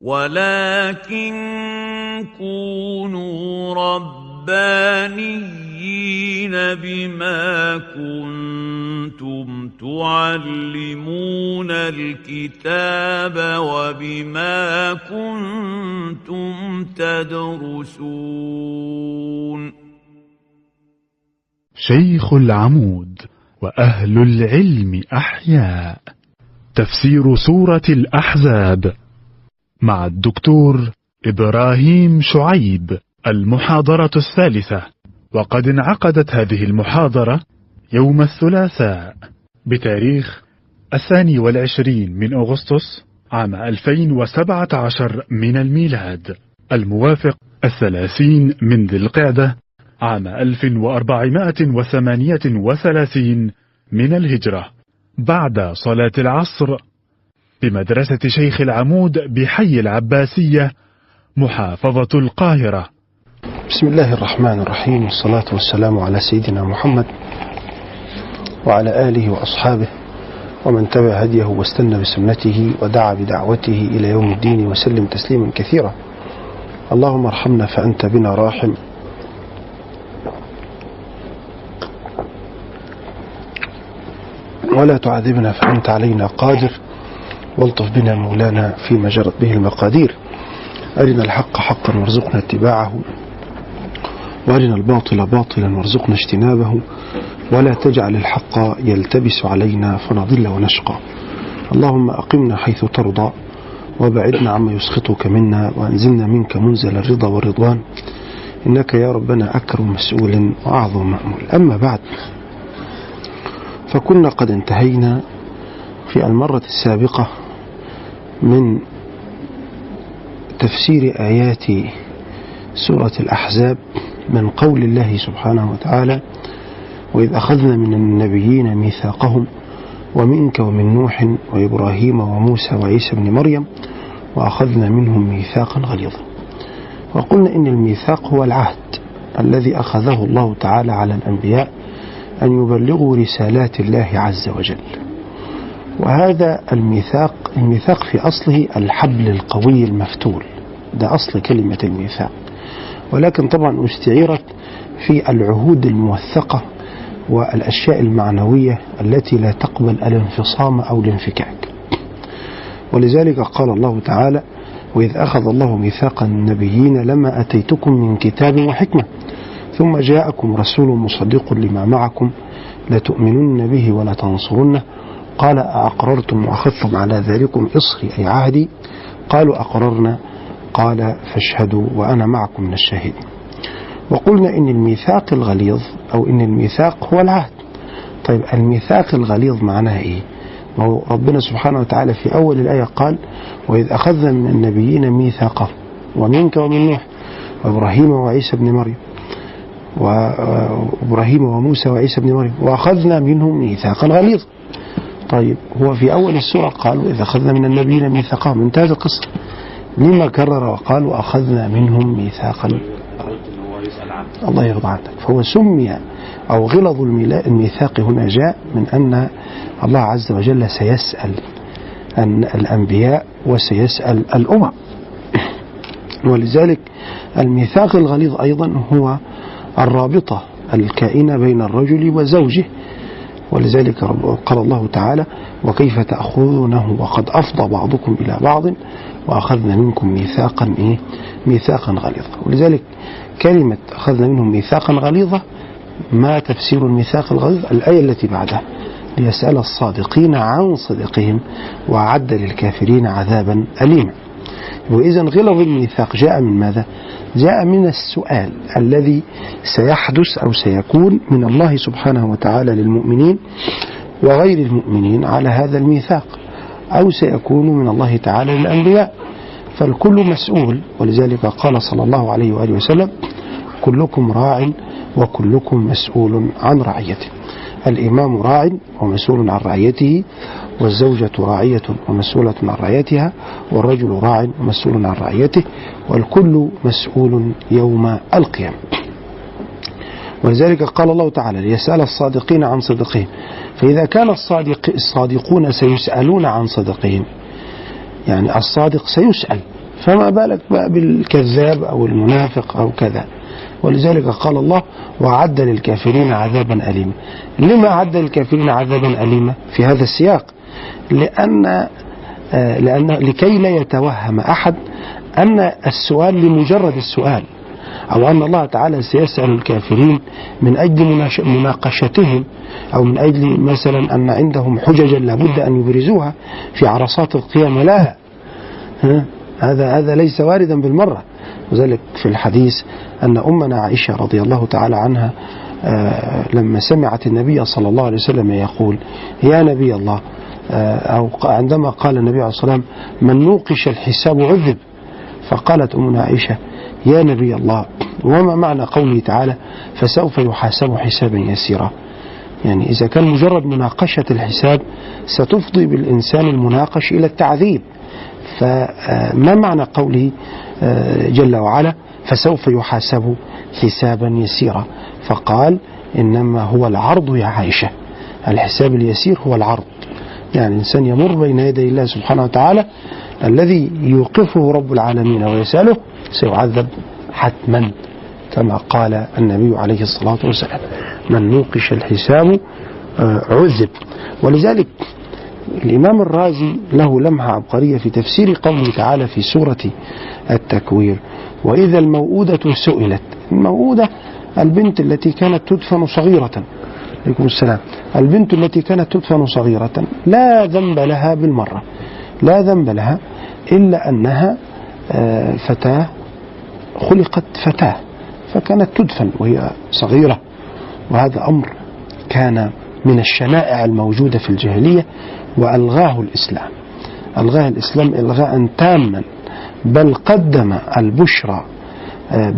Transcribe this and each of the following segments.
ولكن كونوا ربانيين بما كنتم تعلمون الكتاب وبما كنتم تدرسون شيخ العمود وأهل العلم أحياء. تفسير سورة الأحزاب. مع الدكتور إبراهيم شعيب المحاضرة الثالثة. وقد انعقدت هذه المحاضرة يوم الثلاثاء بتاريخ الثاني والعشرين من أغسطس عام 2017 من الميلاد. الموافق الثلاثين من ذي القعدة عام 1438 من الهجرة. بعد صلاة العصر بمدرسة شيخ العمود بحي العباسية محافظة القاهرة. بسم الله الرحمن الرحيم والصلاة والسلام على سيدنا محمد وعلى آله وأصحابه ومن تبع هديه واستنى بسنته ودعا بدعوته إلى يوم الدين وسلم تسليما كثيرا. اللهم ارحمنا فأنت بنا راحم. ولا تعذبنا فأنت علينا قادر. والطف بنا مولانا فيما جرت به المقادير. أرنا الحق حقا وارزقنا اتباعه. وأرنا الباطل باطلا وارزقنا اجتنابه. ولا تجعل الحق يلتبس علينا فنضل ونشقى. اللهم أقمنا حيث ترضى وبعدنا عما يسخطك منا وأنزلنا منك منزل الرضا والرضوان. إنك يا ربنا أكرم مسؤول وأعظم مأمول. أما بعد فكنا قد انتهينا في المرة السابقة من تفسير آيات سورة الأحزاب من قول الله سبحانه وتعالى وإذ أخذنا من النبيين ميثاقهم ومنك ومن نوح وإبراهيم وموسى وعيسى بن مريم وأخذنا منهم ميثاقا غليظا وقلنا إن الميثاق هو العهد الذي أخذه الله تعالى على الأنبياء أن يبلغوا رسالات الله عز وجل. وهذا الميثاق الميثاق في أصله الحبل القوي المفتول. ده أصل كلمة الميثاق. ولكن طبعا استعيرت في العهود الموثقة والأشياء المعنوية التي لا تقبل الانفصام أو الانفكاك. ولذلك قال الله تعالى وإذ أخذ الله ميثاق النبيين لما أتيتكم من كتاب وحكمة ثم جاءكم رسول مصدق لما معكم لتؤمنن به ولا تنصرنه قال أأقررتم وأخذتم على ذلكم إصري أي عهدي؟ قالوا أقررنا. قال فاشهدوا وأنا معكم من الشاهدين. وقلنا إن الميثاق الغليظ أو إن الميثاق هو العهد. طيب الميثاق الغليظ معناه إيه؟ ما هو ربنا سبحانه وتعالى في أول الآية قال وإذ أخذنا من النبيين ميثاقهم ومنك ومن نوح وإبراهيم وعيسى بن مريم وإبراهيم وموسى وعيسى بن مريم وأخذنا منهم ميثاقا غليظا. طيب هو في أول السورة قال وإذا أخذنا من النبيين ميثاقهم انتهت القصة. لما كرر وقال وأخذنا منهم ميثاقا. الله يرضى عنك. فهو سمي أو غلظ الميثاق هنا جاء من أن الله عز وجل سيسأل أن الأنبياء وسيسأل الأمم. ولذلك الميثاق الغليظ أيضا هو الرابطة الكائنة بين الرجل وزوجه. ولذلك قال الله تعالى وكيف تأخذونه وقد أفضى بعضكم إلى بعض وأخذنا منكم ميثاقا إيه؟ ميثاقا غليظا ولذلك كلمة أخذنا منهم ميثاقا غليظا ما تفسير الميثاق الغليظ الآية التي بعدها ليسأل الصادقين عن صدقهم وأعد للكافرين عذابا أليما وإذا غلظ الميثاق جاء من ماذا؟ جاء من السؤال الذي سيحدث أو سيكون من الله سبحانه وتعالى للمؤمنين وغير المؤمنين على هذا الميثاق أو سيكون من الله تعالى للأنبياء. فالكل مسؤول ولذلك قال صلى الله عليه وآله وسلم كلكم راع وكلكم مسؤول عن رعيته. الإمام راع ومسؤول عن رعيته والزوجة راعية ومسؤولة عن رعيتها والرجل راع ومسؤول عن رعيته والكل مسؤول يوم القيامة. ولذلك قال الله تعالى ليسأل الصادقين عن صدقهم. فإذا كان الصادق الصادقون سيسألون عن صدقهم. يعني الصادق سيسأل. فما بالك بقى بالكذاب أو المنافق أو كذا؟ ولذلك قال الله وأعد للكافرين عذابا أليما. لما أعد للكافرين عذابا أليما في هذا السياق؟ لأن آه، لأن لكي لا يتوهم أحد أن السؤال لمجرد السؤال أو أن الله تعالى سيسأل الكافرين من أجل مناقشتهم أو من أجل مثلا أن عندهم حججا لابد أن يبرزوها في عرصات القيامة لا ها؟ هذا هذا ليس واردا بالمرة. وذلك في الحديث أن أمنا عائشة رضي الله تعالى عنها آه، لما سمعت النبي صلى الله عليه وسلم يقول يا نبي الله آه، أو عندما قال النبي عليه الصلاة والسلام من نوقش الحساب عذب فقالت أمنا عائشة يا نبي الله وما معنى قوله تعالى فسوف يحاسب حسابا يسيرا يعني إذا كان مجرد مناقشة الحساب ستفضي بالإنسان المناقش إلى التعذيب. فما معنى قوله آه، جل وعلا فسوف يحاسب حسابا يسيرا. فقال إنما هو العرض يا عائشة. الحساب اليسير هو العرض. يعني الإنسان يمر بين يدي الله سبحانه وتعالى الذي يوقفه رب العالمين ويسأله سيعذب حتما كما قال النبي عليه الصلاة والسلام. من نوقش الحساب آه، عذب. ولذلك الإمام الرازي له لمحة عبقرية في تفسير قوله تعالى في سورة التكوير. وإذا الموءودة سئلت. الموءودة البنت التي كانت تدفن صغيرة. عليكم السلام. البنت التي كانت تدفن صغيرة. لا ذنب لها بالمرة. لا ذنب لها إلا أنها آه، فتاة خلقت فتاة. فكانت تدفن وهي صغيرة. وهذا أمر كان من الشنائع الموجودة في الجاهلية. وألغاه الإسلام. ألغاه الإسلام إلغاء تاما بل قدم البشرى آه،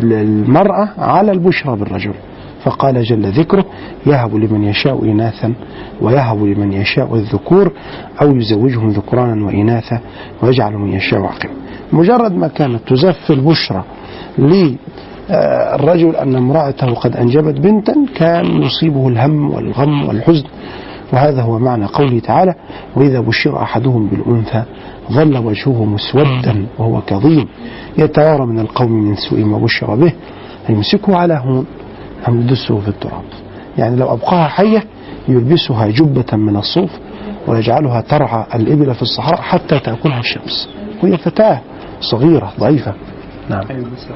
بالمرأة على البشرى بالرجل. فقال جل ذكره يهب لمن يشاء إناثا ويهب لمن يشاء الذكور أو يزوجهم ذكرانا وإناثا ويجعل من يشاء عقيما مجرد ما كانت تزف البشرى للرجل أن امرأته قد أنجبت بنتا كان يصيبه الهم والغم والحزن. وهذا هو معنى قوله تعالى وإذا بشر أحدهم بالأنثى ظل وجهه مسودا وهو كظيم يتوارى من القوم من سوء ما بشر به يمسكه على هون أم يدسه في التراب. يعني لو أبقاها حية يلبسها جبة من الصوف ويجعلها ترعى الإبل في الصحراء حتى تأكلها الشمس. وهي فتاة صغيرة ضعيفة. نعم. أيوه بس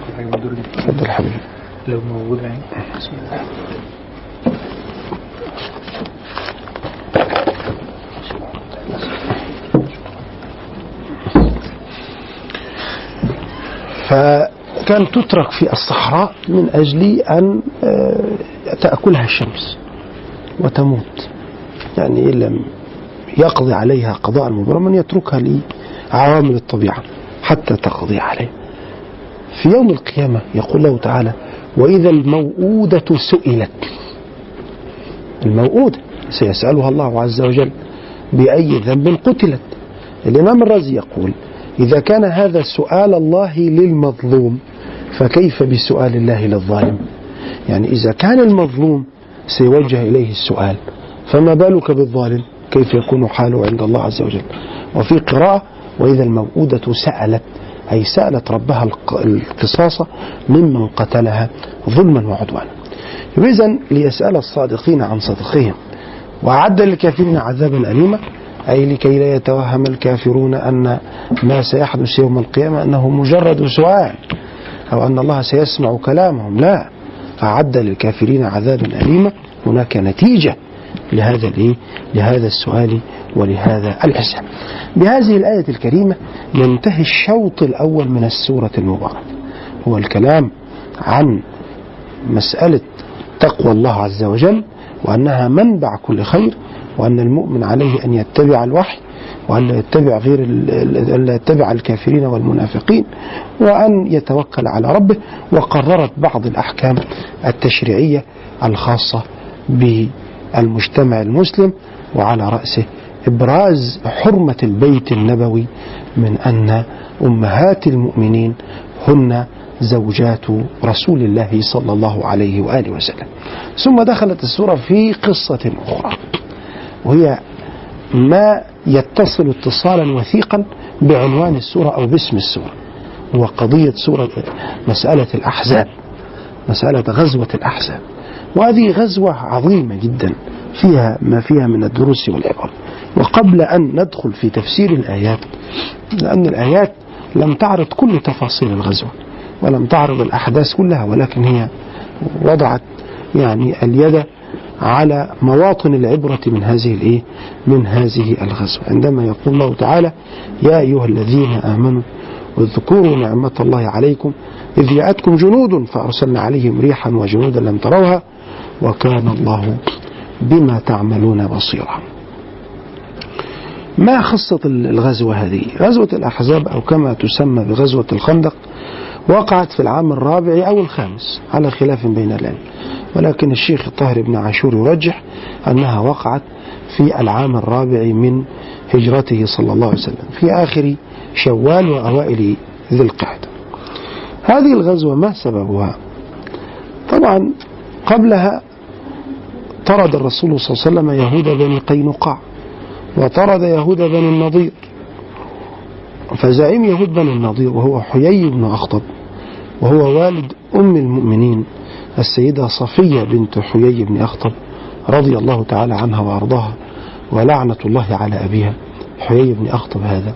من حبيبي. لو موجود يعني. بسم الله. فكان تترك في الصحراء من أجل أن آه، تأكلها الشمس وتموت. يعني إن لم يقضي عليها قضاء مبرما يتركها لعوامل الطبيعة حتى تقضي عليه. في يوم القيامة يقول له تعالى وإذا الموءودة سئلت. الموءودة سيسألها الله عز وجل بأي ذنب قتلت. الإمام الرازي يقول إذا كان هذا سؤال الله للمظلوم فكيف بسؤال الله للظالم؟ يعني إذا كان المظلوم سيوجه إليه السؤال فما بالك بالظالم؟ كيف يكون حاله عند الله عز وجل؟ وفي قراءة وإذا الموءودة سألت أي سألت ربها الق- القصاص ممن قتلها ظلما وعدوانا. إذا ليسأل الصادقين عن صدقهم. وأعد للكافرين عذابا أليما. أي لكي لا يتوهم الكافرون أن ما سيحدث يوم القيامة أنه مجرد سؤال أو أن الله سيسمع كلامهم لا أعد للكافرين عذابا أليما هناك نتيجة لهذا الإيه؟ لهذا السؤال ولهذا الحساب. بهذه الآية الكريمة ينتهي الشوط الأول من السورة المباركة. هو الكلام عن مسألة تقوى الله عز وجل وأنها منبع كل خير وأن المؤمن عليه أن يتبع الوحي وأن لا يتبع غير أن لا يتبع الكافرين والمنافقين وأن يتوكل على ربه. وقررت بعض الأحكام التشريعية الخاصة بالمجتمع المسلم وعلى رأسه إبراز حرمة البيت النبوي من أن أمهات المؤمنين هن زوجات رسول الله صلى الله عليه وآله وسلم. ثم دخلت السورة في قصة أخرى. وهي ما يتصل اتصالا وثيقا بعنوان السورة أو باسم السورة هو قضية سورة مسألة الأحزاب مسألة غزوة الأحزاب. وهذه غزوة عظيمة جدا فيها ما فيها من الدروس والعبر. وقبل أن ندخل في تفسير الآيات لأن الآيات لم تعرض كل تفاصيل الغزوة ولم تعرض الأحداث كلها ولكن هي وضعت يعني اليد على مواطن العبرة من هذه الإيه؟ من هذه الغزوة. عندما يقول الله تعالى يا أيها الذين آمنوا واذكروا نعمة الله عليكم إذ جاءتكم جنود فأرسلنا عليهم ريحا وجنودا لم تروها وكان الله بما تعملون بصيرا. ما قصة الغزوة هذه؟ غزوة الأحزاب أو كما تسمى بغزوة الخندق وقعت في العام الرابع أو الخامس على خلاف بين العلم ولكن الشيخ الطاهر بن عاشور يرجح أنها وقعت في العام الرابع من هجرته صلى الله عليه وسلم في آخر شوال وأوائل ذي القعدة هذه الغزوة ما سببها؟ طبعا قبلها طرد الرسول صلى الله عليه وسلم يهود بني قينقاع وطرد يهود بني النضير. فزعيم يهود بني النضير وهو حيي بن أخطب وهو والد أم المؤمنين. السيدة صفية بنت حيي بن أخطب رضي الله تعالى عنها وأرضاها ولعنة الله على أبيها حيي بن أخطب هذا.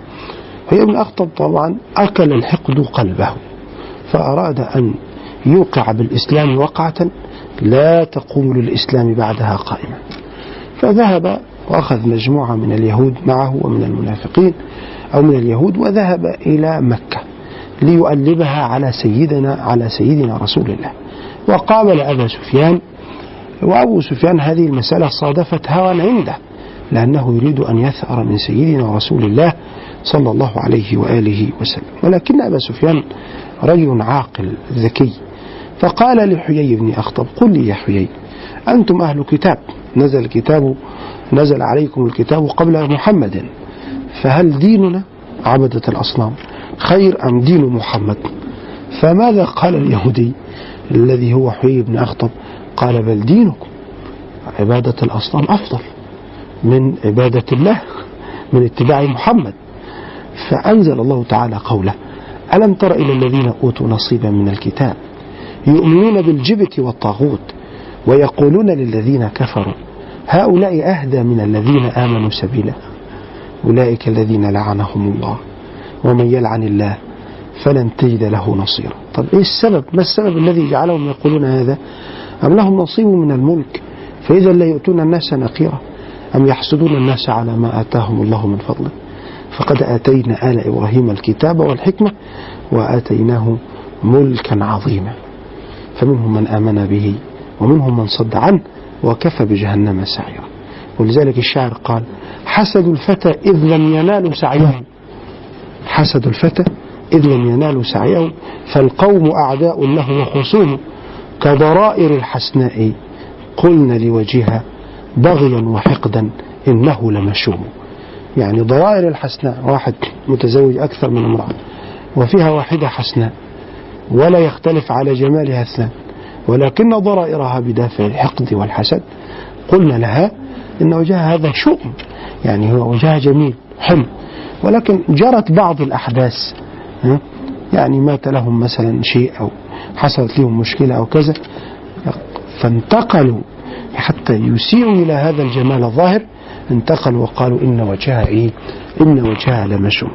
حيي بن أخطب طبعا أكل الحقد قلبه فأراد أن يوقع بالإسلام وقعة لا تقوم للإسلام بعدها قائمة فذهب وأخذ مجموعة من اليهود معه ومن المنافقين أو من اليهود وذهب إلى مكة ليؤلبها على سيدنا على سيدنا رسول الله. وقابل أبا سفيان وأبو سفيان هذه المسألة صادفت هوى عنده لأنه يريد أن يثأر من سيدنا رسول الله صلى الله عليه وآله وسلم. ولكن أبا سفيان رجل عاقل ذكي. فقال لحيي بن أخطب قل لي يا حيي أنتم أهل كتاب نزل الكتاب نزل عليكم الكتاب قبل محمد. فهل ديننا؟ عبدة الأصنام. خير أم دين محمد؟ فماذا قال اليهودي؟ الذي هو حيي بن أخطب. قال بل دينكم عبادة الأصنام أفضل من عبادة الله من اتباع محمد. فأنزل الله تعالى قوله ألم تر إلى الذين أوتوا نصيبا من الكتاب يؤمنون بالجبت والطاغوت ويقولون للذين كفروا هؤلاء أهدى من الذين آمنوا سبيلا أولئك الذين لعنهم الله ومن يلعن الله فلن تجد له نصيرا. طب إيه السبب؟ ما السبب الذي جعلهم يقولون هذا؟ أم لهم نصيب من الملك؟ فإذا لا يؤتون الناس نقيرا أم يحسدون الناس على ما آتاهم الله من فضله فقد آتينا آل إبراهيم الكتاب والحكمة وآتيناه ملكا عظيما. فمنهم من آمن به ومنهم من صد عنه وكفى بجهنم سعيرا. ولذلك الشاعر قال حسد الفتى إذ لم ينالوا سعيه حسد الفتى إذ لم ينالوا سعيه فالقوم أعداء له وخصوم كضرائر الحسناء. قلنا لوجهها بغيا وحقدا إنه لمشوم. يعني ضرائر الحسناء واحد متزوج أكثر من امرأة وفيها واحدة حسناء ولا يختلف على جمالها اثنان ولكن ضرائرها بدافع الحقد والحسد. قلنا لها إن وجهها هذا شؤم يعني هو وجهها جميل حلو ولكن جرت بعض الأحداث يعني مات لهم مثلا شيء أو حصلت لهم مشكلة أو كذا فانتقلوا حتى يسيئوا إلى هذا الجمال الظاهر انتقلوا وقالوا إن وجهها إيه إن وجهها لمشوم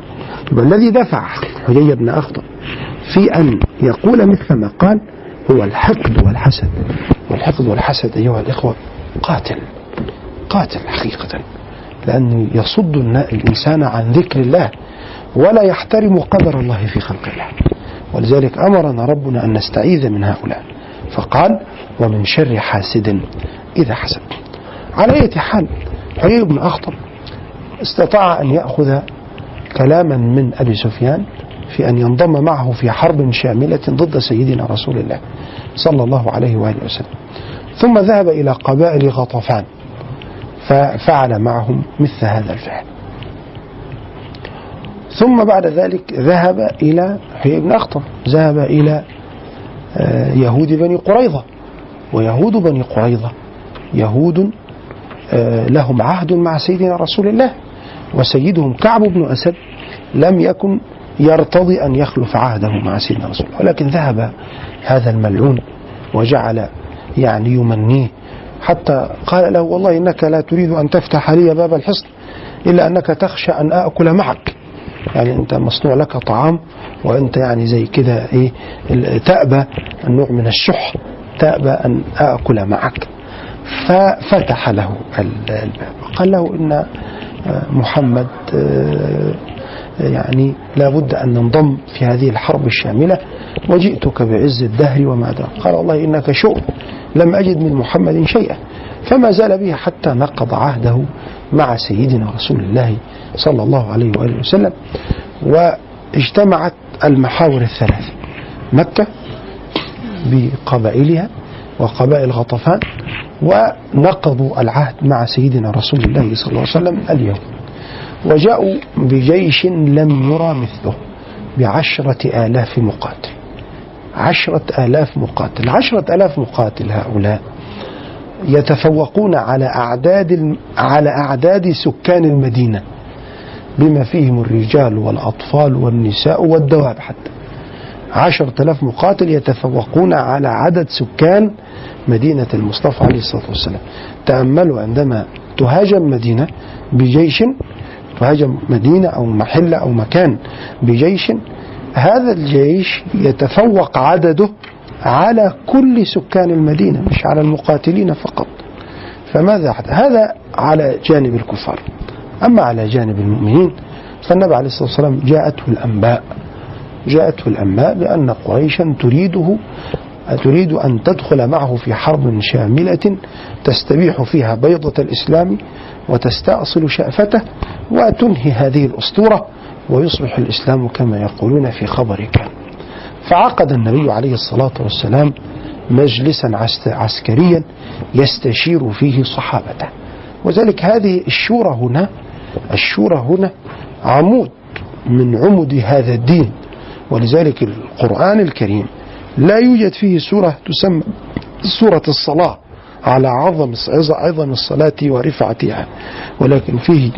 يبقى الذي دفع حيي بن أخطب في أن يقول مثل ما قال هو الحقد والحسد. والحقد والحسد أيها الإخوة قاتل قاتل حقيقة لأنه يصد الإنسان عن ذكر الله. ولا يحترم قدر الله في خلق الله. ولذلك أمرنا ربنا أن نستعيذ من هؤلاء. فقال ومن شر حاسد إذا حسد. على أي حال حيي بن أخطب استطاع أن يأخذ كلاما من أبي سفيان في أن ينضم معه في حرب شاملة ضد سيدنا رسول الله صلى الله عليه وآله وسلم. ثم ذهب إلى قبائل غطفان ففعل معهم مثل هذا الفعل. ثم بعد ذلك ذهب إلى حيي بن أخطب ذهب إلى يهود بني قريظة ويهود بني قريظة يهود آه، لهم عهد مع سيدنا رسول الله وسيدهم كعب بن أسد لم يكن يرتضي أن يخلف عهده مع سيدنا رسول الله ولكن ذهب هذا الملعون وجعل يعني يمنيه. حتى قال له والله إنك لا تريد أن تفتح لي باب الحصن إلا أنك تخشى أن آكل معك. يعني أنت مصنوع لك طعام وأنت يعني زي كده إيه تأبى النوع من الشح تأبى أن آكل معك. ففتح له الباب قال له إن محمد آه، يعني لابد أن ننضم في هذه الحرب الشاملة وجئتك بعز الدهر وما قال والله إنك شؤم لم أجد من محمد شيئا. فما زال به حتى نقض عهده مع سيدنا رسول الله صلى الله عليه وآله وسلم واجتمعت المحاور الثلاث مكة بقبائلها وقبائل غطفان ونقضوا العهد مع سيدنا رسول الله صلى الله عليه وسلم اليوم. وجاءوا بجيش لم يرى مثله بعشرة آلاف مقاتل. عشرة آلاف مقاتل عشرة آلاف مقاتل هؤلاء يتفوقون على أعداد على أعداد سكان المدينة. بما فيهم الرجال والأطفال والنساء والدواب حتى. عشرة آلاف مقاتل يتفوقون على عدد سكان مدينة المصطفى عليه الصلاة والسلام. تأملوا عندما تهاجم مدينة بجيش تهاجم مدينة أو محلة أو مكان بجيش هذا الجيش يتفوق عدده على كل سكان المدينة مش على المقاتلين فقط. فماذا حدث؟ هذا على جانب الكفار. أما على جانب المؤمنين فالنبي عليه الصلاة والسلام جاءته الأنباء. جاءته الأنباء بأن قريشا تريده تريد أن تدخل معه في حرب شاملة تستبيح فيها بيضة الإسلام وتستأصل شأفته وتنهي هذه الأسطورة ويصبح الإسلام كما يقولون في خبر كان فعقد النبي عليه الصلاة والسلام مجلسا عسكريا يستشير فيه صحابته. وذلك هذه الشورى هنا الشورى هنا عمود من عمد هذا الدين. ولذلك القرآن الكريم لا يوجد فيه سورة تسمى سورة الصلاة على عظم عظم الصلاة ورفعتها ولكن فيه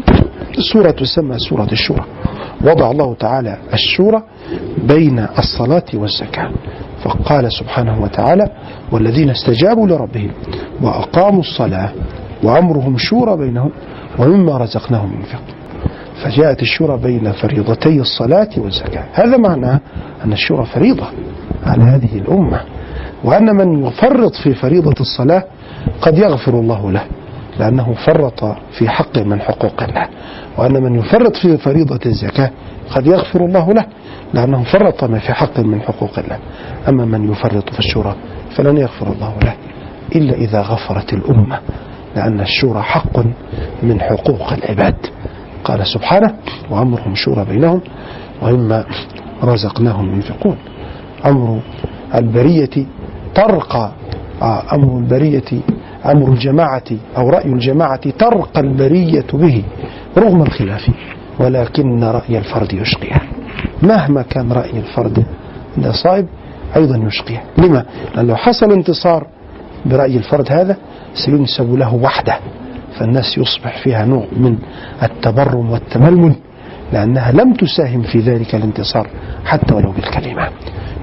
سورة تسمى سورة الشورى. وضع الله تعالى الشورى بين الصلاة والزكاة. فقال سبحانه وتعالى والذين استجابوا لربهم وأقاموا الصلاة وأمرهم شورى بينهم ومما رزقناهم ينفقون فجاءت الشورى بين فريضتي الصلاة والزكاة. هذا معناه أن الشورى فريضة على هذه الأمة. وأن من يفرط في فريضة الصلاة قد يغفر الله له لأنه فرط في حق من حقوق الله. وأن من يفرط في فريضة الزكاة قد يغفر الله له لأنه فرط ما في حق من حقوق الله. أما من يفرط في الشورى فلن يغفر الله له إلا إذا غفرت الأمة. لأن الشورى حق من حقوق العباد. قال سبحانه وأمرهم شورى بينهم وإما رزقناهم ينفقون. أمر البرية ترقى آه، أمر البرية أمر الجماعة أو رأي الجماعة ترقى البرية به رغم الخلاف ولكن رأي الفرد يشقيه. مهما كان رأي الفرد صائب أيضا يشقيه. لما؟ لأن لو حصل انتصار برأي الفرد هذا سينسب له وحده فالناس يصبح فيها نوع من التبرم والتململ لأنها لم تساهم في ذلك الانتصار حتى ولو بالكلمة.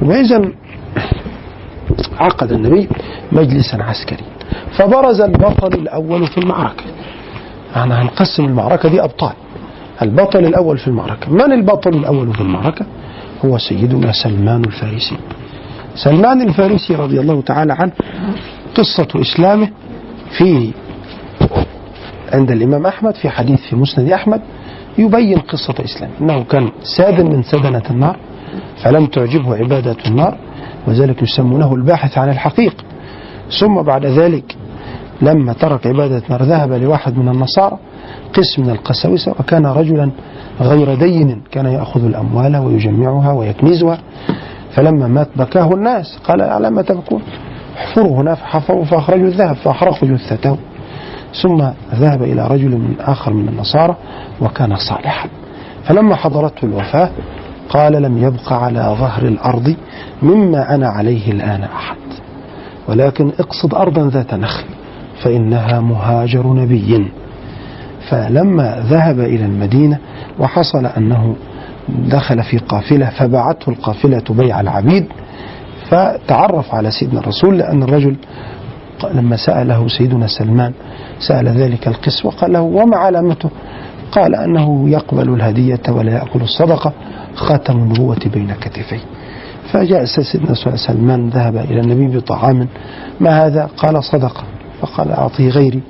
وإذا عقد النبي مجلسا عسكري فبرز البطل الأول في المعركة. إحنا هنقسم المعركة دي أبطال البطل الأول في المعركة. من البطل الأول في المعركة؟ هو سيدنا سلمان الفارسي. سلمان الفارسي رضي الله تعالى عنه قصة إسلامه في عند الإمام أحمد في حديث في مسند أحمد يبين قصة إسلامه. أنه كان سادا من سدنة النار فلم تعجبه عبادة النار وذلك يسمونه الباحث عن الحقيقة. ثم بعد ذلك لما ترك عبادة النار ذهب لواحد من النصارى قسم من القساوسة وكان رجلا غير دين كان يأخذ الأموال ويجمعها ويكنزها. فلما مات بكاه الناس قال على ما تبكون؟ احفروا هنا فحفروا فأخرجوا الذهب فأحرقوا جثته ثم ذهب إلى رجل من آخر من النصارى وكان صالحا. فلما حضرته الوفاة قال لم يبق على ظهر الأرض مما أنا عليه الآن أحد. ولكن اقصد أرضا ذات نخل فإنها مهاجر نبي. فلما ذهب إلى المدينة وحصل أنه دخل في قافلة فباعته القافلة بيع العبيد. فتعرف على سيدنا الرسول لأن الرجل لما سأله سيدنا سلمان سأل ذلك القس وقال له وما علامته؟ قال أنه يقبل الهدية ولا يأكل الصدقة خاتم النبوة بين كتفيه. فجاء سيدنا سلمان ذهب إلى النبي بطعام ما هذا؟ قال صدقة. فقال أعطيه غيري.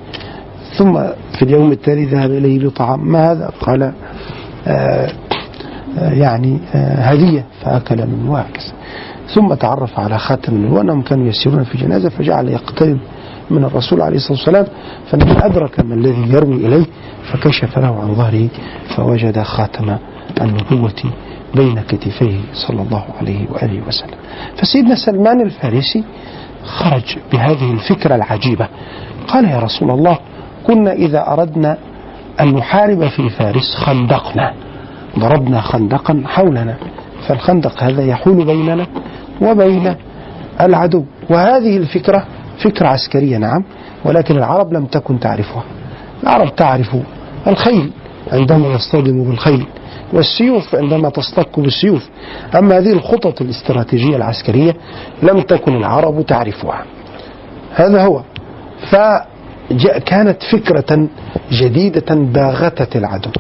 ثم في اليوم التالي ذهب إليه بطعام ما هذا؟ قال آه آه يعني آه هدية. فأكل منه وهكذا. ثم تعرف على خاتم النبوة أنهم كانوا يسيرون في جنازة فجعل يقترب من الرسول عليه الصلاة والسلام فالنبي أدرك ما الذي يروي إليه فكشف له عن ظهره فوجد خاتم النبوة بين كتفيه صلى الله عليه وآله وسلم. فسيدنا سلمان الفارسي خرج بهذه الفكرة العجيبة. قال يا رسول الله كنا إذا أردنا أن نحارب في فارس خندقنا ضربنا خندقا حولنا. فالخندق هذا يحول بيننا وبين العدو. وهذه الفكرة فكرة عسكرية نعم ولكن العرب لم تكن تعرفها. العرب تعرف الخيل عندما يصطدم بالخيل والسيوف عندما تصطك بالسيوف. أما هذه الخطط الاستراتيجية العسكرية لم تكن العرب تعرفها. هذا هو. فكانت فكرة جديدة باغتة العدو.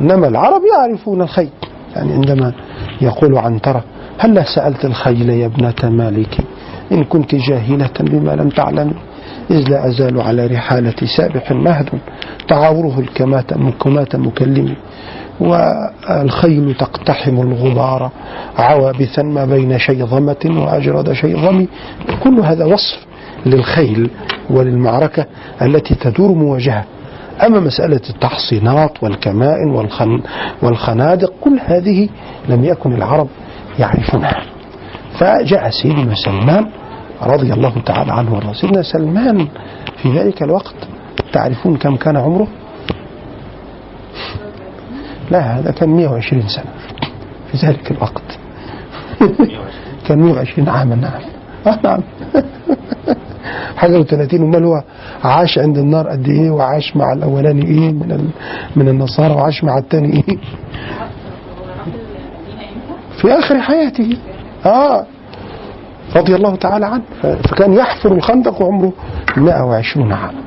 إنما العرب يعرفون الخيل. يعني عندما يقول عنترة هل سألت الخيل يا ابنة مالك؟ إن كنت جاهلة بما لم تعلمي إذ لا أزال على رحالة سابح مهد تعاوره الكمات مكمات مكلم. والخيل تقتحم الغبار عوابثا ما بين شيظمة وأجرد شيظم. كل هذا وصف للخيل وللمعركة التي تدور مواجهة. أما مسألة التحصينات والكمائن والخن والخنادق كل هذه لم يكن العرب يعرفونها. فجاء سيدنا سلمان رضي الله تعالى عنه وارضاه. سيدنا سلمان في ذلك الوقت تعرفون كم كان عمره؟ لا هذا كان 120 سنة في ذلك الوقت. كان 120 عاما نعم. نعم. حاجة و30 امال هو عاش عند النار قد إيه وعاش مع الاولاني إيه من. من النصارى وعاش مع الثاني إيه. في آخر حياته. آه. رضي الله تعالى عنه. فكان يحفر الخندق وعمره 120 عاما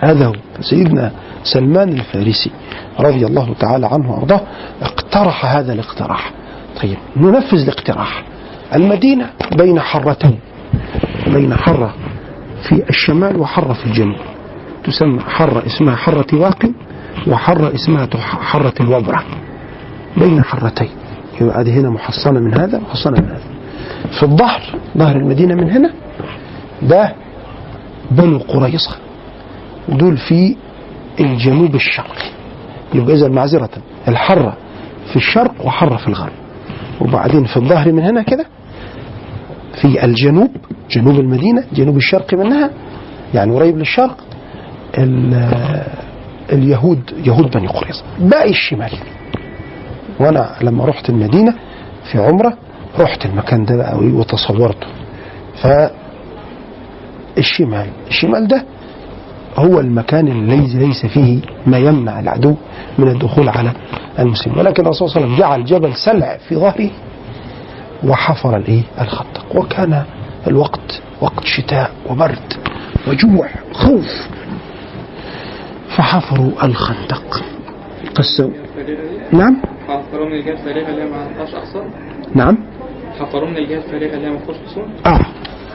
هذا هو. سيدنا سلمان الفارسي رضي الله تعالى عنه وأرضاه اقترح هذا الاقتراح. طيب ننفذ الاقتراح. المدينة بين حرتين. بين حرة في الشمال وحرة في الجنوب. تسمى حرة اسمها حرة واقم وحرة اسمها حرة الوبرة. بين حرتين. يبقى هذه هنا محصنة من هذا محصنة من هذا. في الظهر ظهر المدينة من هنا ده بنو قريظة دول في الجنوب الشرقي. يبقى إذا معذرة الحرة في الشرق وحرة في الغرب. وبعدين في الظهر من هنا كده في الجنوب جنوب المدينة جنوب الشرق منها يعني قريب للشرق اليهود يهود بني قريظة باقي الشمال. وأنا لما رحت المدينة في عمرة رحت المكان ده بقى وتصورته. فالشمال الشمال ده هو المكان الذي ليس فيه ما يمنع العدو من الدخول على المسلمين. ولكن الرسول صلى الله عليه وسلم جعل جبل سلع في ظهره وحفر الايه الخندق وكان الوقت وقت شتاء وبرد وجوع خوف فحفروا الخندق. قسوا نعم. حفروا من الجهة الفارغة اللي هي ما عندهاش أقصى. نعم. حفروا من الجهة الفارغة اللي هي ما فيهاش حصون آه.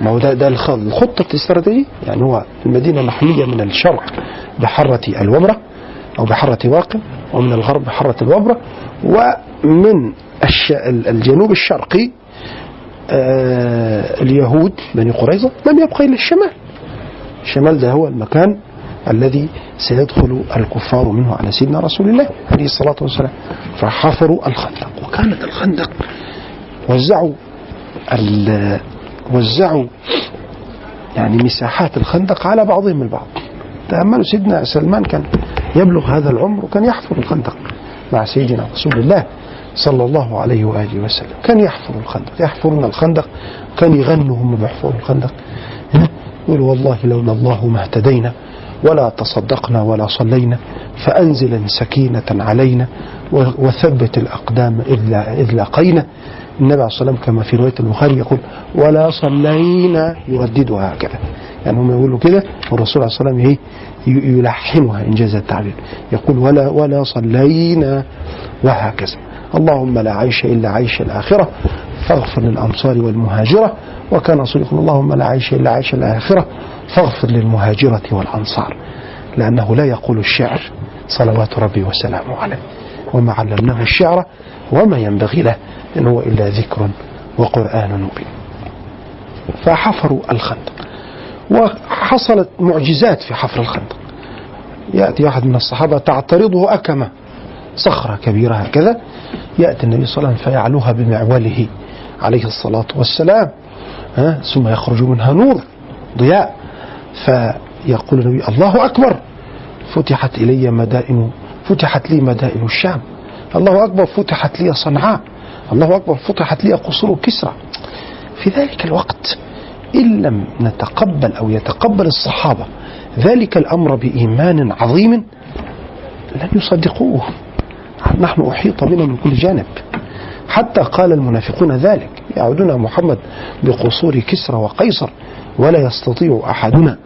ما هو ده ده الخ- الخطة الاستراتيجية يعني هو المدينة محمية من الشرق بحرة الوبرة أو بحرة واقع ومن الغرب بحرة الوبرة ومن الجنوب الشرقي آه اليهود بني قريظة لم يبقى إلا الشمال. الشمال ده هو المكان الذي سيدخل الكفار منه على سيدنا رسول الله عليه الصلاة والسلام. فحفروا الخندق. وكانت الخندق. وزعوا وزعوا يعني مساحات الخندق على بعضهم البعض. تأملوا سيدنا سلمان كان يبلغ هذا العمر وكان يحفر الخندق مع سيدنا رسول الله صلى الله عليه وآله وسلم. كان يحفر الخندق يحفرون الخندق كان يغنوا هم بيحفروا الخندق؟ يقول والله لولا الله ما اهتدينا ولا تصدقنا ولا صلينا فأنزل سكينة علينا وثبت الأقدام إذ لاقينا. النبي عليه الصلاة والسلام كما في رواية البخاري يقول ولا صلينا يرددها هكذا. يعني هم يقولوا كده والرسول عليه الصلاة والسلام يلحمها إنجاز التعبير يقول ولا ولا صلينا وهكذا. اللهم لا عيش إلا عيش الآخرة فاغفر للأنصار والمهاجرة وكان صديق اللهم لا عيش إلا عيش الآخرة فاغفر للمهاجرة والأنصار لأنه لا يقول الشعر صلوات ربي وسلامه عليه. وما علمناه الشعر وما ينبغي له إن هو إلا ذكر وقرآن مبين. فحفروا الخندق. وحصلت معجزات في حفر الخندق. يأتي أحد من الصحابة تعترضه أكمة صخرة كبيرة هكذا. يأتي النبي صلى الله عليه وسلم فيعلوها بمعوله عليه الصلاة والسلام ها ثم يخرج منها نور ضياء. فيقول النبي الله أكبر. فتحت إلي مدائن فتحت لي مدائن الشام. الله أكبر فتحت لي صنعاء. الله أكبر فتحت لي قصور كسرى. في ذلك الوقت إن لم نتقبل أو يتقبل الصحابة ذلك الأمر بإيمان عظيم لن يصدقوه. نحن أحيط بنا من كل جانب. حتى قال المنافقون ذلك يعودون محمد بقصور كسرى وقيصر ولا يستطيع أحدنا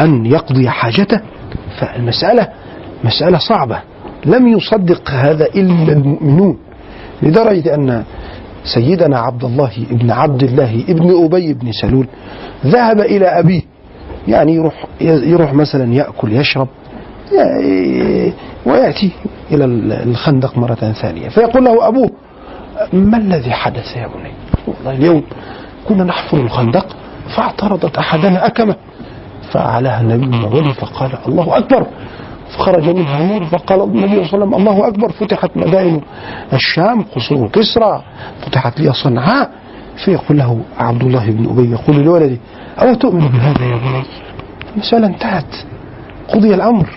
أن يقضي حاجته. فالمسألة مسألة صعبة. لم يصدق هذا إلا المؤمنون. لدرجة أن سيدنا عبد الله ابن عبد الله ابن أبي بن سلول ذهب إلى أبيه يعني يروح يروح مثلا يأكل يشرب ويأتي إلى الخندق مرة ثانية فيقول له أبوه ما الذي حدث يا بني؟ والله اليوم كنا نحفر الخندق فاعترضت أحدنا أكمة فأعلاها النبي فقال الله أكبر فخرج منها نور فقال النبي صلى الله عليه وسلم الله أكبر فتحت مدائن الشام قصور كسرى فتحت لي صنعاء فيقول له عبد الله بن أبي يقول لولده أو تؤمن بهذا يا بني؟ المسألة انتهت. قضي الأمر.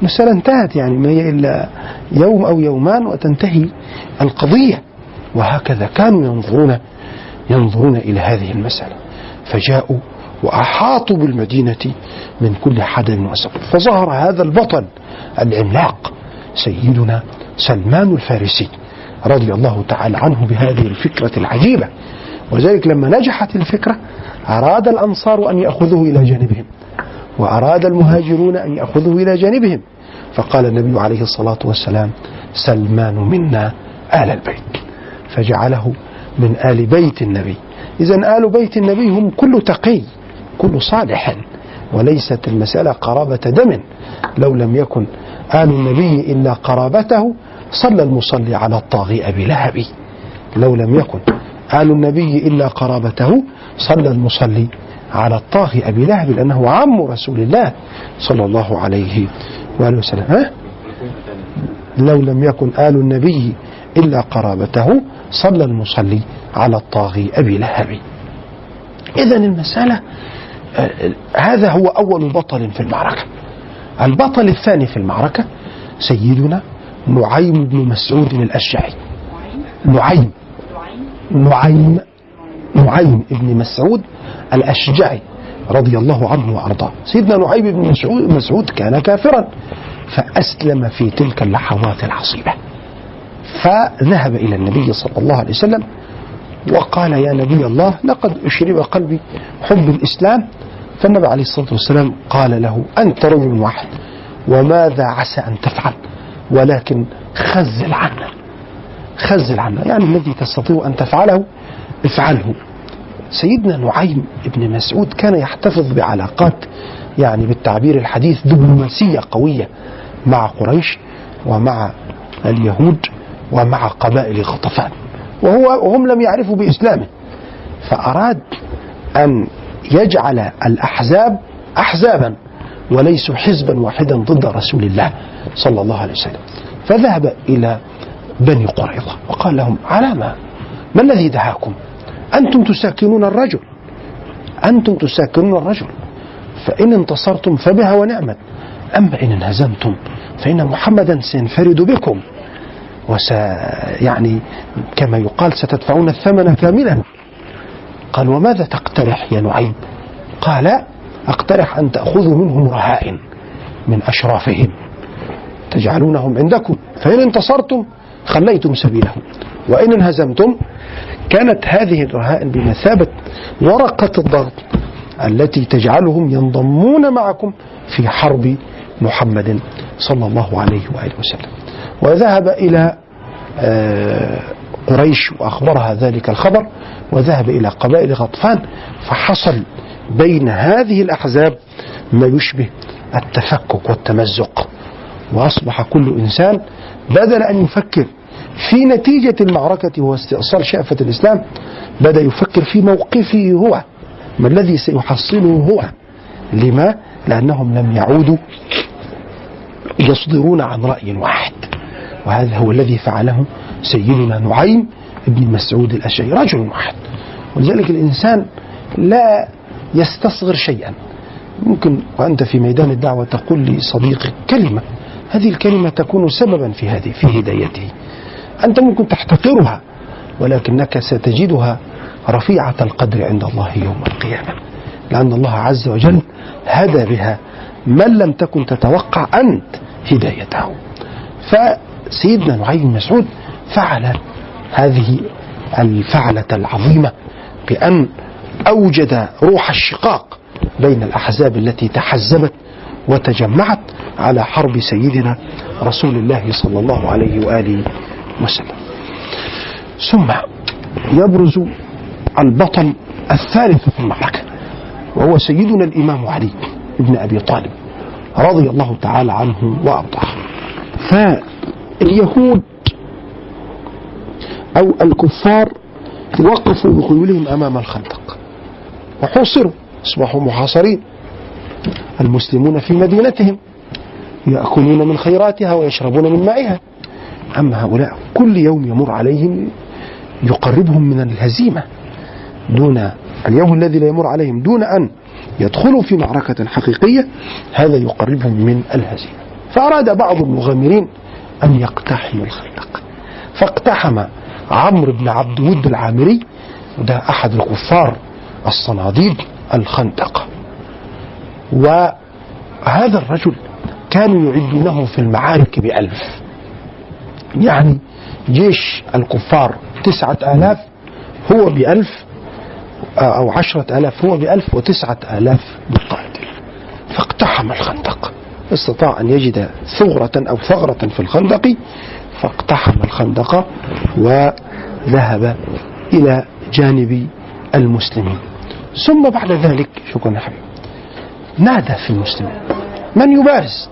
المسألة انتهت يعني ما هي إلا يوم أو يومان وتنتهي القضية. وهكذا كانوا ينظرون ينظرون إلى هذه المسألة. فجاءوا وأحاطوا بالمدينة من كل حدب وسبب فظهر هذا البطل العملاق سيدنا سلمان الفارسي رضي الله تعالى عنه بهذه الفكرة العجيبة. وذلك لما نجحت الفكرة أراد الأنصار أن يأخذوه إلى جانبهم وأراد المهاجرون أن يأخذوه إلى جانبهم. فقال النبي عليه الصلاة والسلام سلمان منا آل البيت. فجعله من آل بيت النبي. إذا آل بيت النبي هم كل تقي. كل صالح وليست المسألة قرابة دم. لو لم يكن آل النبي إلا قرابته صلى المصلي على الطاغي أبي لهب. لو لم يكن آل النبي إلا قرابته صلى المصلي على الطاغي أبي لهب لأنه عم رسول الله صلى الله عليه وآله وسلم. ها؟ لو لم يكن آل النبي إلا قرابته صلى المصلي على الطاغي أبي لهب. إذا المسألة هذا هو أول بطل في المعركة. البطل الثاني في المعركة سيدنا نعيم بن مسعود الأشجعي نعيم. نعيم. نعيم بن مسعود الأشجعي رضي الله عنه وأرضاه. سيدنا نعيم بن مسعود, مسعود كان كافرا فأسلم في تلك اللحظات العصيبة. فذهب إلى النبي صلى الله عليه وسلم وقال يا نبي الله لقد أشرب قلبي حب الإسلام. فالنبي عليه الصلاة والسلام قال له أنت رجل واحد وماذا عسى أن تفعل؟ ولكن خزل عنا خزل عنا يعني الذي تستطيع أن تفعله افعله. سيدنا نعيم بن مسعود كان يحتفظ بعلاقات يعني بالتعبير الحديث دبلوماسية قوية مع قريش ومع اليهود ومع قبائل غطفان وهو وهم لم يعرفوا بإسلامه. فأراد أن يجعل الأحزاب أحزابا وليسوا حزبا واحدا ضد رسول الله صلى الله عليه وسلم. فذهب إلى بني قريظة وقال لهم على ما ما الذي دعاكم أنتم تساكنون الرجل. أنتم تساكنون الرجل. فإن انتصرتم فبها ونعمت. أما إن انهزمتم فإن محمدا سينفرد بكم. وس يعني كما يقال ستدفعون الثمن كاملا. قال وماذا تقترح يا نعيم؟ قال أقترح أن تأخذوا منهم رهائن من أشرافهم. تجعلونهم عندكم. فإن انتصرتم خليتم سبيلهم. وإن انهزمتم كانت هذه الرهائن بمثابة ورقة الضغط التي تجعلهم ينضمون معكم في حرب محمد صلى الله عليه وآله وسلم. وذهب إلى آه، قريش وأخبرها ذلك الخبر وذهب إلى قبائل غطفان فحصل بين هذه الأحزاب ما يشبه التفكك والتمزق. وأصبح كل إنسان بدل أن يفكر في نتيجة المعركة واستئصال شأفة الإسلام بدأ يفكر في موقفه هو ما الذي سيحصله هو؟ لما؟ لأنهم لم يعودوا يصدرون عن رأي واحد. وهذا هو الذي فعله سيدنا نعيم بن مسعود الأشعري رجل واحد. ولذلك الإنسان لا يستصغر شيئا. ممكن وأنت في ميدان الدعوة تقول لصديقك كلمة هذه الكلمة تكون سببا في هذه في هدايته. أنت ممكن تحتقرها ولكنك ستجدها رفيعة القدر عند الله يوم القيامة. لأن الله عز وجل هدى بها من لم تكن تتوقع أنت هدايته. فسيدنا نعيم بن مسعود فعل هذه الفعلة العظيمة بأن أوجد روح الشقاق بين الأحزاب التي تحزبت وتجمعت على حرب سيدنا رسول الله صلى الله عليه وآله وسلم. ثم يبرز البطل الثالث في المعركة وهو سيدنا الإمام علي بن أبي طالب رضي الله تعالى عنه وأرضاه. فاليهود أو الكفار وقفوا بخيولهم أمام الخندق. وحوصروا أصبحوا محاصرين. المسلمون في مدينتهم يأكلون من خيراتها ويشربون من مائها. أما هؤلاء كل يوم يمر عليهم يقربهم من الهزيمة دون اليوم الذي لا يمر عليهم دون أن يدخلوا في معركة حقيقية هذا يقربهم من الهزيمة. فأراد بعض المغامرين أن يقتحموا الخندق. فاقتحم عمرو بن عبد ود العامري وده أحد الكفار الصناديد الخندق. وهذا الرجل كانوا يعدونه في المعارك بألف. يعني جيش الكفار تسعة آلاف هو بألف أو عشرة آلاف هو بألف وتسعة آلاف مقاتل. فاقتحم الخندق. استطاع أن يجد ثغرة أو ثغرة في الخندق فاقتحم الخندق وذهب إلى جانب المسلمين. ثم بعد ذلك شكرا يا حبيبي نادى في المسلمين من يبارز؟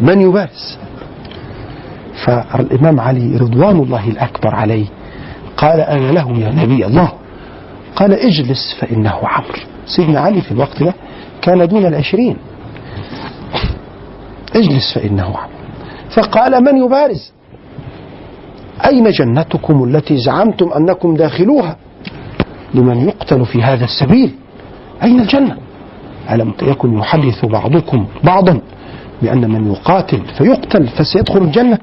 من يبارز؟ فالإمام علي رضوان الله الأكبر عليه قال أنا له يا نبي الله. قال اجلس فإنه عمرو. سيدنا علي في الوقت ده كان دون العشرين. اجلس فإنه عمرو فقال من يبارز؟ أين جنتكم التي زعمتم أنكم داخلوها؟ لمن يقتل في هذا السبيل؟ أين الجنة؟ ألم يكن يحدث بعضكم بعضا بأن من يقاتل فيقتل فسيدخل الجنة؟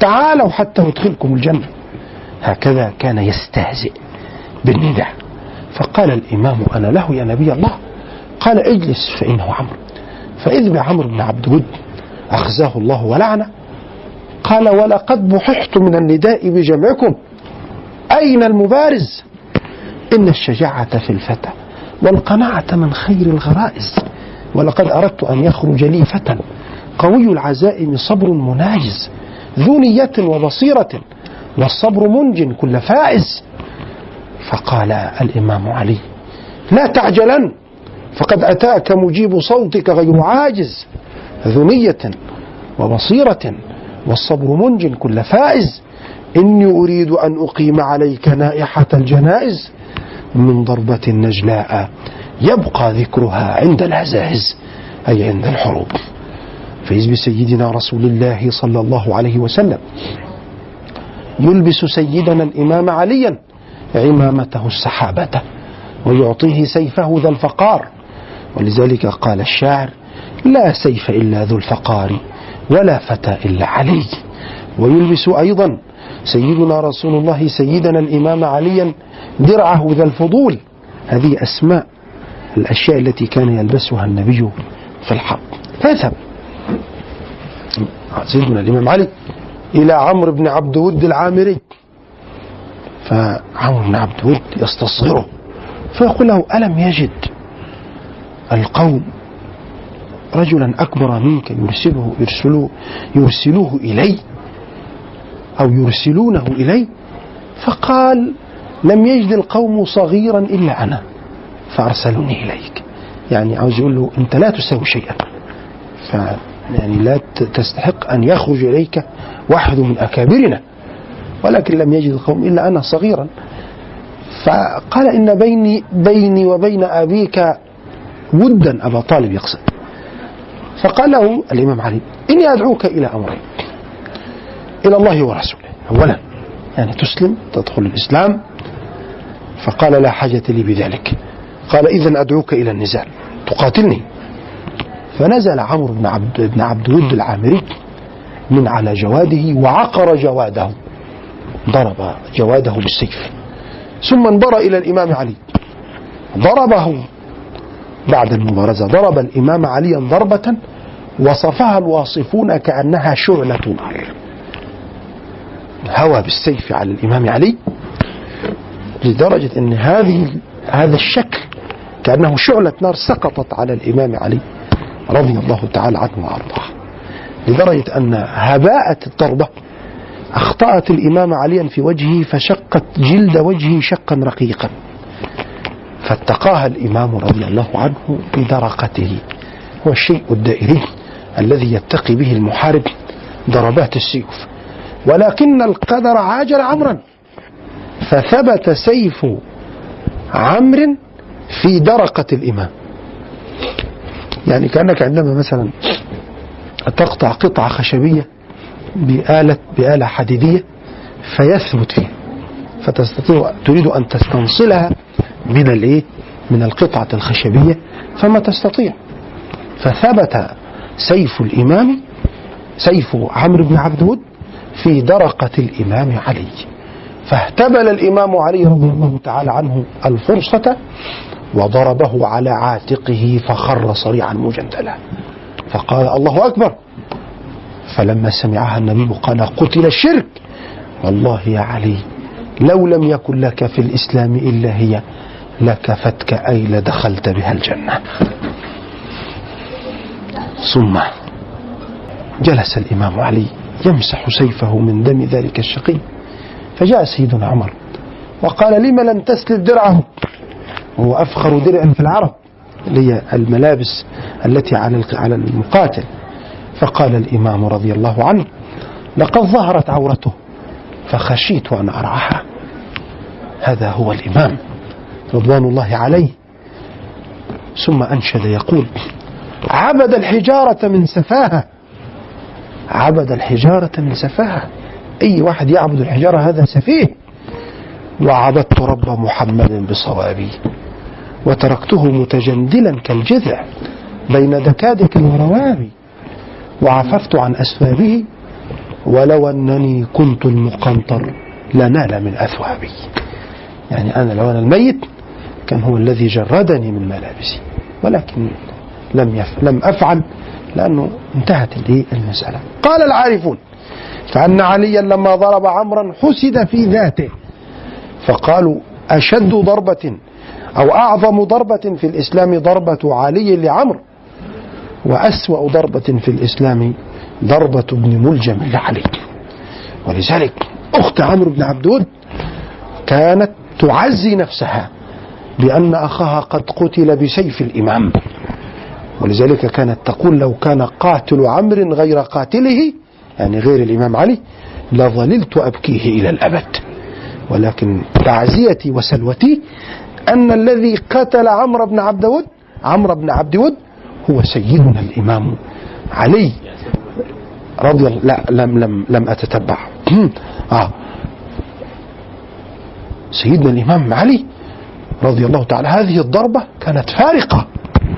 تعالوا حتى ندخلكم الجنة. هكذا كان يستهزئ بالنداء. فقال الإمام أنا له يا نبي الله. قال اجلس فإنه عمرو. فإذ بعمرو بن عبد ود أخزاه الله ولعنه. قال ولقد بححت من النداء بجمعكم. أين المبارز؟ إن الشجاعة في الفتى والقناعة من خير الغرائز. ولقد أردت أن يخرج لي فتى قوي العزائم صبر مناجز ذو نية وبصيرة والصبر منج كل فائز. فقال الإمام علي لا تعجلن فقد أتاك مجيب صوتك غير عاجز. ذو نية وبصيرة والصبر منج كل فائز. إني أريد أن أقيم عليك نائحة الجنائز من ضربة نجلاء. يبقى ذكرها عند الهزائز أي عند الحروب. فإذ بسيدنا رسول الله صلى الله عليه وسلم. يلبس سيدنا الإمام عليا عمامته السحابة ويعطيه سيفه ذا الفقار. ولذلك قال الشاعر لا سيف إلا ذو الفقار ولا فتى إلا علي. ويلبس أيضا سيدنا رسول الله سيدنا الإمام عليا درعه ذا الفضول. هذه أسماء الأشياء التي كان يلبسها النبي في الحرب فذهب سيدنا الإمام علي إلى عمرو بن عبد ود العامري. فعمرو بن عبد ود يستصغره. فيقول له ألم يجد القوم رجلا أكبر منك يرسله يرسلوه يرسلوه إلي أو يرسلونه إلي فقال لم يجد القوم صغيرا إلا أنا فأرسلوني إليك. يعني عاوز يقول له أنت لا تساوي شيئا. ف يعني لا تستحق أن يخرج إليك واحد من أكابرنا. ولكن لم يجد القوم إلا أنا صغيرا. فقال إن بيني بيني وبين أبيك ودا أبا طالب يقصد. فقال له الإمام علي إني أدعوك إلى أمرين إلى الله ورسوله. أولا يعني تسلم تدخل الإسلام. فقال لا حاجة لي بذلك. قال إذا أدعوك إلى النزال. تقاتلني. فنزل عمرو بن عبد بن عبد ود العامري من على جواده وعقر جواده. ضرب جواده بالسيف. ثم انبر إلى الإمام علي. ضربه. بعد المبارزة. ضرب الإمام عليا ضربة وصفها الواصفون كأنها شعلة نار. هوى بالسيف على الإمام علي لدرجة أن هذه هذا الشكل كأنه شعلة نار سقطت على الإمام علي رضي الله تعالى عنه وأرضاه. لدرجة أن هباءة الضربة أخطأت الإمام عليا في وجهه فشقت جلد وجهه شقا رقيقا. فاتقاها الإمام رضي الله عنه بدرقته هو الشيء الدائري الذي يتقي به المحارب ضربات السيوف. ولكن القدر عاجل عمرا. فثبت سيف عمرو في درقة الإمام. يعني كأنك عندما مثلا تقطع قطعة خشبية بآلة بآلة حديدية فيثبت فيها. فتستطيع تريد أن تستنصلها من الإيه؟ من القطعة الخشبية فما تستطيع. فثبت سيف الإمام سيف عمرو بن عبد ود في درقة الإمام علي. فاهتبل الإمام علي رضي الله تعالى عنه الفرصة وضربه على عاتقه فخر صريعا مجندلا. فقال الله أكبر. فلما سمعها النبي قال قتل الشرك! والله يا علي لو لم يكن لك في الإسلام إلا هي لكفتك أي لدخلت بها الجنة. ثم جلس الإمام علي يمسح سيفه من دم ذلك الشقي فجاء سيدنا عمر وقال لم لم تسلب درعه؟ وهو أفخر درع في العرب هي الملابس التي على على المقاتل. فقال الإمام رضي الله عنه لقد ظهرت عورته فخشيت أن أرعاها. هذا هو الإمام. رضوان الله عليه. ثم أنشد يقول عبد الحجارة من سفاهة. عبد الحجارة من سفاهة. أي واحد يعبد الحجارة هذا سفيه. وعبدت رب محمد بصوابي. وتركته متجندلا كالجذع بين دكادك وروابي وعففت عن أسبابه. ولو أنني كنت المقنطر لنال من أثوابي. يعني أنا لو أنا الميت كان هو الذي جردني من ملابسي ولكن لم. لم أفعل لأنه انتهت المسألة. قال العارفون فأن عليا لما ضرب عمرا حسد في ذاته. فقالوا أشد ضربة أو أعظم ضربة في الإسلام ضربة علي لعمرو وأسوأ ضربة في الإسلام ضربة ابن ملجم لعلي. ولذلك أخت عمرو بن عبدود كانت تعزي نفسها. بأن أخاها قد قتل بسيف الإمام. ولذلك كانت تقول لو كان قاتل عمرو غير قاتله يعني غير الإمام علي لظللت أبكيه إلى الأبد. ولكن تعزيتي وسلوتي أن الذي قتل عمرو بن عبد ود عمرو بن عبد ود هو سيدنا الإمام علي. رضي الله لا لم لم لم أتتبع. آه. سيدنا الإمام علي رضي الله تعالى. هذه الضربة كانت فارقة.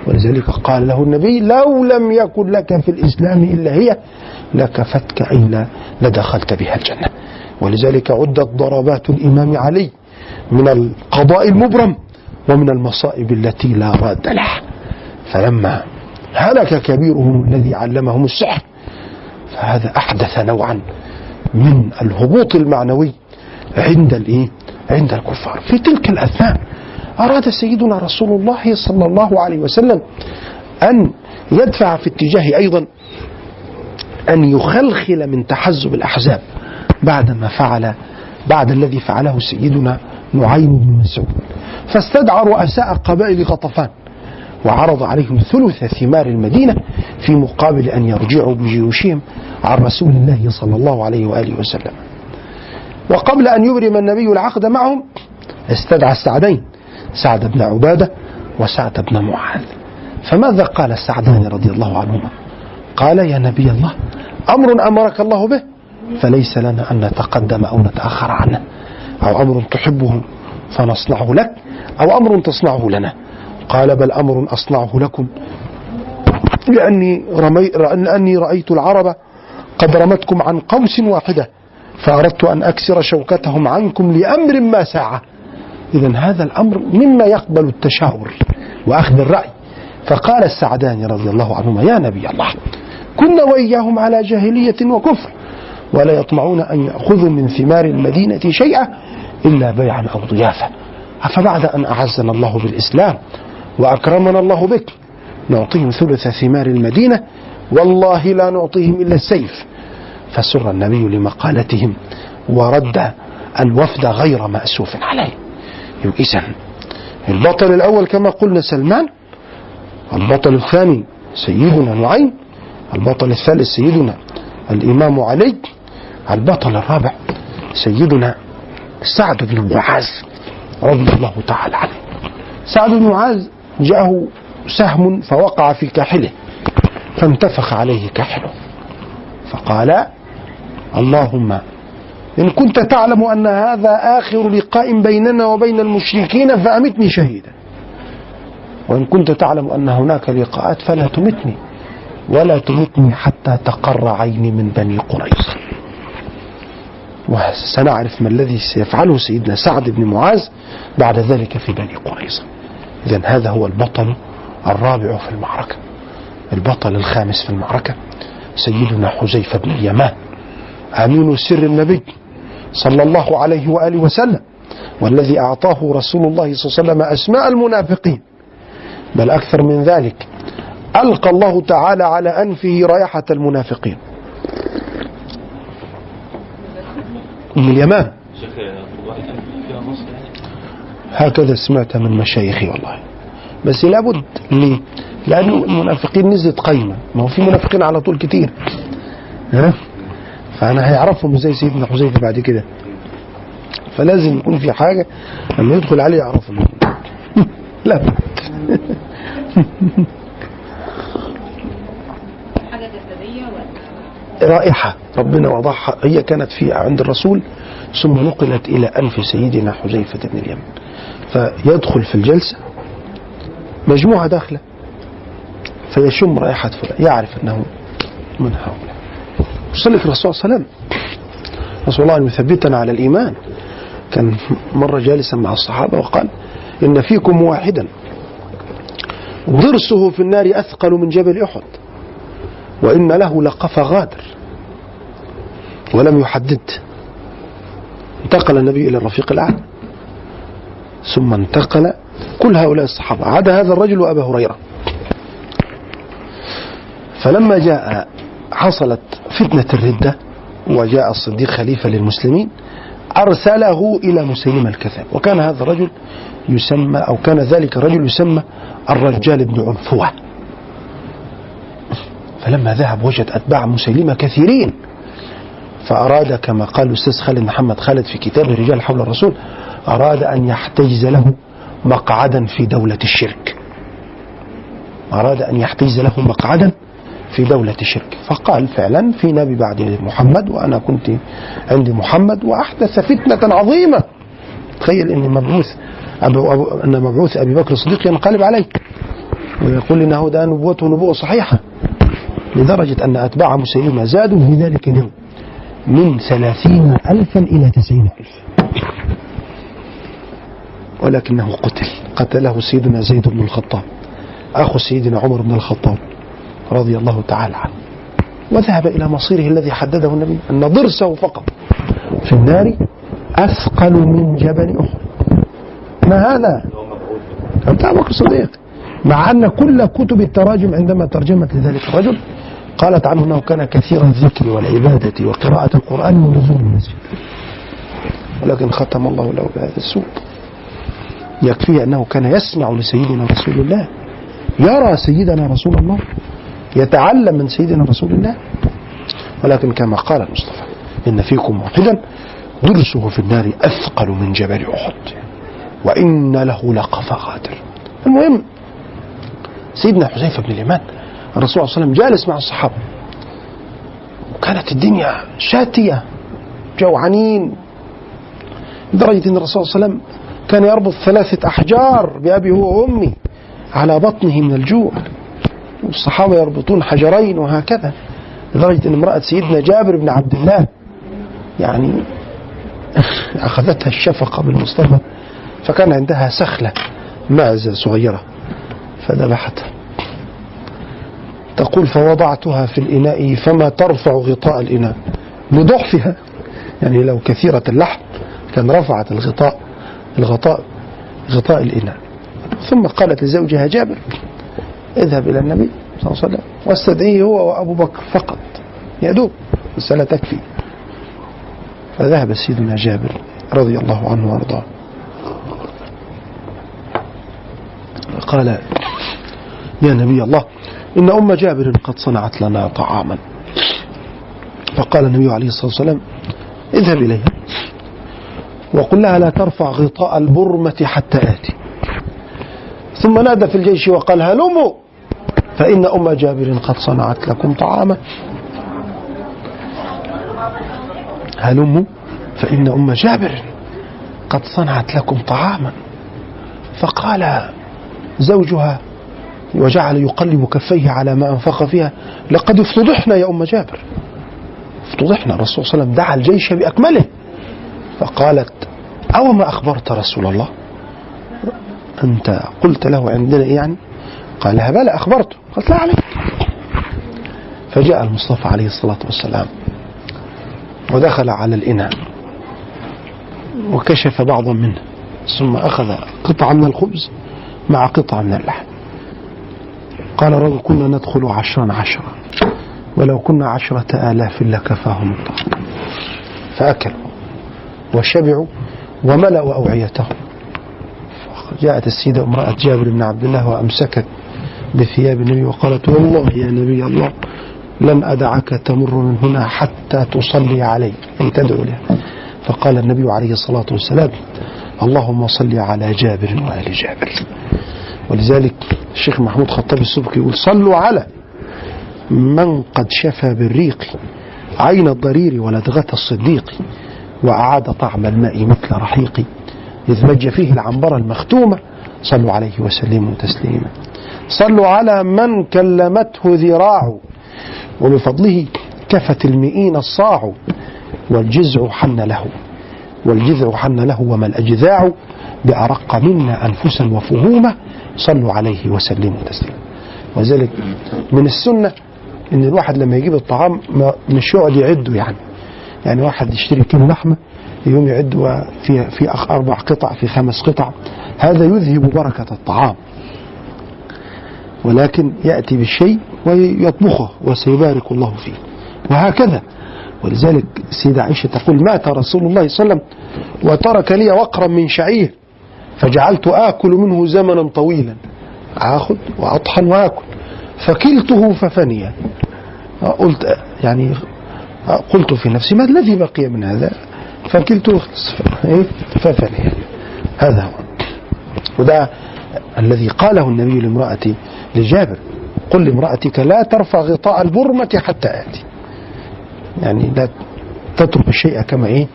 ولذلك قال له النبي لو لم يكن لك في الإسلام إلا هي لكفتك إلا لدخلت بها الجنة. ولذلك عدت ضربات الإمام علي من القضاء المبرم ومن المصائب التي لا راد لها. فلما هلك كبيرهم الذي علمهم السحر فهذا أحدث نوعا من الهبوط المعنوي عند الإيه؟ عند الكفار. في تلك الأثناء أراد سيدنا رسول الله صلى الله عليه وسلم أن يدفع في اتجاه أيضا أن يخلخل من تحزب الأحزاب بعدما فعل بعد الذي فعله سيدنا نعيم بن مسعود. فاستدعى رؤساء قبائل غطفان وعرض عليهم ثلث ثمار المدينة في مقابل أن يرجعوا بجيوشهم عن رسول الله صلى الله عليه وآله وسلم. وقبل أن يبرم النبي العقد معهم استدعى السعدين سعد بن عبادة وسعد بن معاذ. فماذا قال السعدان رضي الله عنهما؟ قال يا نبي الله أمر أمرك الله به فليس لنا أن نتقدم أو نتأخر عنه. أو أمر تحبه فنصنعه لك أو أمر تصنعه لنا. قال بل أمر أصنعه لكم. لأني, رمي لأني رأيت العرب قد رمتكم عن قوس واحدة فأردت أن أكسر شوكتهم عنكم لأمر ما ساعة. إذا هذا الأمر مما يقبل التشاور وأخذ الرأي. فقال السعدان رضي الله عنهما يا نبي الله كنا وإياهم على جاهلية وكفر ولا يطمعون أن يأخذوا من ثمار المدينة شيئا إلا بيعا أو ضيافة أفبعد أن أعزنا الله بالإسلام وأكرمنا الله بك. نعطيهم ثلث ثمار المدينة والله لا نعطيهم إلا السيف. فسر النبي لمقالتهم ورد الوفد غير مأسوف عليه. إذا البطل الأول كما قلنا سلمان البطل الثاني سيدنا نعيم البطل الثالث سيدنا الإمام علي البطل الرابع سيدنا سعد بن معاذ رضي الله تعالى عنه. سعد بن معاذ جاءه سهم فوقع في كاحله فانتفخ عليه كاحله فقال اللهم إن كنت تعلم أن هذا آخر لقاء بيننا وبين المشركين فأمتني شهيدا. وإن كنت تعلم أن هناك لقاءات فلا تمتني ولا تمتني حتى تقر عيني من بني قريظة وسنعرف ما الذي سيفعله سيدنا سعد بن معاذ بعد ذلك في بني قريظة إذا هذا هو البطل الرابع في المعركة. البطل الخامس في المعركة سيدنا حذيفة بن اليمان أمين سر النبي. صلى الله عليه وآله وسلم والذي أعطاه رسول الله صلى الله عليه وسلم أسماء المنافقين. بل أكثر من ذلك ألقى الله تعالى على أنفه رائحة المنافقين. من اليمان؟ هكذا سمعت من مشايخي والله. بس لابد ليه؟ لأنه المنافقين نزلت قيمة ما هو في منافقين على طول كتير. ها؟ فأنا هيعرفهم زي سيدنا حذيفة بعد كده. فلازم يكون في حاجة لما يدخل عليه يعرفهم. لا. رائحة ربنا وضعها هي كانت في عند الرسول ثم نقلت إلى أنف سيدنا حذيفة بن اليمن. فيدخل في الجلسة مجموعة داخلة فيشم رائحة فلان يعرف أنه من هؤلاء. وصل في الرسول صلى الله عليه وسلم. نسأل الله أن يثبتنا على الإيمان. كان مرة جالسا مع الصحابة وقال إن فيكم واحدا ضرسه في النار أثقل من جبل أحد وإن له لقف غادر ولم يحدد. انتقل النبي إلى الرفيق الأعلى. ثم انتقل كل هؤلاء الصحابة. عدا هذا الرجل وأبا هريرة. فلما جاء حصلت فتنة الردة وجاء الصديق خليفة للمسلمين أرسله إلى مسيلمة الكذاب وكان هذا الرجل يسمى أو كان ذلك الرجل يسمى الرجال بن عنفوة. فلما ذهب وجد أتباع مسيلمة كثيرين. فأراد كما قال الأستاذ خالد محمد خالد في كتابه رجال حول الرسول أراد أن يحتجز له مقعدا في دولة الشرك. أراد أن يحتجز له مقعدا في دولة الشرك فقال فعلا في نبي بعد محمد وأنا كنت عند محمد وأحدث فتنة عظيمة. تخيل أن مبعوث أبو أبو أن مبعوث أبي بكر الصديق ينقلب عليه ويقول إنه ده نبوته نبوة صحيحة لدرجة أن أتباع مسيلمة زادوا في ذلك اليوم من ثلاثين ألفا إلى تسعين ألفا ولكنه قتل. قتله سيدنا زيد بن الخطاب أخو سيدنا عمر بن الخطاب. رضي الله تعالى عنه. وذهب إلى مصيره الذي حدده النبي أن ضرسه فقط. في النار أثقل من جبل أحد. ما هذا؟ بتاع أبو بكر الصديق. مع أن كل كتب التراجم عندما ترجمت لذلك الرجل قالت عنه أنه كان كثير الذكر والعبادة وقراءة القرآن ونزول المسجد. ولكن ختم الله له بهذا السوء. يكفي أنه كان يسمع لسيدنا رسول الله. يرى سيدنا رسول الله يتعلم من سيدنا رسول الله. ولكن كما قال المصطفى إن فيكم واحدا درسه في النار أثقل من جبل أحد وإن له لقفا غادر المهم سيدنا حذيفة بن اليمان الرسول صلى الله عليه وسلم جالس مع الصحابة. وكانت الدنيا شاتية جوعانين لدرجة أن الرسول صلى الله عليه وسلم كان يربط ثلاثة أحجار بأبي هو وأمي على بطنه من الجوع. والصحابة يربطون حجرين وهكذا لدرجة أن امرأة سيدنا جابر بن عبد الله يعني أخذتها الشفقة بالمصطفى فكان عندها سخلة معزة صغيرة فذبحتها تقول فوضعتها في الإناء فما ترفع غطاء الإناء؟ لضعفها يعني لو كثيرة اللحم كان رفعت الغطاء الغطاء غطاء الإناء. ثم قالت لزوجها جابر اذهب إلى النبي صلى الله عليه وسلم. واستدعيه هو وأبو بكر فقط. يا دوب السنة تكفي. فذهب سيدنا جابر رضي الله عنه وأرضاه. قال يا نبي الله إن أم جابر قد صنعت لنا طعاما. فقال النبي عليه الصلاة والسلام اذهب إليها. وقل لها لا ترفع غطاء البرمة حتى آتي. ثم نادى في الجيش وقال هلموا فإن أم جابر قد صنعت لكم طعاما. هلموا فإن أم جابر قد صنعت لكم طعاما. فقال زوجها وجعل يقلب كفيه على ما أنفق فيها لقد افتضحنا يا أم جابر. افتضحنا الرسول صلى الله عليه وسلم دعا الجيش بأكمله. فقالت أو ما أخبرت رسول الله؟ أنت قلت له عندنا يعني قال لها بلى أخبرته. قالت لا عليك. فجاء المصطفى عليه الصلاة والسلام ودخل على الإناء وكشف بعضا منه ثم أخذ قطعة من الخبز مع قطعة من اللحم. قال رجل كنا ندخل عشرا عشرا ولو كنا عشرة آلاف لكفاهم الطعام فأكلوا وشبعوا وملأوا أوعيتهم. جاءت السيدة امرأة جابر بن عبد الله وأمسكت بثياب النبي وقالت والله يا نبي الله لن أدعك تمر من هنا حتى تصلي علي. أي تدعو له فقال النبي عليه الصلاة والسلام اللهم صل على جابر وآل جابر. ولذلك الشيخ محمود خطاب السبكي يقول صلوا على من قد شفى بالريق عين الضرير ولدغة الصديق وأعاد طعم الماء مثل رحيق إذ مج فيه العنبر المختومة صلوا عليه وسلموا تسليما. صلوا على من كلمته ذراع وبفضله كفت المئين الصاع والجزع حن له والجذع حن له وما الأجذاع بأرق منا أنفسا وفهوما صلوا عليه وسلموا تسليما. وذلك من السنة إن الواحد لما يجيب الطعام مش يقعد يعده يعني. يعني واحد يشتري كيلو لحمة يوم يعد في في أربع قطع في خمس قطع هذا يذهب بركة الطعام. ولكن يأتي بالشيء ويطبخه وسيبارك الله فيه. وهكذا. ولذلك السيدة عائشة تقول مات رسول الله صلى الله عليه وسلم وترك لي وقرا من شعير فجعلت آكل منه زمنا طويلا. آخذ وأطحن وآكل. فكلته ففني. قلت يعني قلت في نفسي ما الذي بقي من هذا؟ فكلته إيه؟ ففني. هذا هو. وده الذي قاله النبي لامرأة لجابر. قل لامرأتك لا ترفع غطاء البرمة حتى آتي. يعني لا تترك الشيء كما إيه؟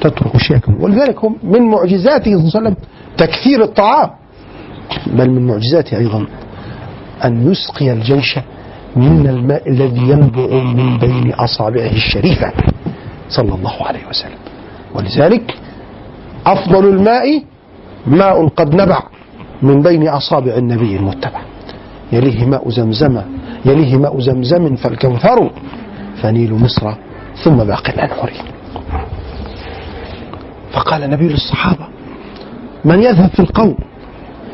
تترك الشيء كما. ولذلك هم من معجزاته صلى الله عليه وسلم تكثير الطعام. بل من معجزاته أيضا أن يسقي الجيش من الماء الذي ينبع من بين أصابعه الشريفة صلى الله عليه وسلم. ولذلك أفضل الماء ماء قد نبع من بين أصابع النبي المتبع. يليه ماء زمزم يليه ماء زمزم فالكوثر فنيل مصر ثم باقي الأنهر فقال النبي للصحابة من يذهب في القوم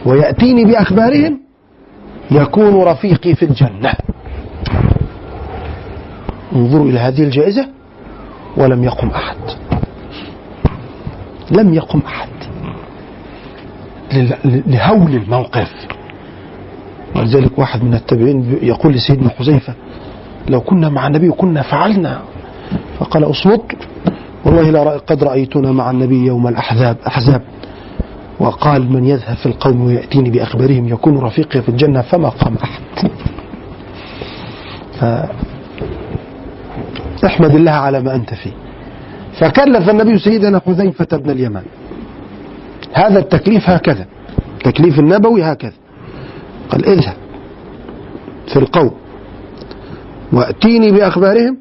ويأتيني بأخبارهم يكون رفيقي في الجنة. انظروا إلى هذه الجائزة ولم يقم أحد. لم يقم أحد. لهول الموقف. ولذلك واحد من التابعين يقول لسيدنا حذيفة لو كنا مع النبي كنا فعلنا. فقال اصمت والله قد رأيتنا مع النبي يوم الأحزاب أحزاب. وقال من يذهب في القوم ويأتيني بأخبارهم يكون رفيقي في الجنة فما قام أحد. ف... احمد الله على ما أنت فيه. فكلف النبي سيدنا حذيفة بن اليمان. هذا التكليف هكذا. التكليف النبوي هكذا. قال اذهب في القوم وأتيني بأخبارهم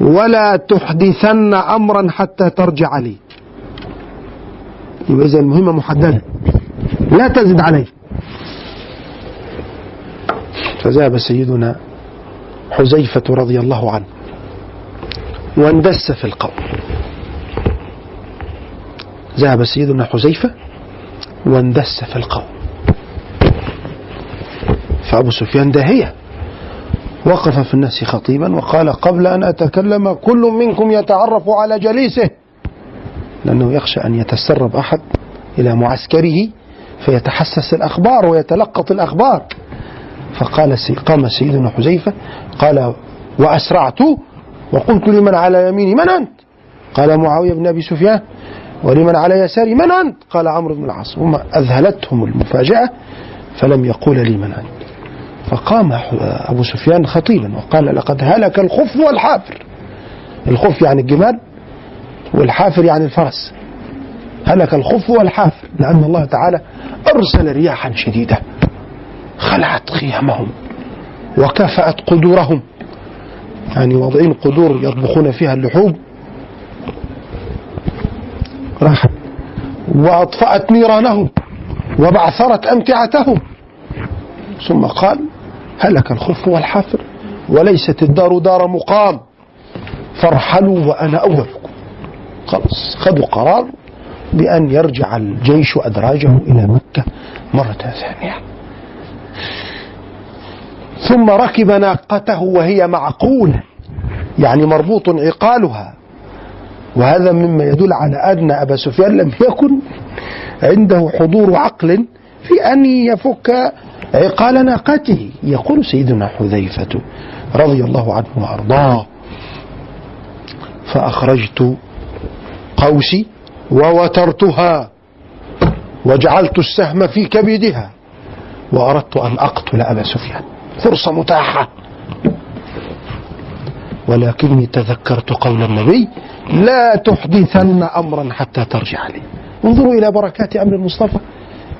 ولا تحدثن أمرا حتى ترجع لي. يبقى إذا المهمة محددة. لا تزد عليه فذهب سيدنا حذيفة رضي الله عنه واندس في القوم. ذهب سيدنا حذيفة واندس في القوم. فأبو سفيان داهية. وقف في الناس خطيبا وقال قبل أن أتكلم كل منكم يتعرف على جليسه. لأنه يخشى أن يتسرب أحد إلى معسكره فيتحسس الأخبار ويتلقط الأخبار. فقال سي قام سيدنا حذيفة قال وأسرعت وقلت لمن على يميني من أنت؟ قال معاوية بن أبي سفيان ولمن على يساري من أنت؟ قال عمرو بن العاص. هم أذهلتهم المفاجأة فلم يقول لي من أنت. فقام أبو سفيان خطيبا وقال لقد هلك الخف والحافر. الخف يعني الجمال والحافر يعني الفرس. هلك الخف والحافر. لأن الله تعالى أرسل رياحا شديدة خلعت خيامهم وكفأت قدورهم. يعني واضعين قدور يطبخون فيها اللحوم. راحت وأطفأت نيرانهم وبعثرت أمتعتهم. ثم قال هلك الخف والحافر وليست الدار دار مقام فارحلوا وأنا أولكم خلاص خذوا قرار بأن يرجع الجيش أدراجه إلى مكة مرة ثانية. ثم ركب ناقته وهي معقولة يعني مربوط عقالها. وهذا مما يدل على أن أبا سفيان لم يكن عنده حضور عقل في أن يفك عقال ناقته. يقول سيدنا حذيفة رضي الله عنه وأرضاه فأخرجت قوسي ووترتها وجعلت السهم في كبدها وأردت أن أقتل أبا سفيان. فرصة متاحة. ولكني تذكرت قول النبي لا تحدثن أمرا حتى ترجع لي. انظروا إلى بركات أمر المصطفى.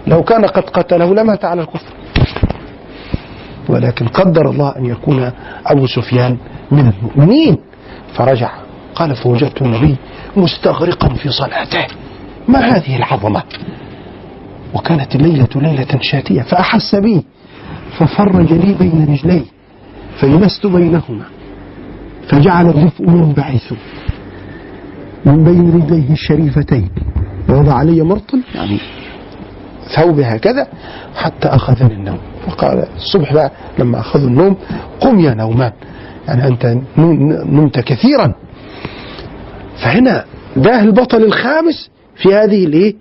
لو كان قد قتله لمات على الكفر. ولكن قدر الله أن يكون أبو سفيان من المؤمنين. فرجع قال فوجدت النبي مستغرقا في صلاته. ما هذه العظمة؟ وكانت الليلة ليلة شاتية فأحس بي. ففرج لي بين رجلي فجلست بينهما فجعل الرفء ينبعث من بين رجليه الشريفتين. ووضع علي مرطل يعني ثوب هكذا حتى أخذني النوم فقال الصبح بقى لما أخذوا النوم قم يا نومان. يعني أنت نمت كثيرا. فهنا ده البطل الخامس في هذه الإيه؟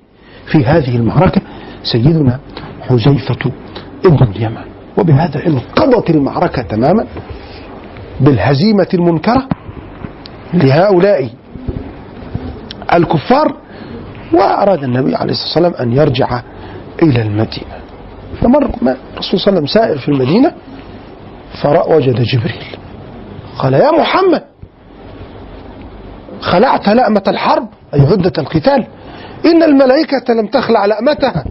في هذه المعركة سيدنا حذيفة ابن اليمن وبهذا انقضت المعركة تماما بالهزيمة المنكرة لهؤلاء الكفار وأراد النبي عليه الصلاة والسلام أن يرجع إلى المدينة. فمر الرسول صلى الله عليه وسلم سائر في المدينة فوجد جبريل. قال يا محمد خلعت لأمة الحرب أي عدة القتال إن الملائكة لم تخلع لأمتها.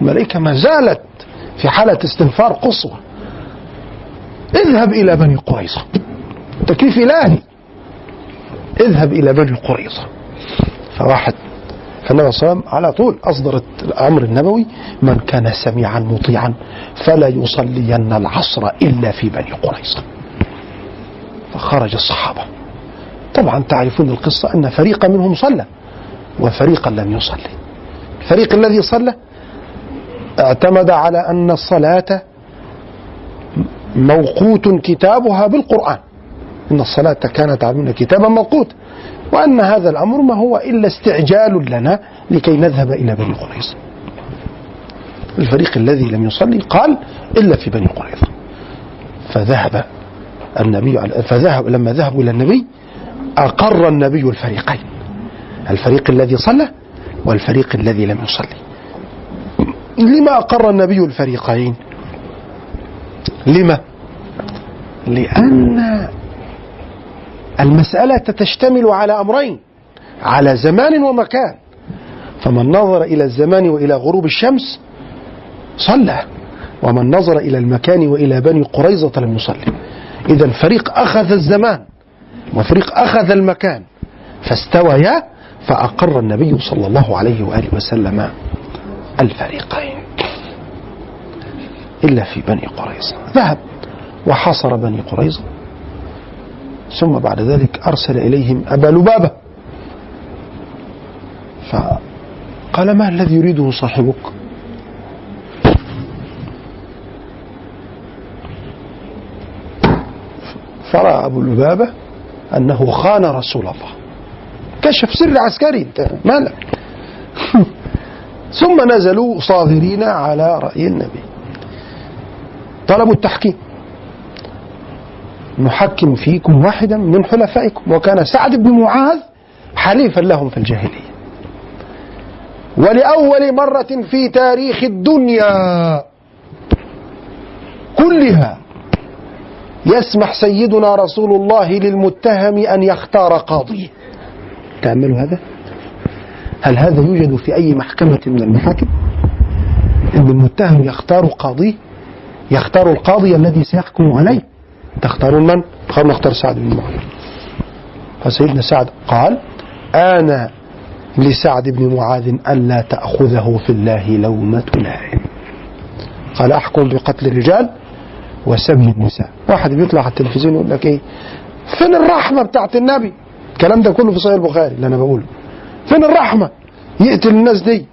الملائكة ما زالت في حالة استنفار قصوى. اذهب إلى بني قريظة تكليف إلهي اذهب إلى بني قريظة. فواحد فالنبي صلى الله عليه وسلم على طول أصدر الأمر النبوي من كان سميعا مطيعا فلا يصلين العصر إلا في بني قريظة. فخرج الصحابة. طبعا تعرفون القصة أن فريقا منهم صلى وفريقا لم يصلي. الفريق الذي صلى اعتمد على أن الصلاة موقوت كتابها بالقرآن. إن الصلاة كانت علينا كتابا موقوتا وأن هذا الأمر ما هو إلا استعجال لنا لكي نذهب إلى بني قريظة الفريق الذي لم يصلي قال إلا في بني قريظة فذهب النبي فذهب لما ذهبوا إلى النبي أقر النبي الفريقين. الفريق الذي صلى والفريق الذي لم يصلي. لما أقر النبي الفريقين؟ لما؟ لأن المسألة تشتمل على أمرين على زمان ومكان. فمن نظر إلى الزمان وإلى غروب الشمس صلى ومن نظر إلى المكان وإلى بني قريظة لم يصلي إذا فريق أخذ الزمان وفريق أخذ المكان فاستويا فأقر النبي صلى الله عليه وآله وسلم الفريقين. إلا في بني قريظة. ذهب وحاصر بني قريظة. ثم بعد ذلك أرسل إليهم أبا لبابة. فقال ما الذي يريده صاحبك؟ فرأى أبو لبابة أنه خان رسول الله. كشف سر عسكري أنت مالك؟ ثم نزلوا صاغرين على رأي النبي. طلبوا التحكيم. نحكم فيكم واحدا من حلفائكم وكان سعد بن معاذ حليفا لهم في الجاهلية. ولأول مرة في تاريخ الدنيا كلها يسمح سيدنا رسول الله للمتهم أن يختار قاضيه تأملوا هذا؟ هل هذا يوجد في أي محكمة من المحاكم؟ أن المتهم يختار قاضيه يختار القاضي الذي سيحكم عليه. تختارون من؟ قالوا نختار سعد بن معاذ فسيدنا سعد قال أنا لسعد بن معاذ ألا تأخذه في الله لومة لائم. قال أحكم بقتل الرجال وسبي النساء. واحد بيطلع على التلفزيون يقول لك إيه؟ فين الرحمة بتاعت النبي؟ الكلام ده كله في صحيح البخاري اللي أنا بقوله. فين الرحمة؟ يقتل الناس دي.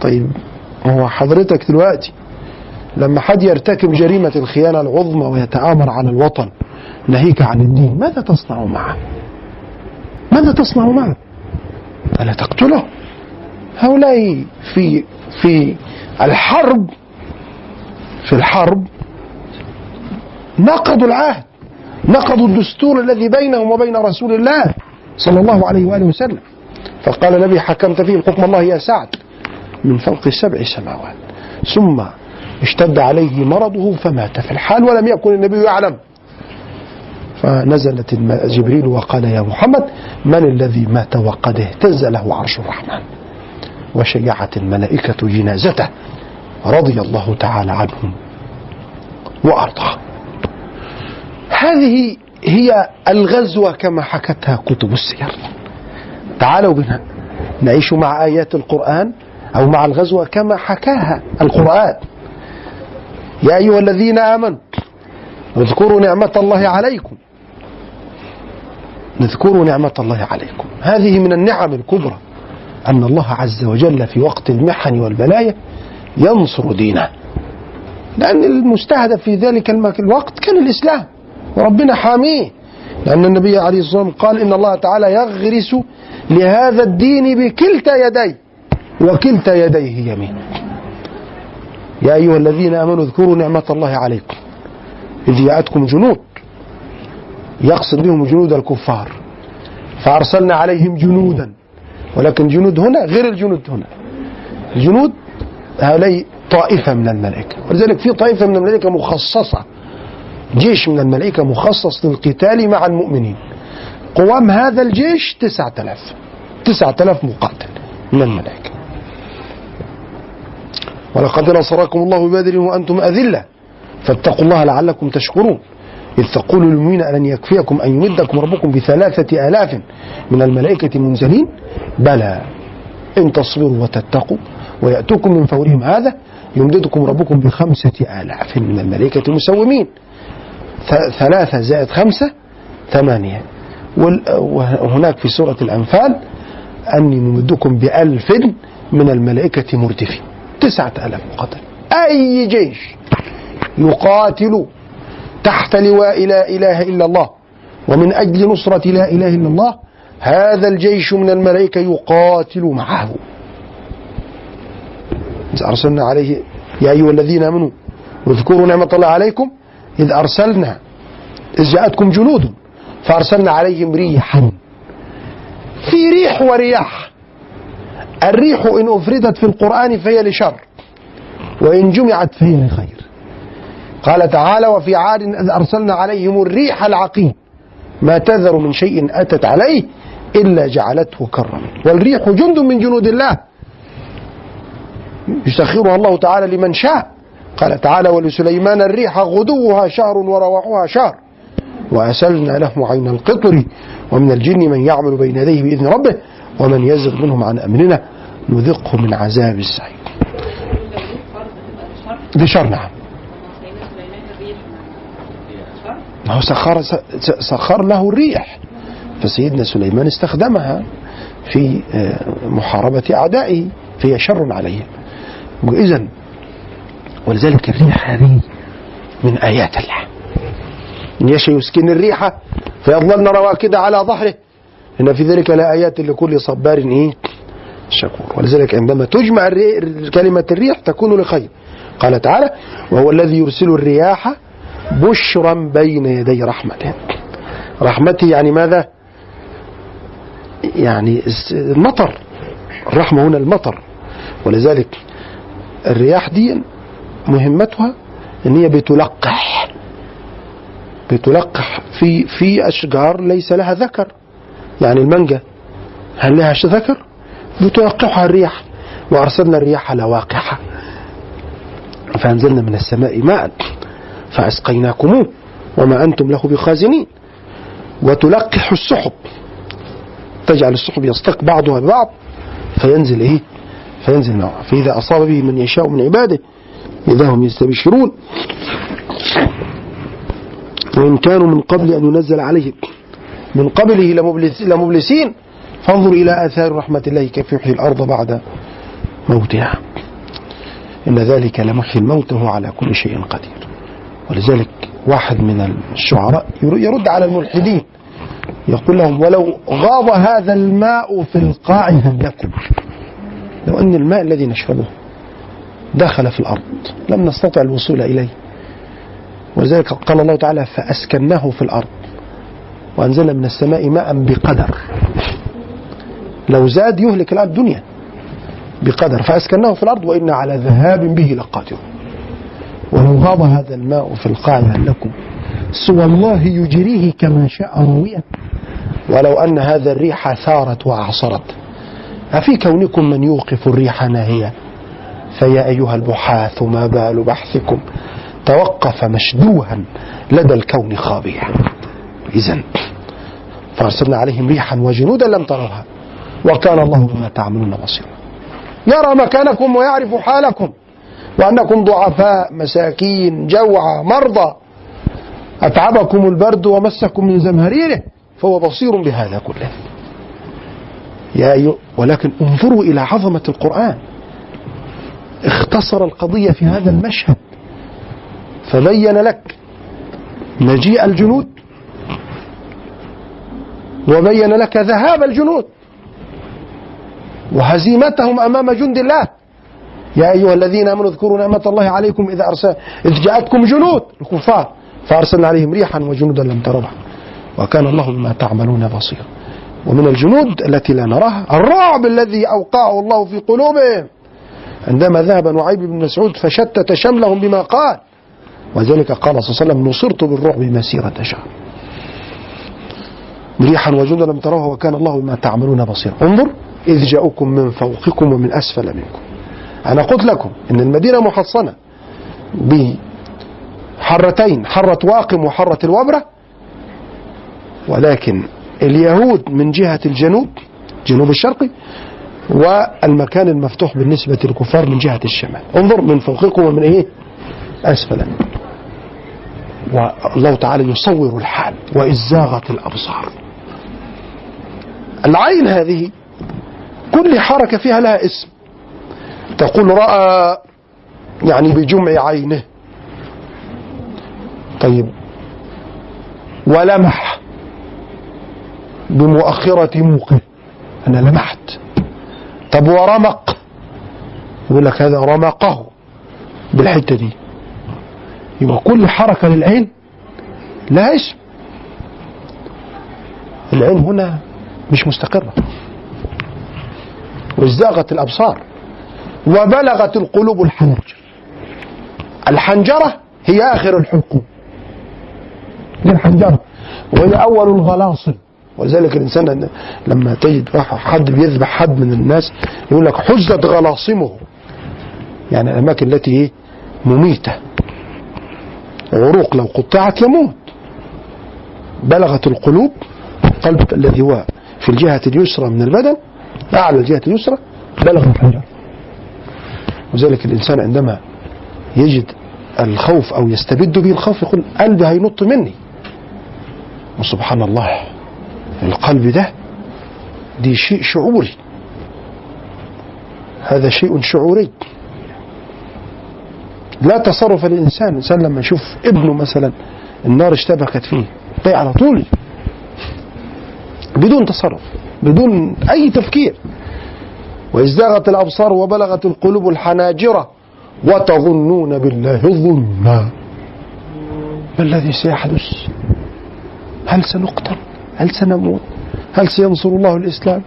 طيب هو حضرتك دلوقتي لما حد يرتكب جريمة الخيانة العظمى ويتآمر على الوطن ناهيك عن الدين ماذا تصنع معه؟ ماذا تصنع معه؟ ألا تقتله؟ هؤلاء في في الحرب في الحرب نقضوا العهد نقضوا الدستور الذي بينهم وبين رسول الله صلى الله عليه وآله وسلم. فقال النبي حكمت فيهم حكم الله يا سعد من فوق سبع سماوات. ثم اشتد عليه مرضه فمات. في الحال ولم يكن النبي يعلم. فنزلت جبريل وقال يا محمد من الذي مات وقد اهتز له عرش الرحمن؟ وشيعت الملائكة جنازته رضي الله تعالى عنهم وأرضاه. هذه هي الغزوة كما حكتها كتب السير. تعالوا بنا نعيش مع آيات القرآن أو مع الغزوة كما حكاها القرآن. يا أيها الذين آمنوا اذكروا نعمة الله عليكم. اذكروا نعمة الله عليكم. هذه من النعم الكبرى أن الله عز وجل في وقت المحن والبلايا ينصر دينه. لأن المستهدف في ذلك الوقت كان الإسلام. وربنا حاميه. لأن النبي عليه الصلاة والسلام قال إن الله تعالى يغرس لهذا الدين بكلتا يديه وكلتا يديه يمين يا أيها الذين آمنوا اذكروا نعمة الله عليكم. إذ جاءتكم جنود. يقصد بهم جنود الكفار. فأرسلنا عليهم جنودا. ولكن جنود هنا غير الجنود هنا. الجنود هؤلاء طائفة من الملائكة. ولذلك في طائفة من الملائكة مخصصة. جيش من الملائكة مخصص للقتال مع المؤمنين. قوام هذا الجيش تسعة آلاف. تسعة آلاف مقاتل من الملائكة. ولقد نصركم الله ببدر وأنتم أذلة فاتقوا الله لعلكم تشكرون. إذ تقول للمؤمنين ألن يكفيكم أن يمدكم ربكم بثلاثة آلاف من الملائكة منزلين بلى. إن تصبروا وتتقوا ويأتوكم من فورهم هذا يمددكم ربكم بخمسة آلاف من الملائكة مسومين ث- ثلاثة زائد خمسة ثمانية. وهناك في سورة الأنفال أني ممدكم بألف من الملائكة مردفين. تسعة ألاف مقاتل. أي جيش يقاتل تحت لواء لا إله إلا الله ومن أجل نصرة لا إله إلا الله هذا الجيش من الملائكة يقاتل معه. إذ أرسلنا عليه يا أيها الذين آمنوا واذكروا نعمة الله عليكم إذ أرسلنا إذ جاءتكم جنود فأرسلنا عليهم ريحا. في ريح ورياح. الريح إن أفردت في القرآن فهي لشر وإن جمعت فهي لخير. قال تعالى وفي عاد إذ أرسلنا عليهم الريح العقيم. ما تذر من شيء أتت عليه إلا جعلته كرما. والريح جند من جنود الله. يسخرها الله تعالى لمن شاء. قال تعالى ولسليمان الريح غدوها شهر ورواحها شهر وأسلنا له عين القطر ومن الجن من يعمل بين يديه بإذن ربه ومن يزغ منهم عن أمرنا. نذقه من عذاب السعير. دي شر نعم. ما هو سخر سخر له الريح. فسيدنا سليمان استخدمها في آه، محاربة أعدائه فهي شر عليه. وإذا ولذلك الريح هذه من آيات الله. إن يشاء يسكن الريح فيظللن رواكد على ظهره. إن في ذلك لآيات لكل صبار إيه؟ شكور ولذلك عندما تجمع. كلمة الريح تكون لخير. قال تعالى وهو الذي يرسل الرياح بشرا بين يدي رحمته رحمته يعني ماذا؟ يعني المطر. الرحمة هنا المطر. ولذلك الرياح دي مهمتها إن هي بتلقح. بتلقح في في أشجار ليس لها ذكر. يعني المانجا هل لها ذكر؟ بتلقحها الرياح وأرسلنا الرياح لواقحه فأنزلنا من السماء ماء فاسقيناكموه وما أنتم له بخازنين. وتلقح السحب. تجعل السحب يصطك بعضها ببعض. فينزل إيه؟ فينزل معه فإذا أصاب به من يشاء من عباده إذا هم يستبشرون. وإن كانوا من قبل أن ينزل عليهم من قبله لمبلس لمبلسين. فانظر إلى آثار رحمة الله كيف يحيي الأرض بعد موتها. إن ذلك لمحيي الموت وهو على كل شيء قدير. ولذلك واحد من الشعراء ير- يرد على الملحدين يقول لهم ولو غاب هذا الماء في القاع هلكم لو أن الماء الذي نشربه دخل في الأرض لم نستطع الوصول إليه. ولذلك قال الله تعالى فأسكناه في الأرض وأنزلنا من السماء ماء بقدر. لو زاد يهلك الآن الدنيا بقدر فأسكناه في الأرض وإنا على ذهاب به لقادرون. ولو غاب هذا الماء في القاع هلكم سوى الله يجريه كما شاء روية. ولو أن هذا الريح ثارت وأعصرت أفي كونكم من يوقف الريح ناهية فيا أيها البحاث ما بال بحثكم؟ توقف مشدوها لدى الكون خابيا إذا فأرسلنا عليهم ريحا وجنودا لم تروها. وكان الله بما تعملون بصيرا. يرى مكانكم ويعرف حالكم وأنكم ضعفاء مساكين جوعى مرضى. أتعبكم البرد ومسكم من زمهريره فهو بصير بهذا كله. يا أيها ولكن انظروا إلى عظمة القرآن. اختصر القضية في هذا المشهد. فبين لك مجيء الجنود وبين لك ذهاب الجنود. وهزيمتهم أمام جند الله. يا أيها الذين آمنوا اذكروا نعمة الله عليكم إذا أرسل إذ جاءتكم جنود الكفار. فأرسلنا عليهم ريحا وجنودا لم تروها وكان الله بما تعملون بصيرا. ومن الجنود التي لا نراها الرعب الذي أوقعه الله في قلوبهم. عندما ذهب نعيب بن مسعود فشتت شملهم بما قال. وذلك قال صلى الله عليه وسلم نصرت بالرعب مسيرة شهر. ريحا وجندا لم تروها وكان الله بما تعملون بصيرا. انظر إذ جاءكم من فوقكم ومن أسفل منكم. أنا قلت لكم إن المدينة محصنة بحرتين حرة واقم وحرة الوبرة. ولكن اليهود من جهة الجنوب جنوب الشرقي والمكان المفتوح بالنسبة للكفار من جهة الشمال. انظر من فوقكم ومن إيه؟ أسفل. والله تعالى يصور الحال وإذ زاغت الأبصار. العين هذه كل حركة فيها لها اسم. تقول رأى يعني بجمع عينه. طيب. ولمح بمؤخرة موقه أنا لمحت. طب ورمق. يقول لك هذا رمقه بالحتة دي. يبقى كل حركة للعين لها اسم. العين هنا مش مستقرة. وازداغت الأبصار وبلغت القلوب الحنجر الحنجرة هي آخر الحلقوم دي الحنجرة وهي أول الغلاصل. ولذلك الإنسان لما تجد حد بيذبح حد من الناس يقول لك حزت غلاصمه. يعني الأماكن التي؟ مميتة عروق لو قطعت يموت. بلغت القلوب القلب الذي هو في الجهة اليسرى من البدن أعلى الجهة اليسرى بلغ الحنجرة وذلك الإنسان عندما يجد الخوف أو يستبد به الخوف يقول قلبي هينط مني. وسبحان الله القلب ده دي شيء شعوري. هذا شيء شعوري. لا تصرف الإنسان الإنسان لما يشوف ابنه مثلا النار اشتبكت فيه ده على طول بدون تصرف. بدون أي تفكير. وازداغت الأبصار وبلغت القلوب الحناجر وتظنون بالله الظنا ما الذي سيحدث؟ هل سنقتل؟ هل سنموت؟ هل سينصر الله الإسلام؟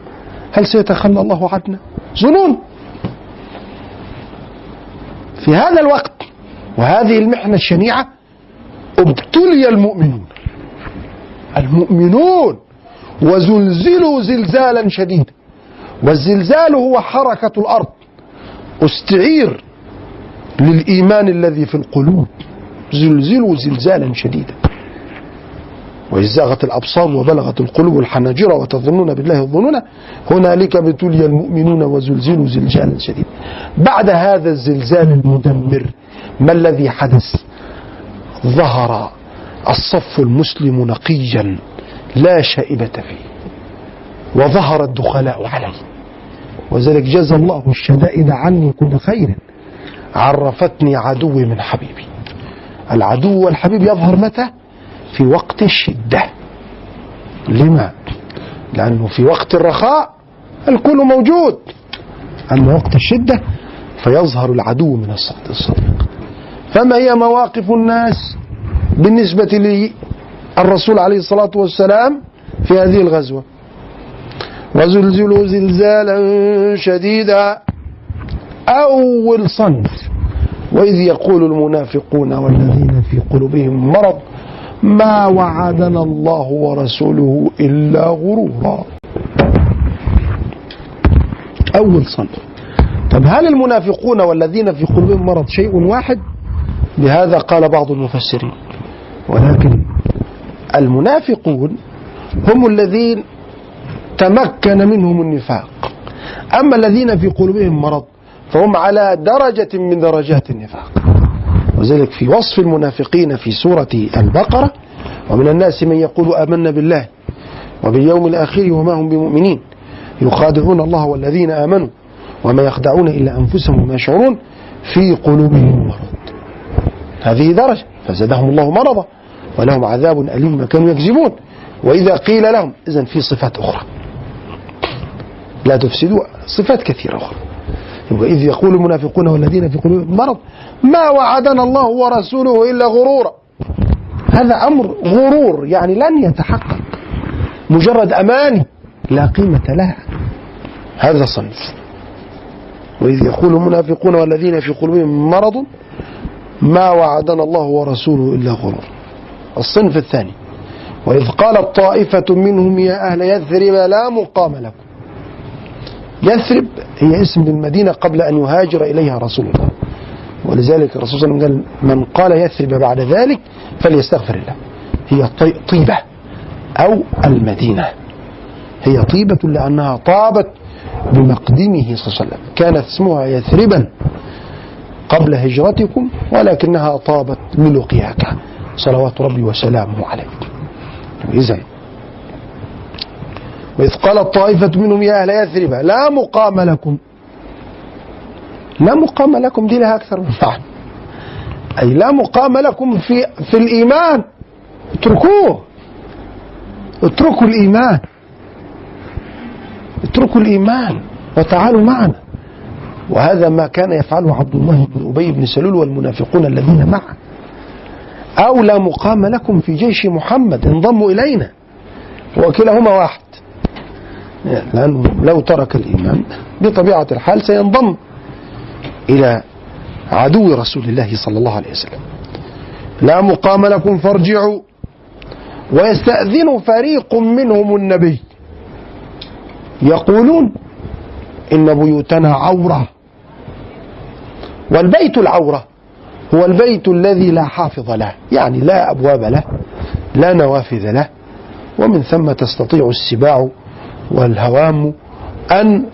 هل سيتخلى الله عنا ظنون. في هذا الوقت وهذه المحنة الشنيعة ابتلي المؤمنون. المؤمنون. وزلزلوا زلزالا شديدا والزلزال هو حركة الأرض استعير للإيمان الذي في القلوب. زلزلوا زلزالا شديدا. وإذ زاغت الأبصار وبلغت القلوب الحناجر وتظنون بالله الظنون. هنالك ابتلي المؤمنون وزلزلوا زلزالا شديدا. بعد هذا الزلزال المدمر ما الذي حدث؟ ظهر الصف المسلم نقيا. لا شائبة فيه. وظهر الدخلاء عليه. وذلك جزى الله الشدائد عني كل خير. عرفتني عدوي من حبيبي. العدو والحبيب يظهر متى؟ في وقت الشدة. لما؟ لأنه في وقت الرخاء الكل موجود. أما وقت الشدة فيظهر العدو من الصديق. فما هي مواقف الناس بالنسبة للرسول عليه الصلاة والسلام في هذه الغزوة. وزلزلوا زلزالا شديدا. أول صنف. وإذ يقول المنافقون والذين في قلوبهم مرض ما وعدنا الله ورسوله إلا غرورا. أول صنف. طب هل المنافقون والذين في قلوبهم مرض شيء واحد؟ بهذا قال بعض المفسرين. ولكن المنافقون هم الذين تمكن منهم النفاق. أما الذين في قلوبهم مرض فهم على درجة من درجات النفاق. وذلك في وصف المنافقين في سورة البقرة. ومن الناس من يقول آمنا بالله وباليوم الآخر وما هم بمؤمنين. يخادعون الله والذين آمنوا وما يخدعون إلا أنفسهم وما يشعرون في قلوبهم مرض. هذه درجة. فزادهم الله مرضا. ولهم عذاب أليم ما كانوا يكذبون. وإذا قيل لهم إذن في صفات أخرى. لا تفسدوا صفات كثيرة أخرى. يبقى إذ يقول المنافقون والذين في قلوبهم مرض ما وعدنا الله ورسوله إلا غرورا. هذا أمر غرور يعني لن يتحقق. مجرد أماني لا قيمة لها. هذا صنف. وإذ يقول المنافقون والذين في قلوبهم مرض ما وعدنا الله ورسوله إلا غرور. الصنف الثاني. وإذ قالت طائفة منهم يا أهل يثرب لا مقام لكم. يثرب هي اسم المدينة قبل أن يهاجر إليها رسول الله. ولذلك الرسول صلى الله عليه وسلم قال من قال يثرب بعد ذلك فليستغفر الله. هي طي- طيبة أو المدينة. هي طيبة لأنها طابت بمقدمه صلى الله عليه وسلم. كانت اسمها يثربا قبل هجرتكم ولكنها طابت للقياك صلوات ربي وسلامه عليه. إذا وإذ قالت طائفة منهم يا أهل يثرب لا مقام لكم. لا مقام لكم دي لها أكثر من معنى أي لا مقام لكم في في الإيمان. اتركوه. اتركوا الإيمان. اتركوا الإيمان وتعالوا معنا. وهذا ما كان يفعله عبد الله بن أبي بن سلول والمنافقون الذين معه. أو لا مقام لكم في جيش محمد انضموا إلينا. وكلاهما واحد. لأنه لو ترك الإيمان بطبيعة الحال سينضم إلى عدو رسول الله صلى الله عليه وسلم. لا مقام لكم فارجعوا. ويستأذن فريق منهم النبي. يقولون إن بيوتنا عورة. والبيت العورة. هو البيت الذي لا حافظ له يعني لا أبواب له لا نوافذ له ومن ثم تستطيع السباع والهوام أن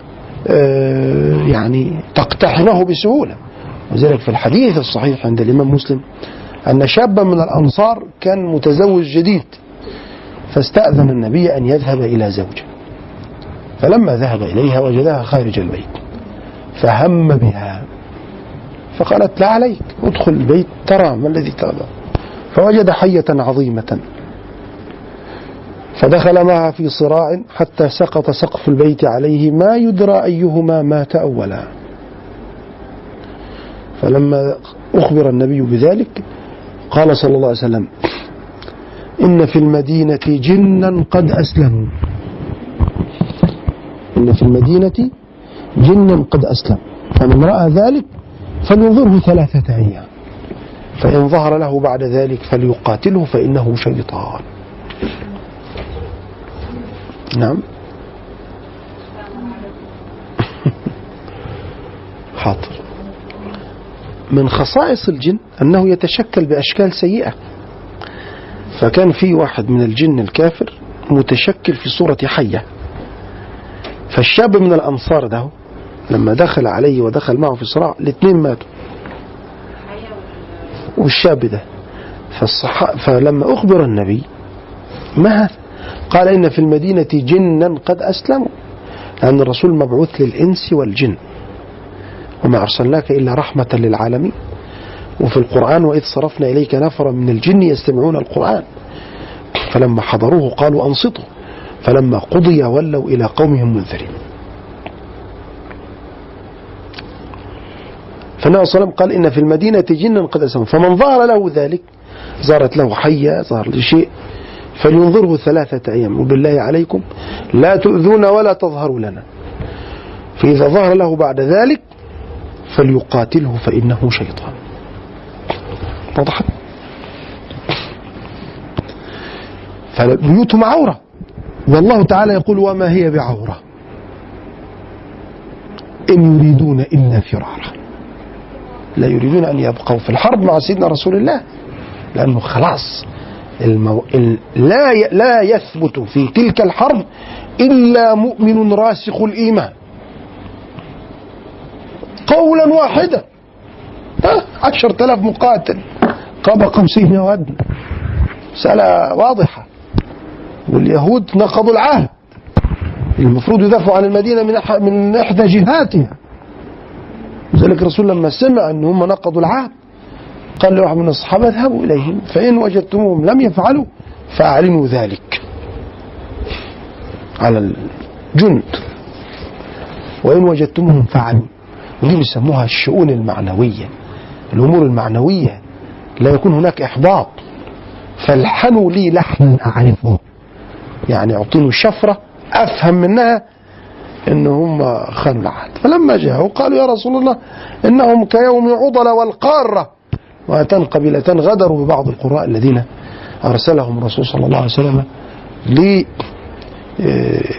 آه، يعني تقتحمه بسهولة. وذلك في الحديث الصحيح عند الإمام مسلم أن شابا من الأنصار كان متزوج جديد فاستأذن النبي أن يذهب إلى زوجه. فلما ذهب إليها وجدها خارج البيت فهم بها. فقالت لا عليك ادخل البيت ترى ما الذي ترى. فوجد حية عظيمة. فدخل معها في صراع حتى سقط سقف البيت عليه ما يدرى أيهما مات أولا. فلما أخبر النبي بذلك قال صلى الله عليه وسلم إن في المدينة جنا قد أسلموا. إن في المدينة جنا قد أسلم فمن رأى ذلك فلينظره ثلاثة أيام. فإن ظهر له بعد ذلك فليقاتله فإنه شيطان. نعم. حاضر من خصائص الجن أنه يتشكل بأشكال سيئة. فكان في واحد من الجن الكافر متشكل في صورة حية. فالشاب من الأنصار ده لما دخل عليه ودخل معه في صراع الاثنين ماتوا. والشاب ده فالصح... فلما أخبر النبي ما قال إن في المدينة جنا قد أسلموا لأن الرسول مبعوث للإنس والجن. وما أرسلناك إلا رحمة للعالمين. وفي القرآن وإذ صرفنا إليك نفرا من الجن يستمعون القرآن. فلما حضروه قالوا أنصتوا. فلما قضي ولوا إلى قومهم منذرين. فالنبي صلى الله عليه وسلم قال إن في المدينة جنا قد أسلموا فمن ظهر له ذلك ظهرت له حية ظهر له شيء فلينظره ثلاثة أيام. وبالله عليكم لا تؤذون ولا تظهروا لنا. فإذا ظهر له بعد ذلك فليقاتله فإنه شيطان. وضحت فبيوتهم عورة والله تعالى يقول وما هي بعورة؟ إن يريدون إلا فرارا. لا يريدون أن يبقوا في الحرب مع سيدنا رسول الله لأنه خلاص المو... ال... لا ي... لا يثبت في تلك الحرب إلا مؤمن راسخ الإيمان. قولا واحدا. ها؟ عشرة آلاف مقاتل. قاب قوسين وأدنى مسألة واضحة. واليهود نقضوا العهد. المفروض يدافعوا عن المدينة من أح... من إحدى جهاتها. لذلك الرسول لما سمع أن هم نقضوا العهد قال لواحد من الصحابة اذهبوا إليهم فإن وجدتموهم لم يفعلوا فأعلنوا ذلك على الجند. وإن وجدتموهم فعلوا ودي بيسموها الشؤون المعنوية. الأمور المعنوية لا يكون هناك إحباط. فالحنوا لي لحنا أعرفه. يعني أعطيني شفرة أفهم منها إن هم خانوا العهد فلما جاءوا قالوا يا رسول الله إنهم كيوم عضل والقارة. وأتان قبيلتان غدروا ببعض القراء الذين أرسلهم الرسول صلى الله عليه وسلم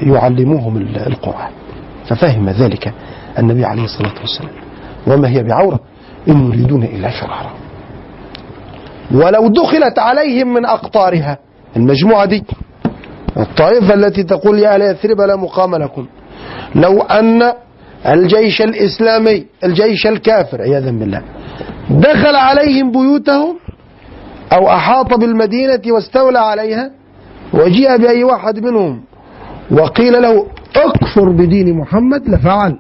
ليعلموهم القرآن. ففهم ذلك النبي عليه الصلاة والسلام. وما هي بعورة؟ إن يريدون إلا فرارا ولو دخلت عليهم من أقطارها. المجموعة دي الطائفة التي تقول يا أهل يثرب لا مقام لكم. لو أن الجيش الإسلامي الجيش الكافر عياذا بالله دخل عليهم بيوتهم أو أحاط بالمدينة واستولى عليها وجيء بأي واحد منهم وقيل له اكفر بدين محمد لفعل.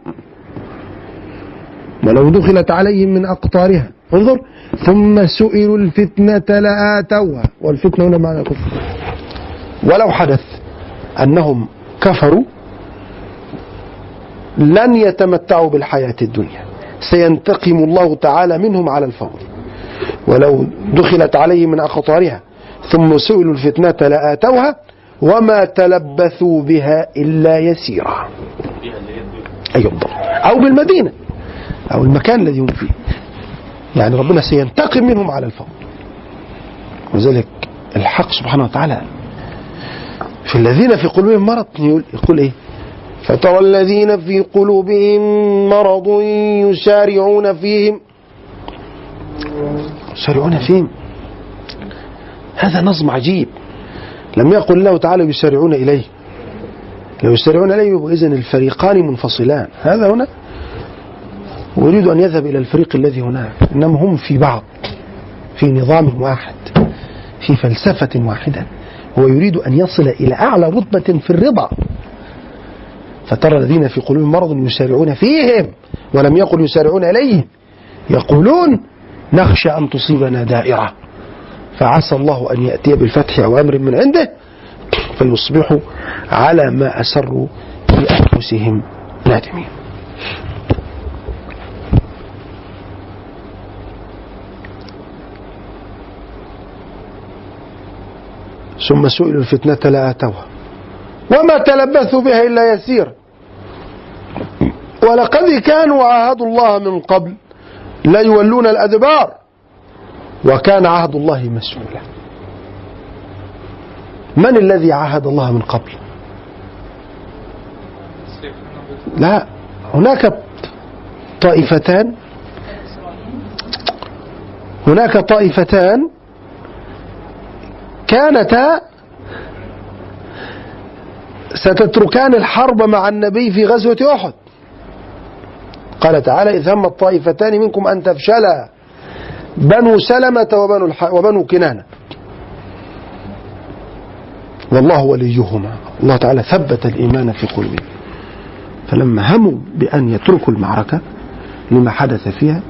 ولو دخلت عليهم من أقطارها. انظر ثم سئلوا الفتنة لآتوها. والفتنة هنا معنى كفر. ولو حدث أنهم كفروا لن يتمتعوا بالحياة الدنيا. سينتقم الله تعالى منهم على الفور. ولو دخلت عليهم من أقطارها ثم سئلوا الفتنة لآتوها وما تلبثوا بها إلا يسيرا. أي بالضبط أو بالمدينة. أو المكان الذي هم فيه. يعني ربنا سينتقم منهم على الفور. وذلك الحق سبحانه وتعالى. في الذين في قلوبهم مرض يقول, إيه؟ فترى الذين في قلوبهم مرض يسارعون فيهم. يسارعون فيهم. هذا نظم عجيب. لم يقل الله تعالى يسارعون إليه. لو يسارعون إليه يبقى إذن الفريقان منفصلان. هذا هنا ويريد أن يذهب إلى الفريق الذي هناك. إنما هم في بعض في نظام واحد في فلسفة واحدة. هو يريد أن يصل إلى أعلى رتبة في الرضا. فترى الذين في قلوبهم مرض يسارعون فيهم ولم يقل يسارعون إليهم يقولون نخشى أن تصيبنا دائرة. فعسى الله أن يأتي بالفتح أو أمر من عنده فيصبحوا على ما أسروا في أنفسهم نادمين. ثم سئلوا الفتنة لآتوها وما تلبثوا بها إلا يسير. ولقد كانوا عاهدوا الله من قبل لا يولون الأدبار وكان عهد الله مسؤولا. من الذي عاهد الله من قبل؟ لا هناك طائفتان هناك طائفتان كانتا ستتركان الحرب مع النبي في غزوة أحد. قال تعالى إذ هم الطائفتان منكم أن تفشلا بنو سلمة وبنو. وبنو كنانة. والله وليهما. الله تعالى ثبت الإيمان في قلوبهم. فلما هموا بأن يتركوا المعركة لما حدث فيها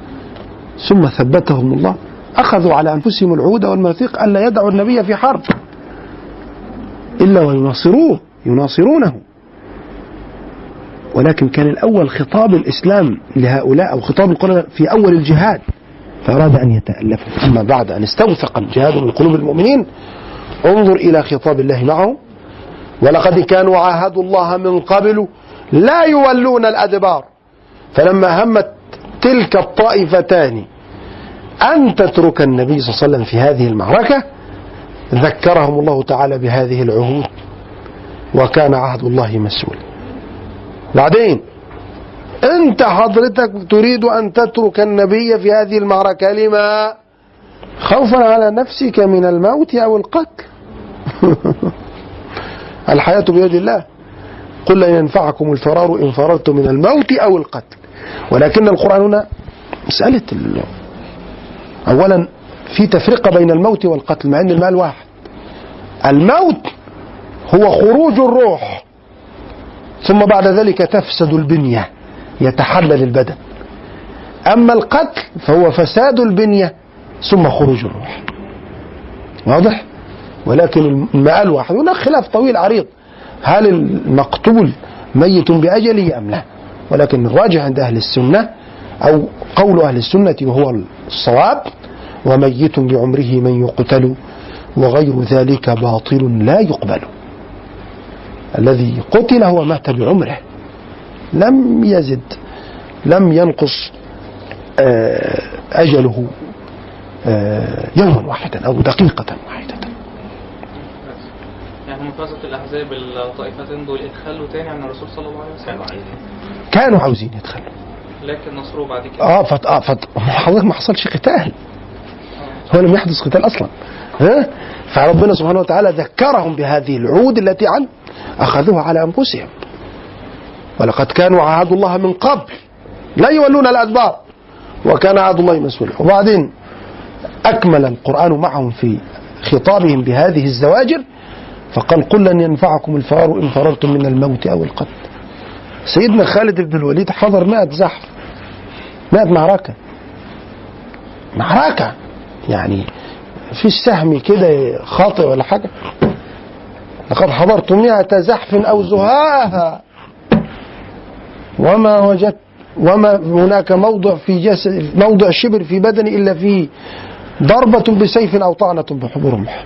ثم ثبتهم الله أخذوا على أنفسهم العهود والمواثيق ألا يدعوا النبي في حرب إلا ويناصروه. يناصرونه. ولكن كان الأول خطاب الإسلام لهؤلاء أو خطاب القرآن في أول الجهاد فأراد أن يتألفوا أما بعد أن استوثق الجهاد من قلوب المؤمنين انظر إلى خطاب الله معهم. ولقد كانوا عاهدوا الله من قبل لا يولون الأدبار. فلما همت تلك الطائفتان أن تترك النبي صلى الله عليه وسلم في هذه المعركة ذكرهم الله تعالى بهذه العهود. وكان عهد الله مسؤولا. بعدين أنت حضرتك تريد أن تترك النبي في هذه المعركة لما؟ خوفا على نفسك من الموت أو القتل. الحياة بيد الله. قل لن ينفعكم الفرار إن فررتم من الموت أو القتل. ولكن القرآن هنا ال- اولا في تفرقة بين الموت والقتل مع إن المال واحد. الموت هو خروج الروح ثم بعد ذلك تفسد البنية يتحلل البدن. أما القتل فهو فساد البنية ثم خروج الروح. واضح؟ ولكن المآل واحد هناك خلاف طويل عريض. هل المقتول ميت بأجله أم لا؟ ولكن الراجح عند أهل السنة أو قول أهل السنة وهو الصواب وميت بعمره من يقتل وغير ذلك باطل لا يقبل. الذي قتل هو مات بعمره. لم يزد لم ينقص آه، أجله آه، يوما واحدا أو دقيقة واحدة. يعني منفذة الأحزاب الطائفتين دول اتخلوا تاني عن الرسول صلى الله عليه وسلم؟ كانوا عاوزين يدخلوا لكن نصروه بعد كده؟ آه فت... آه فت... حضرتك ما حصلش قتال. هو لم يحدث قتال أصلا. ها؟ فربنا سبحانه وتعالى ذكرهم بهذه العهود التي عن أخذوها على أنفسهم. ولقد كانوا عاهدوا الله من قبل. لا يولون الأدبار. وكان عهد الله مسؤولا وبعدين أكمل القرآن معهم في خطابهم بهذه الزواجر فقال قل لن ينفعكم الفرار إن فررتم من الموت أو القتل. سيدنا خالد بن الوليد حضر مئة زحف. مئة معركة. معركة. يعني في سهم كده خاطئ ولا حاجة. لقد حضرت مئة زحف أو زهاها وما وجدت وما هناك موضع في جسد موضع شبر في بدني إلا فيه ضربة بسيف أو طعنة بحبر رمح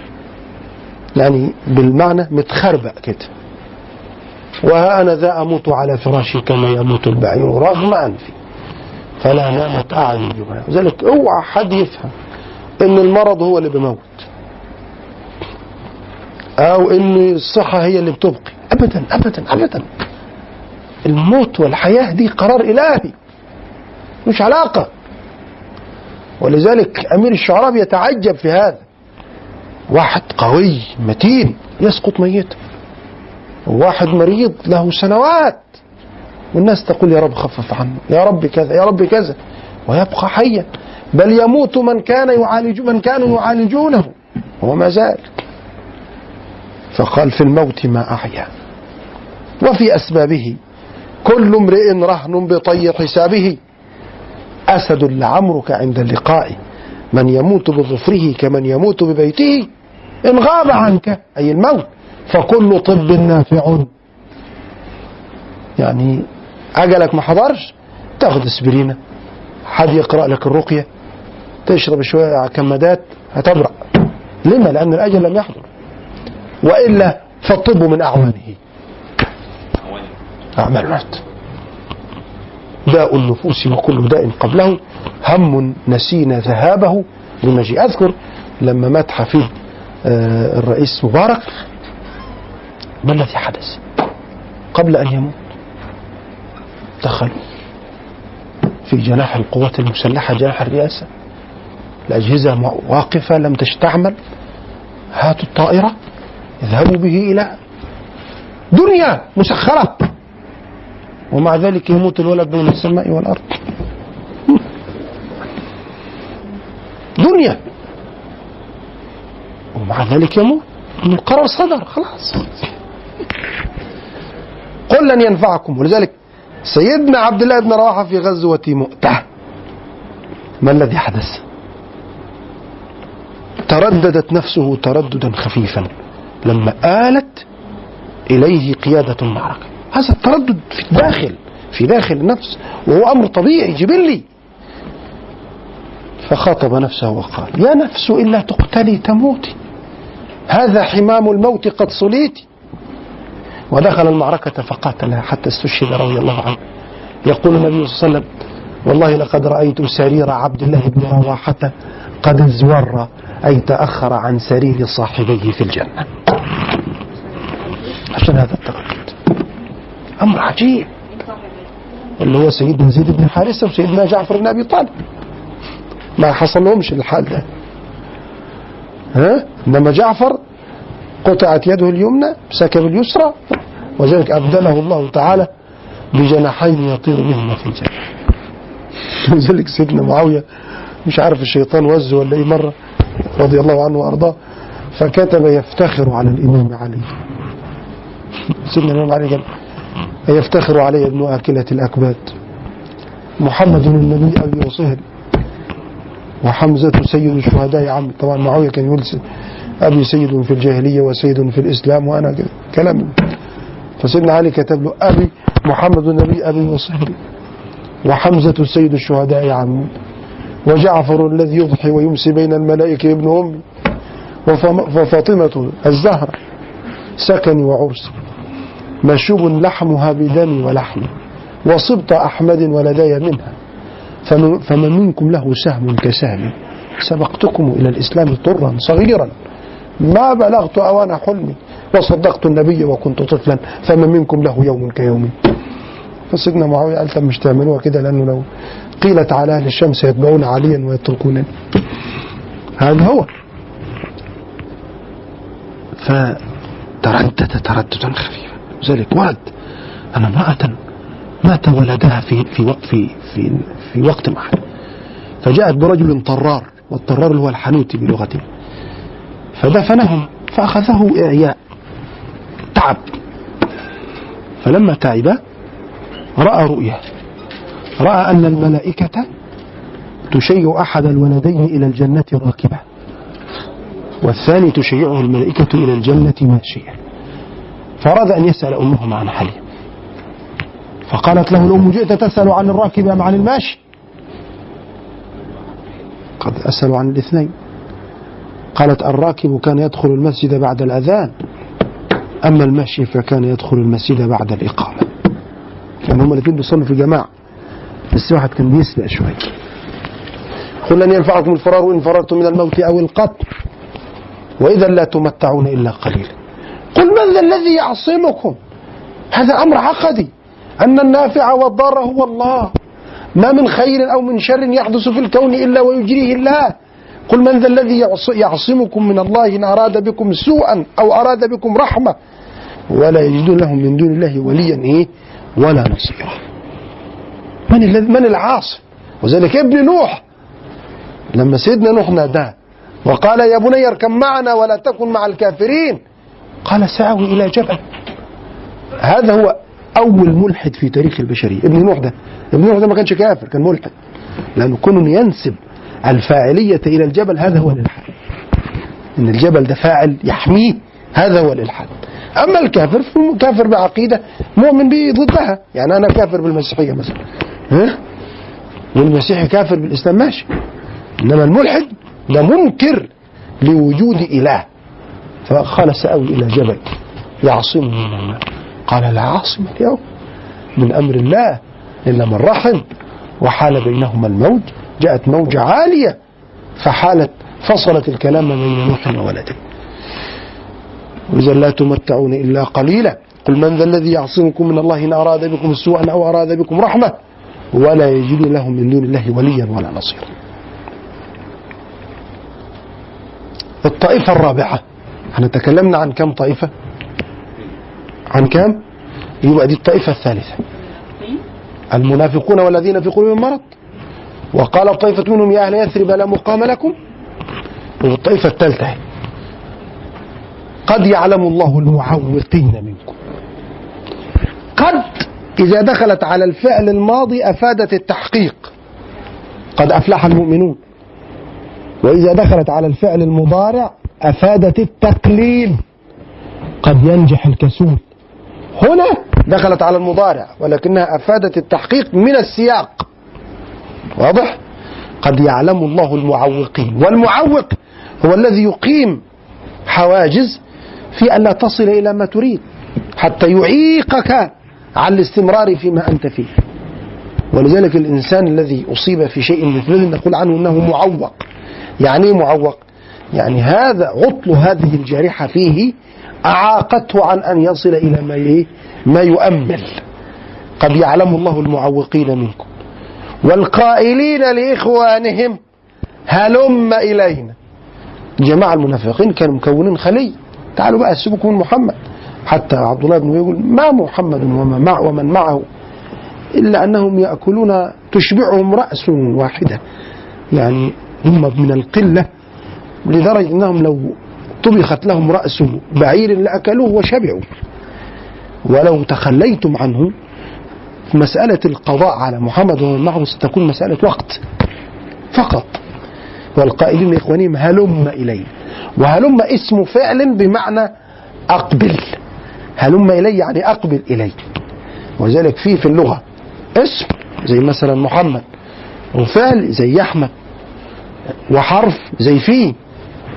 يعني بالمعنى متخربق كده. وها أنا ذا أموت على فراشي كما يموت البعير رغم أنفي. فلا نامت أعين جبناء لذلك أوعى حد يفهم إن المرض هو اللي بيموت أو ان الصحة هي اللي بتبقي. ابدا ابدا ابدا. الموت والحياة دي قرار إلهي مش علاقة. ولذلك أمير الشعراء يتعجب في هذا. واحد قوي متين يسقط ميتا وواحد مريض له سنوات. والناس تقول يا رب خفف عنه يا رب كذا يا رب كذا. ويبقى حيا. بل يموت من كان يعالج من كانوا يعالجونه. وما زال. فقال في الموت ما أحيا. وفي أسبابه كل امرئ رهن بطي حسابه. أسد لعمرك عند اللقاء. من يموت بظفره كمن يموت ببيته. إن غاب عنك أي الموت فكل طب نافع. يعني أجلك ما حضرش تاخد اسبرينة حد يقرأ لك الرقية. تشرب شوية كمادات هتبرأ لما؟ لأن الأجل لم يحضر. وإلا فالطب من أعوانه. أعمال الموت داء النفوس وكل داء قبله. هم نسينا ذهابه لمجيء أذكر لما مات حفيد آه، الرئيس مبارك. ما الذي حدث؟ قبل أن يموت. دخلوا في جناح القوات المسلحة جناح الرئاسة. الأجهزة واقفة لم تستعمل. هاتوا الطائرة. اذهبوا به إلى دنيا مسخرة. ومع ذلك يموت الولد بين السماء والأرض. دنيا. ومع ذلك يموت. القرار صدر. خلاص. قل لن ينفعكم. ولذلك سيدنا عبد الله بن رواحة في غزوة مؤتة. ما الذي حدث؟ ترددت نفسه ترددا خفيفا. لما آلت إليه قيادة المعركة هذا التردد في الداخل في داخل النفس وهو أمر طبيعي جبلي. فخاطب نفسه وقال يا نفس إلا تقتلي تموتي. هذا حمام الموت قد صليتي ودخل المعركة فقاتلها حتى استشهد رضي الله عنه. يقول النبي صلى الله عليه وسلم والله لقد رأيت سرير عبد الله بن رواحة قد ازور أي تأخر عن سرير صاحبيه في الجنة. عشان هذا التردد أمر عجيب. اللي هو سيدنا زيد بن حارثة وسيدنا جعفر بن أبي طالب. ما حصل لهمش الحال ده. ها؟ إنما جعفر قطعت يده اليمنى سكب اليسرى وذلك أبدله الله تعالى بجناحين يطير بهما في الجنة. لذلك سيدنا معاوية مش عارف الشيطان وزه ولا إيه مرة. رضي الله عنه وأرضاه فكتب يفتخر على الإمام علي. سيدنا الإمام علي قال يفتخر علي ابن آكلة الأكباد. محمد النبي أبي وصهر وحمزة سيد الشهداء عم. طبعا معاوية كان يقول أبي سيد في الجاهلية وسيد في الإسلام وأنا كلام. فسيدنا علي كتب له أبي محمد النبي أبي وصهري وحمزة سيد الشهداء عمي وجعفر الذي يضحي ويمسي بين الملائكة ابن أمي وفاطمة الزهرة سكني وعرسي مشوب لحمها بدمي ولحمي وصبط أحمد ولدي منها. فمن, فمن منكم له سهم كسهمي سبقتكم إلى الإسلام طرا صغيرا. ما بلغت أوان حلمي وصدقت النبي وكنت طفلا. فمن منكم له يوم كيومي فسيدنا معاوية قال طب مش تعملوها كده لأنه لو قيلت على أهل الشمس يتبعون عليا ويتركونني. هذا هو. فتردد ترددا خفيفا. لذلك ورد. أن امرأة مات ولدها في في وقت في في في وقت واحد فجاءت برجل طرار والطرار اللي هو الحنوتي بلغته. فدفنهم فأخذه إعياء. تعب. فلما تعب رأى رؤيا. رأى أن الملائكة تشيع أحد الولدين إلى الجنة راكبا. والثاني تشيعه الملائكة إلى الجنة ماشيا. فأراد أن يسأل أمهم عن حاله فقالت له الأم جئت تسأل عن الراكب أم عن الماشي؟ قد أسأل عن الاثنين. قالت الراكب كان يدخل المسجد بعد الأذان أما الماشي فكان يدخل المسجد بعد الإقامة. كان هما الاثنين بيصلوا في جماعة بس واحد كان بيسبق شوية. قل لن ينفعكم الفرار إن فررتم من الموت أو القتل. وإذا لا تمتعون إلا قليلا قل من ذا الذي يعصمكم؟ هذا أمر عقدي. أن النافع والضار هو الله. ما من خير أو من شر يحدث في الكون إلا ويجريه الله. قل من ذا الذي يعص- يعصمكم من الله إن أراد بكم سوءا أو أراد بكم رحمة. ولا يجدون لهم من دون الله وليا. إيه؟ ولا نصيرا من الذي من العاصم وذلك ابن نوح. لما سيدنا نوح ناداه وقال يا بني اركب معنا ولا تكن مع الكافرين. قال سآوي إلى جبل. هذا هو أول ملحد في تاريخ البشرية. ابن نوح ده ابن نوح ده ما كانش كافر كان ملحد. لأنه كون ينسب الفاعلية إلى الجبل هذا هو الإلحاد. إن الجبل ده فاعل يحميه هذا هو الإلحاد. أما الكافر كافر بعقيدة مؤمن به ضدها. يعني أنا كافر بالمسيحية مثلا. ها؟ والمسيحي كافر بالإسلام ماشي. إنما الملحد ده منكر لوجود إله. فقال سأوي إلى جبل يعصمني من الماء قال لا عاصم اليوم من أمر الله إلا من رحم. وحال بينهما الموج. جاءت موجة عالية. فحالت فصلت الكلام بين نوح وولده. وإذا لا تمتعون إلا قليلا. قل من ذا الذي يعصمكم من الله إن أراد بكم سوءا أو أراد بكم رحمة ولا يجد لهم من دون الله وليا ولا نصيرا. الطائفة الرابعة إحنا تكلمنا عن كم طائفة؟ عن كم؟ يبقى دي الطائفة الثالثة. المنافقون والذين في قلوبهم مرض. وقال طائفة منهم يا أهل يثرب لا مقام لكم. والطائفة الثالثة. قد يعلم الله المعوقين منكم. قد إذا دخلت على الفعل الماضي أفادت التحقيق. قد أفلح المؤمنون. وإذا دخلت على الفعل المضارع أفادت التقليل. قد ينجح الكسول هنا دخلت على المضارع ولكنها أفادت التحقيق من السياق. واضح؟ قد يعلم الله المعوقين. والمعوق هو الذي يقيم حواجز في أن لا تصل إلى ما تريد حتى يعيقك عن الاستمرار فيما أنت فيه. ولذلك الإنسان الذي أصيب في شيء مثله نقول عنه أنه معوق. يعني إيه معوق؟ يعني هذا عطل هذه الجارحة فيه أعاقته عن أن يصل إلى ما ما يؤمل. قد يعلم الله المعوقين منكم. والقائلين لإخوانهم هلم إلينا. جماعة المنافقين كانوا مكونين خلي تعالوا بقى سيبكم من محمد. حتى عبد الله بن يقول ما محمد وما مع ومن معه إلا أنهم يأكلون تشبعهم رأس واحدة. يعني هم من القلة لدرجة أنهم لو طبخت لهم رأس بعير لأكلوه وشبعوا. ولو تخليتم عنه مسألة القضاء على محمد ومن معه ستكون مسألة وقت فقط. والقائلين لإخوانهم هلم إلي. وهلم اسم فعل بمعنى أقبل. هلم إلي يعني أقبل إلي وذلك فيه في اللغة اسم زي مثلا محمد وفعل زي أحمد وحرف زي فيه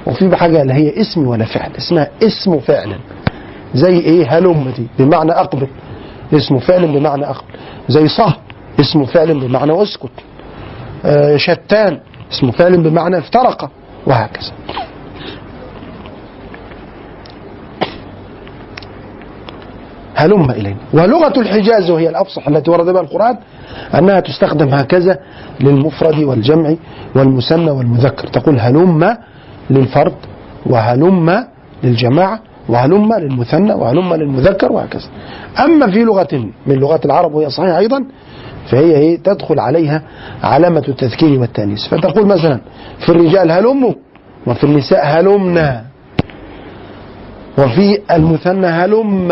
وفي حاجة لا هي اسم ولا فعل اسمها اسم فعل. زي إيه؟ هلم دي بمعنى أقبل. اسم فعل بمعنى أقبل. زي صه اسم فعل بمعنى أسكت. آه شتان اسم فعل بمعنى افترق وهكذا. هلم إلينا. ولغة الحجاز وهي الأفصح التي ورد بها القرآن أنها تستخدم هكذا للمفرد والجمع والمثنى والمذكر. تقول هلم للفرد وهلم للجماعة وهلم للمثنى وهلم للمذكر وهكذا. أما في لغة من لغات العرب وهي صحيحة أيضا فهي إيه؟ تدخل عليها علامة التذكير والتأنيث. فتقول مثلا في الرجال هلموا وفي النساء هلمنا. وفي المثنى هلم.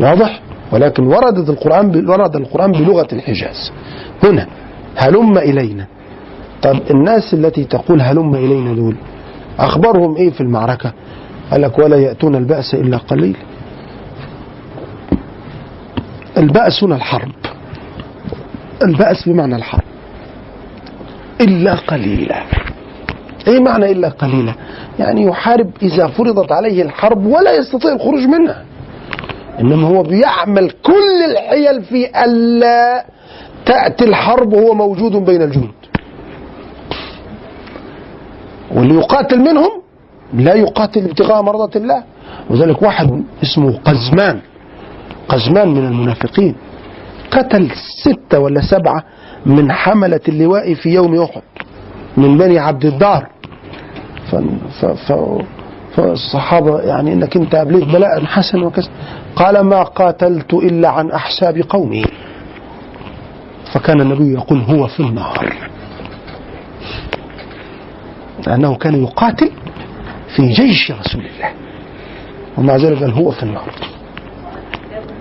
واضح؟ ولكن وردت القرآن ورد القرآن بلغة الحجاز. هنا هلم إلينا. طب الناس التي تقول هلم إلينا دول أخبارهم إيه في المعركة؟ قال لك ولا يأتون البأس إلا قليل. البأس هنا الحرب. البأس بمعنى الحرب. إلا قليلا. إيه معنى إلا قليلا؟ يعني يحارب إذا فرضت عليه الحرب ولا يستطيع الخروج منها. إنما هو بيعمل كل الحيل في ألا تأتي الحرب وهو موجود بين الجنود. واللي يقاتل منهم لا يقاتل ابتغاء مرضات الله. وذلك واحد اسمه قزمان. قزمان من المنافقين. قتل ستة ولا سبعة من حملة اللواء في يوم أحد من بني عبد الدار. فالصحابة يعني إنك أنت أبليت بلاء حسن وكذا قال ما قاتلت إلا عن أحساب قومي. فكان النبي يقول هو في النار. لأنه كان يقاتل في جيش رسول الله. ومع ذلك قال هو في النار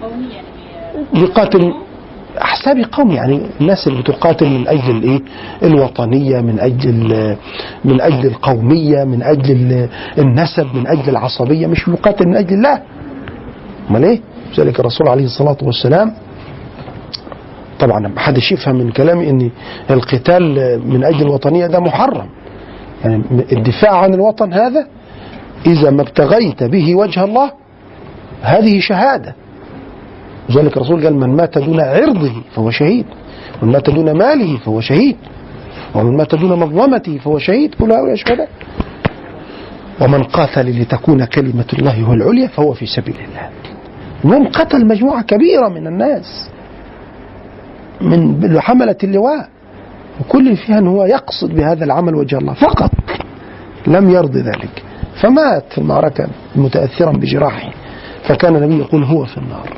قومي يقاتل أحساب قوم يعني الناس اللي بتقاتل من أجل الإيه؟ الوطنية من أجل من أجل القومية من أجل النسب من أجل العصبية. مش بيقاتل من أجل الله. أمال إيه؟ ذلك الرسول عليه الصلاة والسلام طبعا ما حدش يفهم من كلامي إن القتال من أجل الوطنية ده محرم. يعني الدفاع عن الوطن هذا إذا ما ابتغيت به وجه الله هذه شهادة. لذلك الرسول قال من مات دون عرضه فهو شهيد ومن مات دون ماله فهو شهيد ومن مات دون مظلمته فهو شهيد. كل هؤلاء شهداء. ومن قاتل لتكون كلمة الله هو العليا فهو في سبيل الله. المهم قتل مجموعة كبيرة من الناس من حملة اللواء وكل فيها أن هو يقصد بهذا العمل وجه الله. فقط لم يرضي ذلك. فمات في المعركة متأثرا بجراحه فكان النبي يقول هو في النار.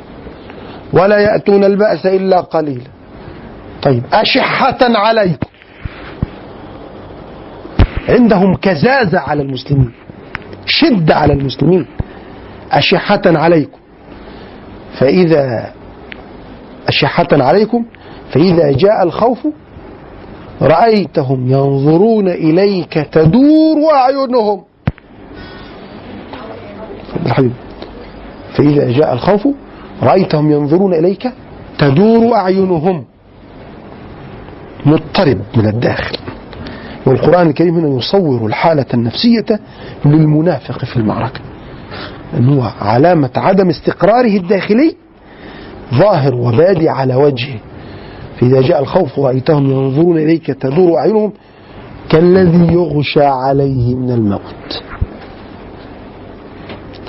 ولا يأتون البأس إلا قليلا طيب أشحة عليكم عندهم كزازة على المسلمين شدة على المسلمين. أشحة عليكم. فإذا أشحة عليكم فإذا جاء الخوف رأيتهم ينظرون إليك تدور أعينهم. الحبيب فإذا جاء الخوف رأيتهم ينظرون إليك تدور أعينهم. مضطرب من الداخل. والقرآن الكريم هنا يصور الحالة النفسية للمنافق في المعركة. أنه هو علامة عدم استقراره الداخلي ظاهر وبادي على وجهه. فإذا جاء الخوف رأيتهم ينظرون إليك تدور أعينهم كالذي يغشى عليه من الموت.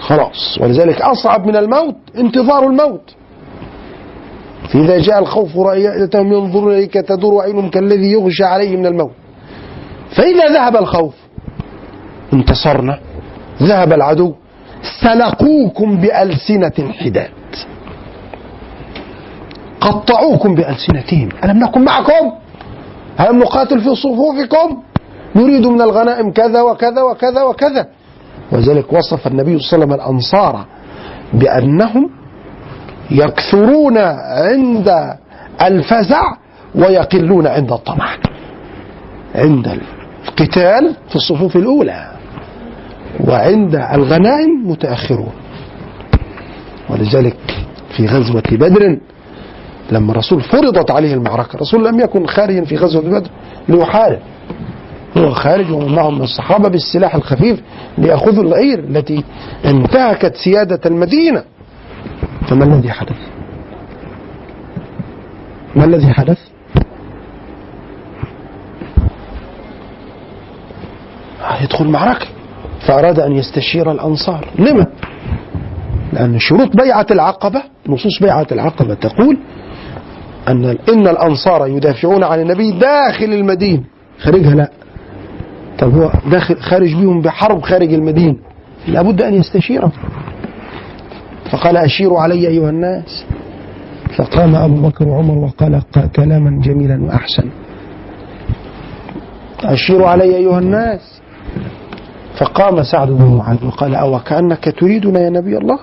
خلاص. ولذلك أصعب من الموت انتظار الموت. فإذا جاء الخوف رأيتهم ينظرون إليك تدور أعينهم كالذي يغشى عليه من الموت. فإذا ذهب الخوف انتصرنا. ذهب العدو سلقوكم بألسنة حداد. قطعوكم بألسنتهم. ألم نكن معكم؟ ألم نقاتل في صفوفكم؟ نريد من الغنائم كذا وكذا وكذا وكذا. وذلك وصف النبي صلى الله عليه وسلم الأنصار بأنهم يكثرون عند الفزع ويقلون عند الطمع. عند القتال في الصفوف الأولى وعند الغنائم متأخرون. ولذلك في غزوة بدر لما الرسول فرضت عليه المعركة الرسول لم يكن خارجا في غزوة بدر ليحارب. هو خارج ومن معهم من الصحابة بالسلاح الخفيف ليأخذوا العير التي انتهكت سيادة المدينة. فما الذي حدث؟ ما الذي حدث؟ يدخل معركة. فأراد أن يستشير الأنصار. لما؟ لأن شروط بيعة العقبة نصوص بيعة العقبة تقول أن إن الأنصار يدافعون عن النبي داخل المدينة. خارجها لا. طب هو داخل خارج بيهم بحرب خارج المدينة لابد أن يستشيره فقال أشيروا علي أيها الناس. فقام أبو بكر وعمر وقال كلاما جميلا وأحسن. أشيروا علي أيها الناس. فقام سعد بن معاذ وقال أو كأنك تريدنا يا نبي الله؟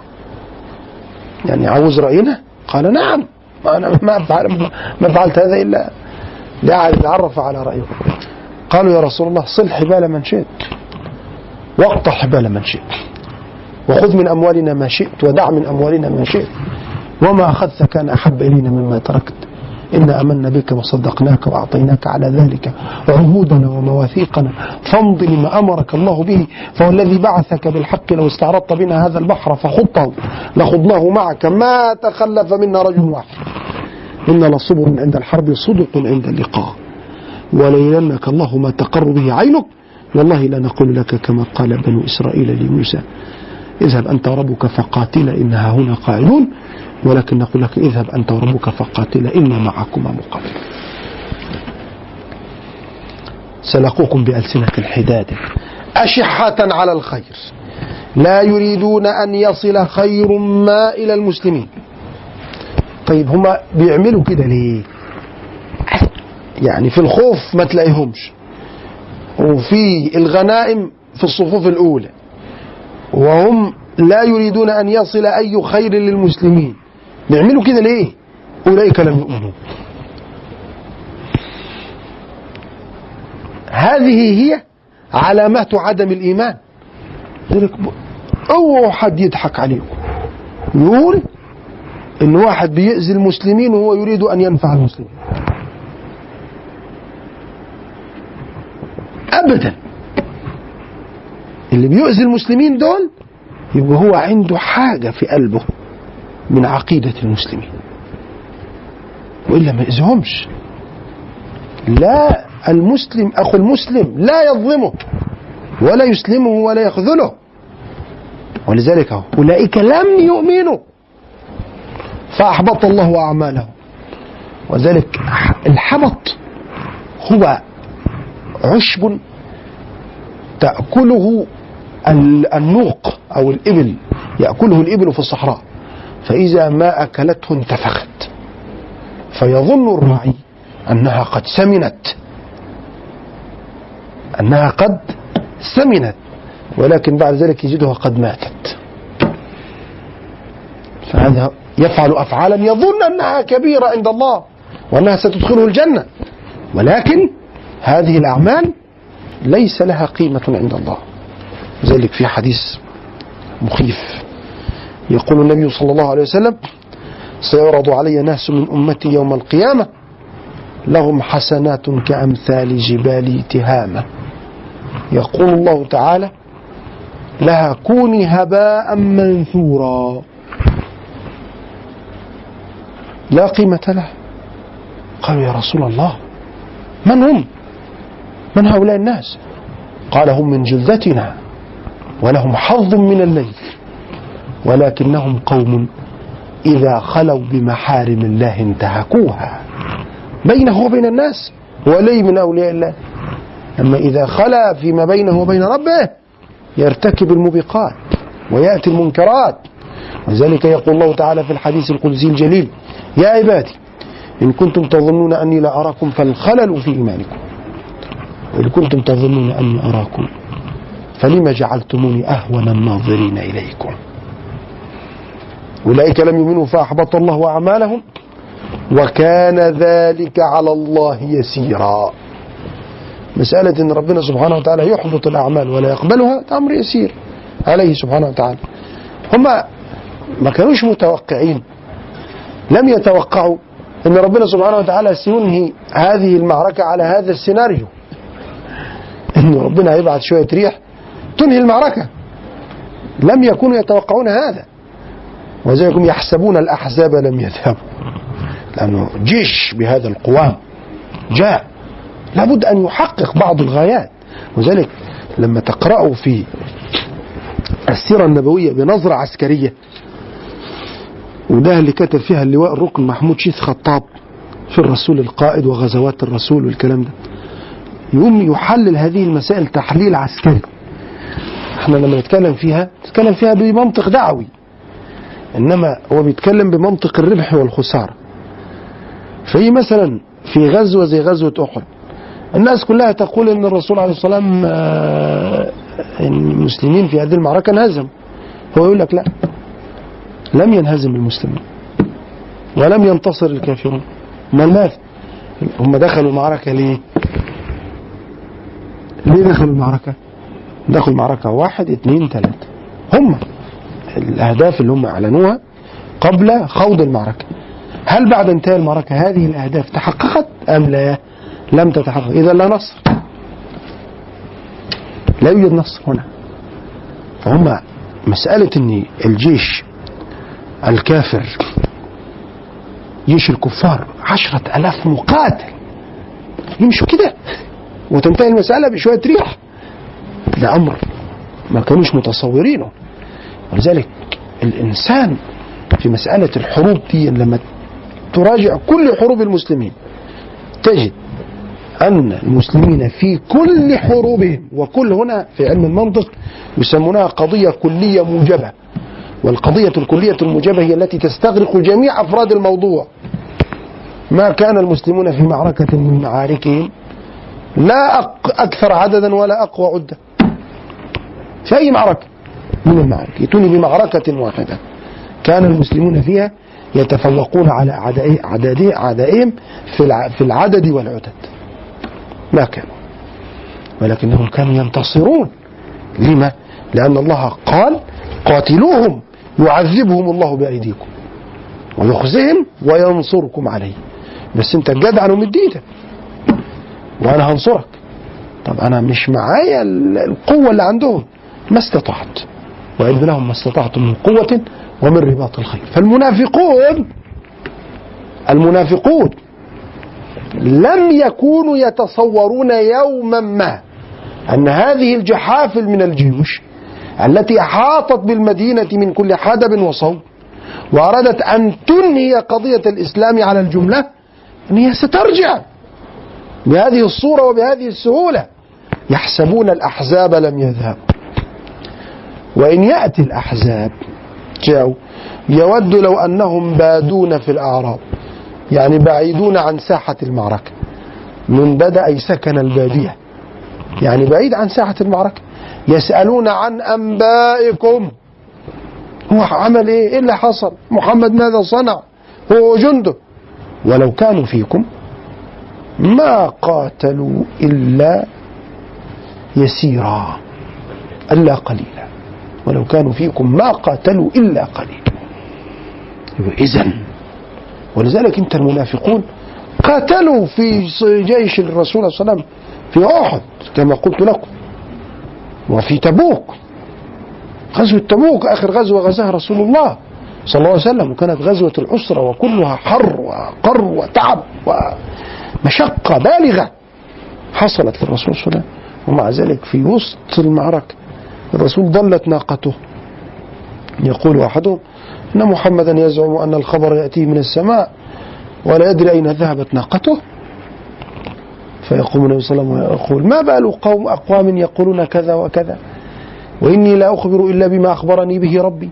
يعني عاوز رأينا؟ قال نعم. أنا ما فعلت هذا إلا لأعرف على رأيه. قالوا يا رسول الله صل حبال من شئت. واقطع حبال من شئت. وخذ من أموالنا ما شئت ودع من أموالنا ما شئت. وما أخذت كان أحب إلينا مما تركت. إنا أمنا بك وصدقناك وأعطيناك على ذلك عهودنا ومواثيقنا. فامض لما أمرك الله به فهو الذي بعثك بالحق لو استعرضت بنا هذا البحر فخضته لخضناه معك. ما تخلف منا رجل واحد. إن لصبر عند الحرب صدق عند اللقاء. وليلنك الله ما تقر به عينك. والله لا نقول لك كما قال بنو إسرائيل لموسى اذهب أنت وربك فقاتلا إنها هنا قاعدون. ولكن نقول لك اذهب أنت وربك فقاتلا إنا معكما مقاتلون سلقوكم بألسنة حداد أشحة على الخير. لا يريدون أن يصل خير ما إلى المسلمين. طيب هما بيعملوا كده ليه؟ يعني في الخوف ما تلاقيهمش. وفي الغنائم في الصفوف الأولى. وهم لا يريدون أن يصل أي خير للمسلمين. بيعملوا كده ليه؟ أولئك لم يؤمنوا. هذه هي علامات عدم الإيمان. اوعوا حد يضحك عليكم. يقول إن واحد بيأذي المسلمين وهو يريد أن ينفع المسلمين. ابدا. اللي بيؤذي المسلمين دول يبقى هو عنده حاجة في قلبه من عقيدة المسلمين. وإلا ما يأذيهمش لا المسلم أخو المسلم لا يظلمه ولا يسلمه ولا يخذله. ولذلك أولئك لم يؤمنوا. فأحبط الله أعمالهم. وذلك الحبط هو عشب تأكله النوق أو الإبل يأكله الإبل في الصحراء فإذا ما أكلته انتفخت فيظن الراعي أنها قد سمنت أنها قد سمنت ولكن بعد ذلك يجدها قد ماتت. فهذا يفعل أفعالا يظن أنها كبيرة عند الله وأنها ستدخله الجنة ولكن هذه الأعمال ليس لها قيمة عند الله. ذلك في حديث مخيف. يقول النبي صلى الله عليه وسلم سيعرض علي ناس من أمتي يوم القيامة لهم حسنات كأمثال جبال تهامة. يقول الله تعالى لها كوني هباء منثورا. لا قيمة لها قالوا يا رسول الله من هم؟ من هؤلاء الناس؟ قال هم من جلدتنا ولهم حظ من الليل ولكنهم قوم إذا خلوا بمحارم الله انتهكوها. بينه وبين الناس ولي من أولياء الله. أما إذا خلا فيما بينه وبين ربه يرتكب الموبقات ويأتي المنكرات. ولذلك يقول الله تعالى في الحديث القدسي الجليل يا عبادي إن كنتم تظنون أني لا أراكم فالخلل في إيمانكم. وإن كنتم تظنون أني أراكم فلما جعلتموني أهون الناظرين إليكم؟ أولئك لم يؤمنوا فأحبط الله أعمالهم وكان ذلك على الله يسيرا. مسألة أن ربنا سبحانه وتعالى يحبط الأعمال ولا يقبلها أمر يسير عليه سبحانه وتعالى. هم ما كانوش متوقعين لم يتوقعوا أن ربنا سبحانه وتعالى سينهي هذه المعركة على هذا السيناريو. أن ربنا هيبعث شوية ريح تنهي المعركة. لم يكونوا يتوقعون هذا. وذلك يحسبون الأحزاب لم يذهبوا. لأنه جيش بهذا القوام جاء. لابد أن يحقق بعض الغايات. وذلك لما تقرأوا في السيرة النبوية بنظرة عسكرية. وده اللي كتب فيها اللواء الركن محمود شيث خطاب في الرسول القائد وغزوات الرسول والكلام ده. يقوم يحلل هذه المسائل تحليل عسكري. إحنا لما نتكلم فيها نتكلم فيها بمنطق دعوي. إنما هو بيتكلم بمنطق الربح والخسارة. في مثلا في غزوة زي غزوة أحد الناس كلها تقول إن الرسول عليه الصلاه والسلام آه، المسلمين في هذه المعركة انهزموا. هو يقول لك لا لم ينهزم المسلمون ولم ينتصر الكافرون. ما ماذا هم دخلوا المعركه ليه؟ ليه دخلوا المعركة؟ دخلوا المعركة واحد اثنين ثلاثة هم الأهداف اللي هم أعلنوها قبل خوض المعركة. هل بعد انتهاء المعركة هذه الأهداف تحققت أم لا؟ لم تتحقق. إذا لا نصر. لا يوجد نصر هنا. فهم مسألة أن الجيش الكافر جيش الكفار عشرة ألاف مقاتل. يمشوا كده؟ وتنتهي المسألة بشوية ريح. ده أمر ما كانوش متصورينه. ولذلك الإنسان في مسألة الحروب دي لما تراجع كل حروب المسلمين تجد أن المسلمين في كل حروبهم وكل هنا في علم المنطق يسمونها قضية كلية موجبة. والقضية الكلية الموجبة هي التي تستغرق جميع أفراد الموضوع. ما كان المسلمون في معركة من معاركهم لا أكثر عددا ولا أقوى عدة. في أي معركة؟ من المعارك يأتوني بمعركة واحدة. كان المسلمون فيها يتفوقون على أعدائهم في الع- في العدد والعدد. ما كانوا. ولكنهم كانوا ينتصرون. لما؟ لأن الله قال قاتلوهم يعذبهم الله بأيديكم ويخزهم وينصركم عليه. بس أنت جدع ومد إيدك وأنا هنصرك. طب أنا مش معايا ال- القوة اللي عندهم. ما استطعت. وإذ لهم ما استطعتم من قوة ومن رباط الخيل فالمنافقون المنافقون لم يكونوا يتصورون يوما ما أن هذه الجحافل من الجيوش التي أحاطت بالمدينة من كل حدب وصوب وأرادت أن تنهي قضية الإسلام على الجملة أن هي سترجع. بهذه الصورة وبهذه السهولة يحسبون الأحزاب لم يذهبوا وإن يأتي الأحزاب جاءوا يود لو أنهم بادون في الأعراب يعني بعيدون عن ساحة المعركة. من بدأ سكن البادية. يعني بعيد عن ساحة المعركة. يسألون عن أنبائكم. هو عمل إيه؟ إيه اللي حصل؟ محمد ماذا صنع؟ هو جنده ولو كانوا فيكم ما قاتلوا إلا يسيرا إلا قليلا. ولو كانوا فيكم ما قاتلوا إلا قليلا. إذا ولذلك انت المنافقون قاتلوا في جيش الرسول صلى الله عليه وسلم في أحد كما قلت لكم وفي تبوك. غزوة تبوك آخر غزوة غزاها رسول الله صلى الله عليه وسلم وكانت غزوة العسرة وكلها حر وقر وتعب ومشقة بالغة حصلت للرسول صلى الله عليه وسلم. ومع ذلك في وسط المعركة الرسول ضلت ناقته. يقول أحدهم أن محمدا يزعم أن الخبر يأتيه من السماء ولا يدري أين ذهبت ناقته. فيقوم النبي صلى الله عليه وسلم ويقول ما بال قوم أقوام يقولون كذا وكذا؟ وإني لا أخبر إلا بما أخبرني به ربي.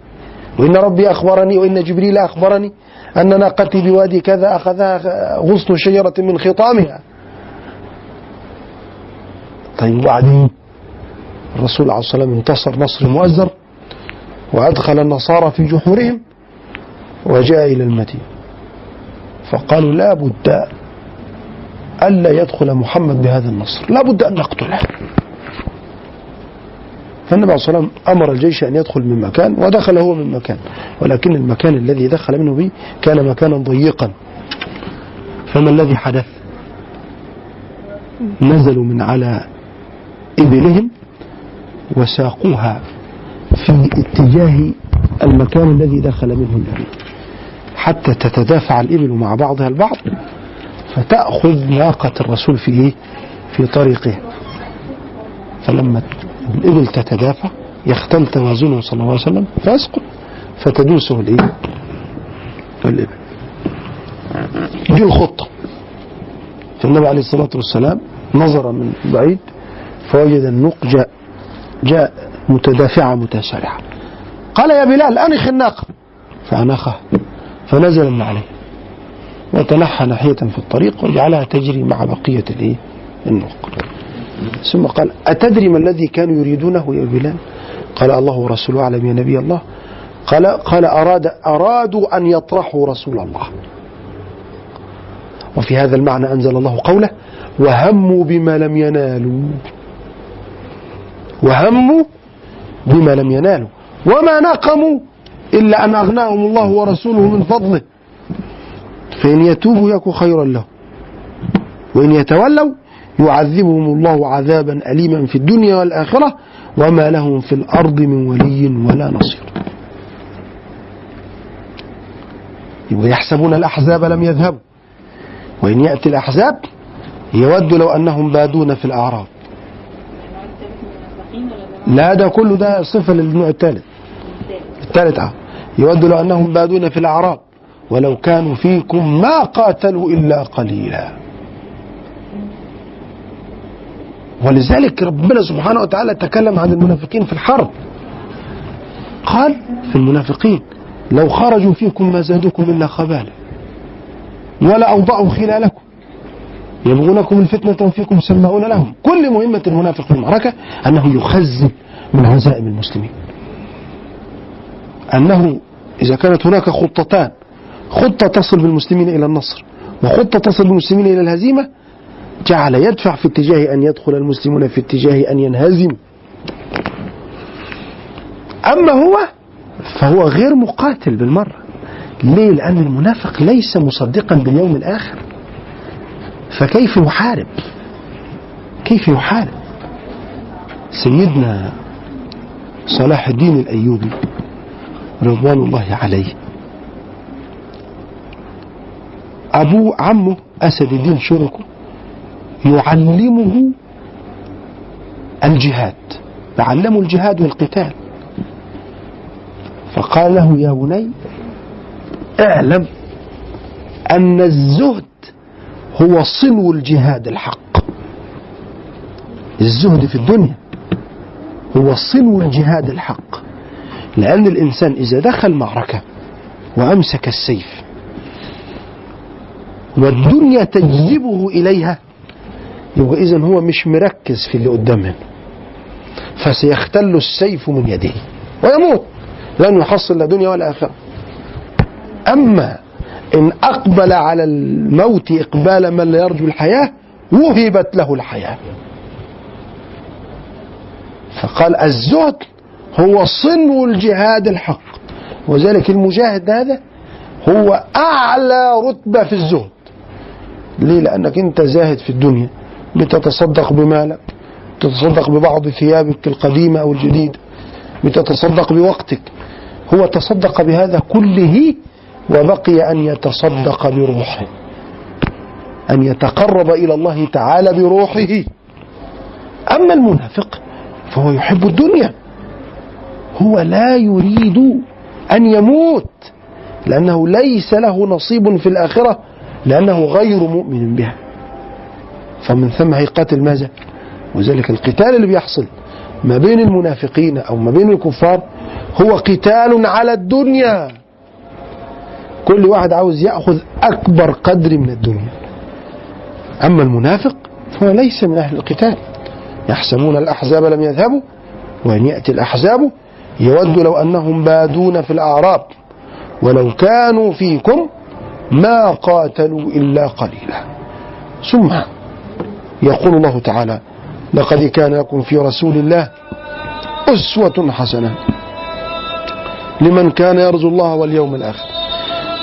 وإن ربي أخبرني وإن جبريل أخبرني. أن ناقتي بوادي كذا أخذها غصن شجرة من خطامها. طيب وبعدين؟ الرسول عليه الصلاة والسلام انتصر نصر مؤزر وأدخل النصارى في جحورهم وجاء إلى المدينة. فقالوا لا بد ألا يدخل محمد بهذا النصر لا بد أن نقتله. فالنبي عليه الصلاة أمر الجيش أن يدخل من مكان ودخل هو من مكان ولكن المكان الذي دخل منه به كان مكانا ضيقا. فما الذي حدث؟ نزلوا من على إبلهم وساقوها في اتجاه المكان الذي دخل منه النبي. حتى تتدافع الإبل مع بعضها البعض فتأخذ ناقة الرسول في إيه؟ في طريقه. فلما الإبل تتدافع يختل توازنه صلى الله عليه وسلم فيسقط فتدوسه الإيه؟ الإبل دي الخطة. فالنبي عليه الصلاة والسلام نظر من بعيد فوجد النوق جاء جاء متدافعة متسارعة. قال يا بلال أنخ الناقة. فأنخها فنزل من عليه. وتنحى ناحية في الطريق وجعلها تجري مع بقية الإيه؟ النوق ثم قال أتدري ما الذي كانوا يريدونه يا بلال؟ قال الله ورسوله أعلم يا نبي الله. قال قال أراد أرادوا أن يطرحوا رسول الله. وفي هذا المعنى أنزل الله قوله وهموا بما لم ينالوا. وهموا بما لم ينالوا. وما نقموا إلا أن أغناهم الله ورسوله من فضله. فإن يتوبوا يك خيرا لهم. وإن يتولوا يعذبهم الله عذابا أليما في الدنيا والآخرة وما لهم في الأرض من ولي ولا نصير. يبقى يحسبون الأحزاب لم يذهبوا. وإن يأتي الأحزاب يود لو أنهم بادون في الأعراب لا ده كله ده صفة للنوع الثالث. الثالث آه. يود لو أنهم بادون في الأعراب ولو كانوا فيكم ما قاتلوا إلا قليلا. ولذلك ربنا سبحانه وتعالى تكلم عن المنافقين في الحرب. قال في المنافقين لو خرجوا فيكم ما زادوكم إلا خبالا ولا أوضعوا خلالكم. يبغونكم الفتنة وفيكم سماعون لهم. كل مهمة المنافق في المعركة أنه يخزن من عزائم المسلمين. أنه إذا كانت هناك خطتان خطة تصل بالمسلمين إلى النصر وخطة تصل بالمسلمين إلى الهزيمة جعل يدفع في اتجاه أن يدخل المسلمون في اتجاه أن ينهزموا. أما هو فهو غير مقاتل بالمرة. ليه؟ لأن المنافق ليس مصدقا باليوم الآخر. فكيف يحارب؟ كيف يحارب؟ سيدنا صلاح الدين الأيوبي رضوان الله عليه. أبوه عمه أسد الدين شركه. يعلمه الجهاد يعلمه الجهاد والقتال. فقال له يا بني اعلم أن الزهد هو صنو الجهاد الحق. الزهد في الدنيا هو صنو الجهاد الحق. لأن الإنسان إذا دخل معركة وأمسك السيف والدنيا تجذبه إليها يبقى إذا هو مش مركز في اللي قدامه فسيختل السيف من يده ويموت لن يحصل لا دنيا ولا آخرة. أما إن أقبل على الموت إقبال من لا يرجو الحياة وهبت له الحياة. فقال الزهد هو صنو الجهاد الحق. وذلك المجاهد هذا هو أعلى رتبة في الزهد. ليه؟ لأنك أنت زاهد في الدنيا. بتتصدق بمالك تتصدق ببعض ثيابك القديمة أو الجديدة. بتتصدق بوقتك. هو تصدق بهذا كله وبقي أن يتصدق بروحه. أن يتقرب إلى الله تعالى بروحه. أما المنافق فهو يحب الدنيا. هو لا يريد أن يموت. لأنه ليس له نصيب في الآخرة. لأنه غير مؤمن بها. فمن ثم هيقاتل ماذا وذلك القتال اللي بيحصل ما بين المنافقين أو ما بين الكفار هو قتال على الدنيا. كل واحد عاوز يأخذ أكبر قدر من الدنيا. أما المنافق فهو ليس من أهل القتال. يحسبون الأحزاب لم يذهبوا وإن يأتي الأحزاب يود لو أنهم بادون في الأعراب. ولو كانوا فيكم ما قاتلوا إلا قليلا. ثم يقول الله تعالى لقد كان لكم في رسول الله أسوة حسنة لمن كان يرجو الله واليوم الآخر.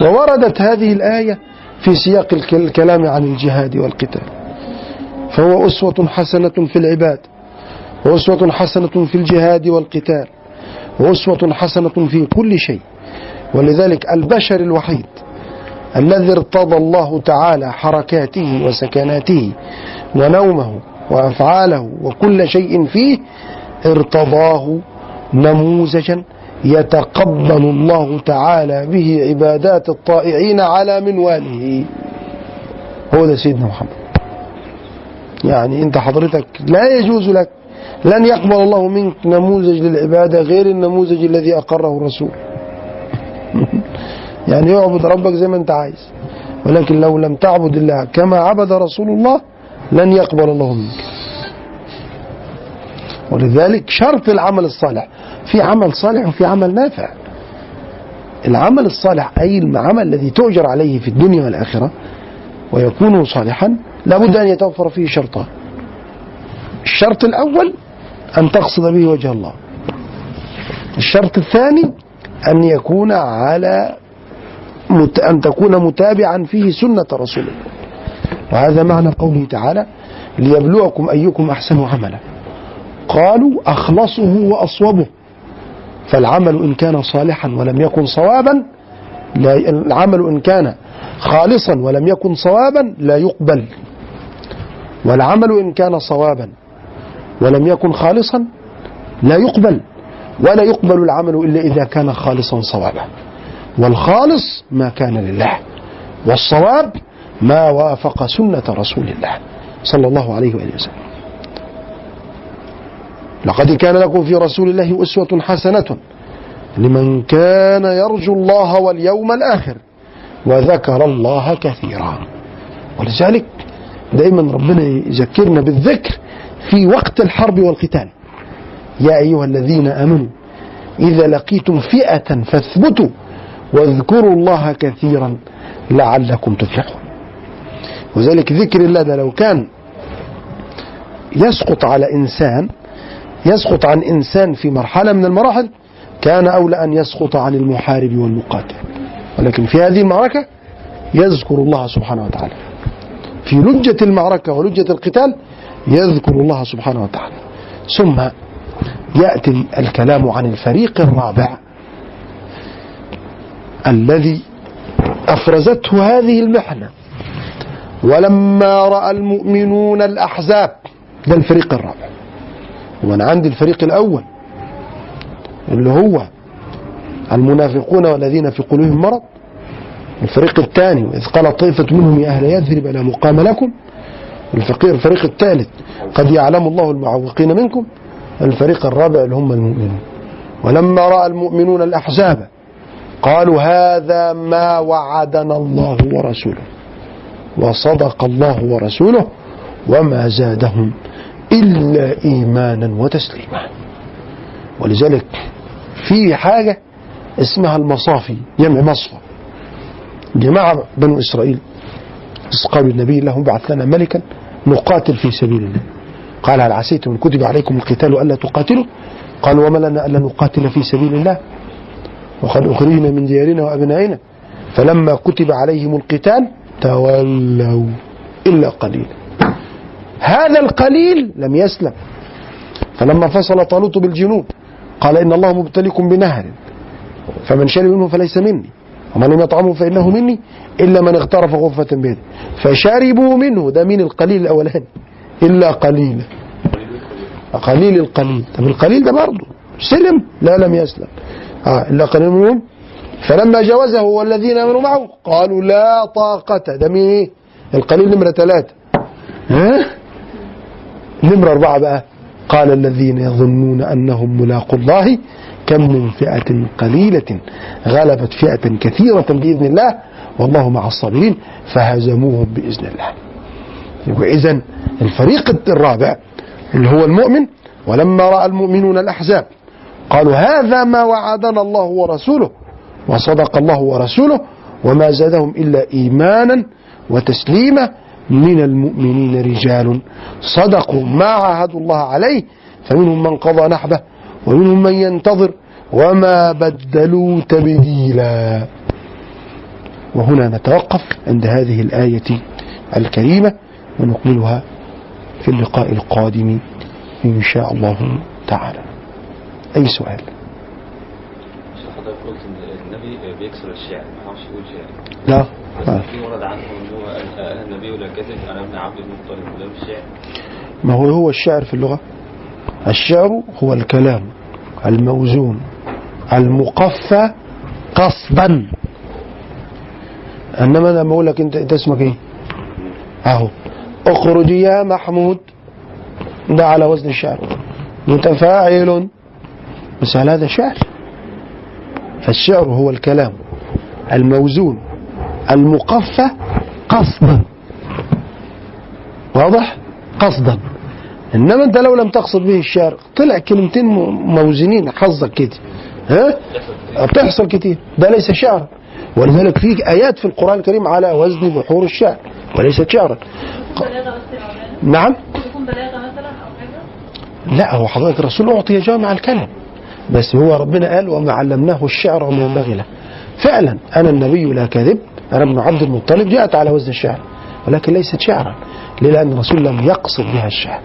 ووردت هذه الآية في سياق الك- الكلام عن الجهاد والقتال. فهو أسوة حسنة في العباد وأسوة حسنة في الجهاد والقتال وأسوة حسنة في كل شيء. ولذلك البشر الوحيد الذي ارتضى الله تعالى حركاته وسكناته ونومه وأفعاله وكل شيء فيه ارتضاه نموذجا يتقبل الله تعالى به عبادات الطائعين على منواله. هو ده سيدنا محمد. يعني أنت حضرتك لا يجوز لك لن يقبل الله منك نموذج للعبادة غير النموذج الذي أقره الرسول. يعني اعبد ربك زي ما أنت عايز. ولكن لو لم تعبد الله كما عبد رسول الله لن يقبل الله منك ولذلك شرط العمل الصالح. في عمل صالح وفي عمل نافع. العمل الصالح أي العمل الذي تؤجر عليه في الدنيا والآخرة ويكون صالحا لابد أن يتوفر فيه شرطان. الشرط الأول أن تقصد به وجه الله. الشرط الثاني أن يكون على. أن تكون متابعا فيه سنة رسول الله وهذا معنى قوله تعالى ليبلوكم أيكم أحسن عملا. قالوا أخلصه وأصوبه. فالعمل إن كان صالحا ولم يكن صوابا لا العمل إن كان خالصا ولم يكن صوابا لا يقبل. والعمل إن كان صوابا ولم يكن خالصا لا يقبل. ولا يقبل العمل إلا إذا كان خالصا صوابا. والخالص ما كان لله. والصواب ما وافق سنة رسول الله صلى الله عليه وآله وسلم. لقد كان لكم في رسول الله أسوة حسنة لمن كان يرجو الله واليوم الآخر وذكر الله كثيرا. ولذلك دائما ربنا يذكرنا بالذكر في وقت الحرب والقتال. يا أيها الذين آمنوا إذا لقيتم فئة فاثبتوا واذكروا الله كثيرا لعلكم تفلحون. وذلك ذكر الله ده لو كان يسقط على إنسان يسقط عن إنسان في مرحلة من المراحل كان أولى أن يسقط عن المحارب والمقاتل. ولكن في هذه المعركة يذكر الله سبحانه وتعالى. في لجة المعركة ولجة القتال يذكر الله سبحانه وتعالى. ثم يأتي الكلام عن الفريق الرابع الذي أفرزته هذه المحنة. ولما رأى المؤمنون الأحزاب ده الفريق الرابع. وأنا عندي الفريق الأول اللي هو المنافقون والذين في قلوبهم مرض. الفريق الثاني وإذ قال طائفة منهم يا أهل يثرب لا مقام لكم. الفقير الفريق الثالث قد يعلم الله المعوقين منكم. الفريق الرابع اللي هم المؤمنون. ولما رأى المؤمنون الأحزاب قالوا هذا ما وعدنا الله ورسوله. وصدق الله ورسوله وما زادهم إلا إيمانا وتسليما. ولذلك في حاجة اسمها المصافي جمع مصفى. جماعة بنو إسرائيل قالوا النبي لهم بعث لنا ملكا نقاتل في سبيل الله. قال هل عسيتم إن كتب عليكم القتال ألا تقاتلوا؟ قالوا وما لنا ألا نقاتل في سبيل الله. وقد أخرجنا من ديارنا وأبنائنا. فلما كتب عليهم القتال تولوا إلا قليلا. هذا القليل لم يسلم. فلما فصل طالوت بالجنود قال إن الله مبتليكم بنهر. فمن شرب منه فليس مني. ومن لم يطعمه فإنه مني إلا من اغترف غرفة بيده. فشربوا منه ده مين القليل الأولاني. إلا قليلا. قليل القليل. طب القليل ده برضه سلم لا لم يسلم. آه إلا قليل منهم فلما جاوزه والذين آمنوا معه قالوا لا طاقة ده مين إيه؟ القليل نمرة ثلاثة ها؟ نمرة أربعة بقى. قال الذين يظنون أنهم ملاقوا الله كم من فئة قليلة غلبت فئة كثيرة بإذن الله والله مع الصابرين فهزموهم بإذن الله. وإذا الفريق الرابع اللي هو المؤمن ولما رأى المؤمنون الأحزاب قالوا هذا ما وعدنا الله ورسوله وصدق الله ورسوله وما زادهم إلا إيمانا وتسليما من المؤمنين رجال. صدقوا ما عاهدوا الله عليه فمنهم من قضى نحبه ومنهم من ينتظر وما بدلوا تبديلا. وهنا نتوقف عند هذه الآية الكريمة ونكملها في اللقاء القادم إن شاء الله تعالى. أي سؤال عشان حضرتك قلت ان بيكسر الشعر ما يعرفش يقول شعر. لا. في ورد عنه ان هو النبي ولا كذب أنا ابن عبد المطلب وده مش شعر. ما هو هو الشعر في اللغة؟ الشعر هو الكلام الموزون المقفى قصدا إنما لما أقول لك انت أنت اسمك إيه؟ أهو. اخرج يا محمود. ده على وزن الشعر. متفاعل. بس هل هذا شعر فالشعر هو الكلام الموزون المقفى قصدا. واضح؟ قصدا. إنما أنت لو لم تقصد به الشعر طلع كلمتين موزنين حظك كده. ها؟ بتحصل كتير. ده ليس شعرا. ولذلك في آيات في القرآن الكريم على وزن بحور الشعر وليست شعرا. نعم؟ لا هو حضرتك الرسول أعطي جامع الكلم بس هو ربنا قال وما علمناه الشعر وما ينبغي له. فعلا أنا النبي لا كذب أنا ابن عبد المطلب جاءت على وزن الشعر ولكن ليست شعرا ليه؟ لأن الرسول لم يقصد بها الشعر.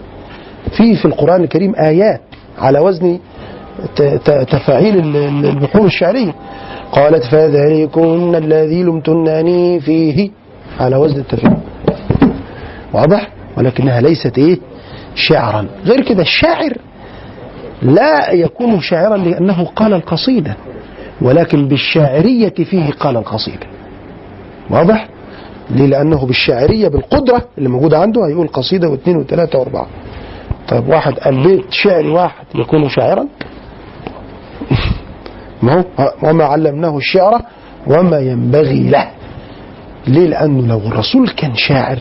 في في القرآن الكريم آيات على وزن تفاعيل ال- ال- البحور الشعرية. قالت فذلكن الذي لمتنني فيه على وزن التفاعل واضح؟ ولكنها ليست إيه؟ شعرا. غير كده الشاعر لا يكون شاعرا لأنه قال القصيدة ولكن بالشاعرية فيه قال القصيدة. واضح؟ ليه؟ لأنه بالشاعرية بالقدرة اللي موجودة عنده هيقول قصيدة واثنين وثلاثة وأربعة. طيب واحد قال بيت شعري واحد يكون شاعرا؟ ما هو؟ وما علمناه الشعر وما ينبغي له. ليه؟ لأنه لو الرسول كان شاعر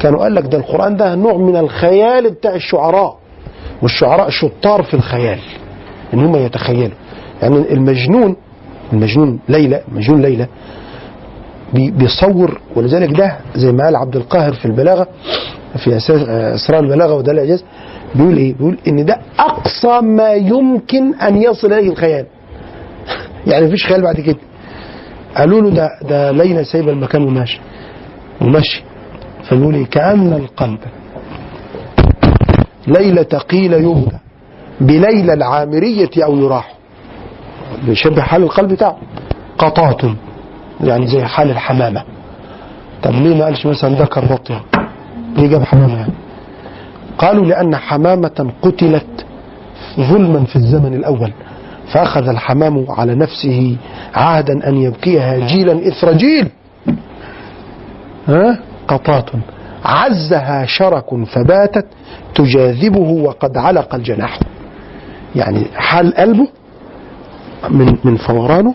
كانوا قال لك ده القرآن ده نوع من الخيال بتاع الشعراء. والشعراء شطار في الخيال إن هم يتخيلوا. يعني المجنون المجنون ليلى مجنون ليلى بي- بيصور ولذلك ده زي ما قال عبد القاهر في البلاغة في أسرار البلاغة وده الاعجاز بيقول إيه؟ بيقول إن ده أقصى ما يمكن أن يصل إليه الخيال. يعني مفيش خيال بعد كده. قالوا له ده ده ليلى سايبة المكان وماشي. وماشي. فبيقول إيه؟ كأن القلب. ليلة قيل يهدى بليلى العامرية أو يراح. بيشبه حال القلب بتاعه. قطات يعني زي حال الحمامة. طب ليه ما قالش مثلا ذكر بطيا ليه جاب حمامة يعني؟ قالوا لأن حمامة قتلت ظلما في الزمن الأول. فأخذ الحمام على نفسه عهدا أن يبكيها جيلا إثر جيل. ها؟ قطات عزها شرك فباتت تجاذبه وقد علق الجناح. يعني حال قلبه من من فورانه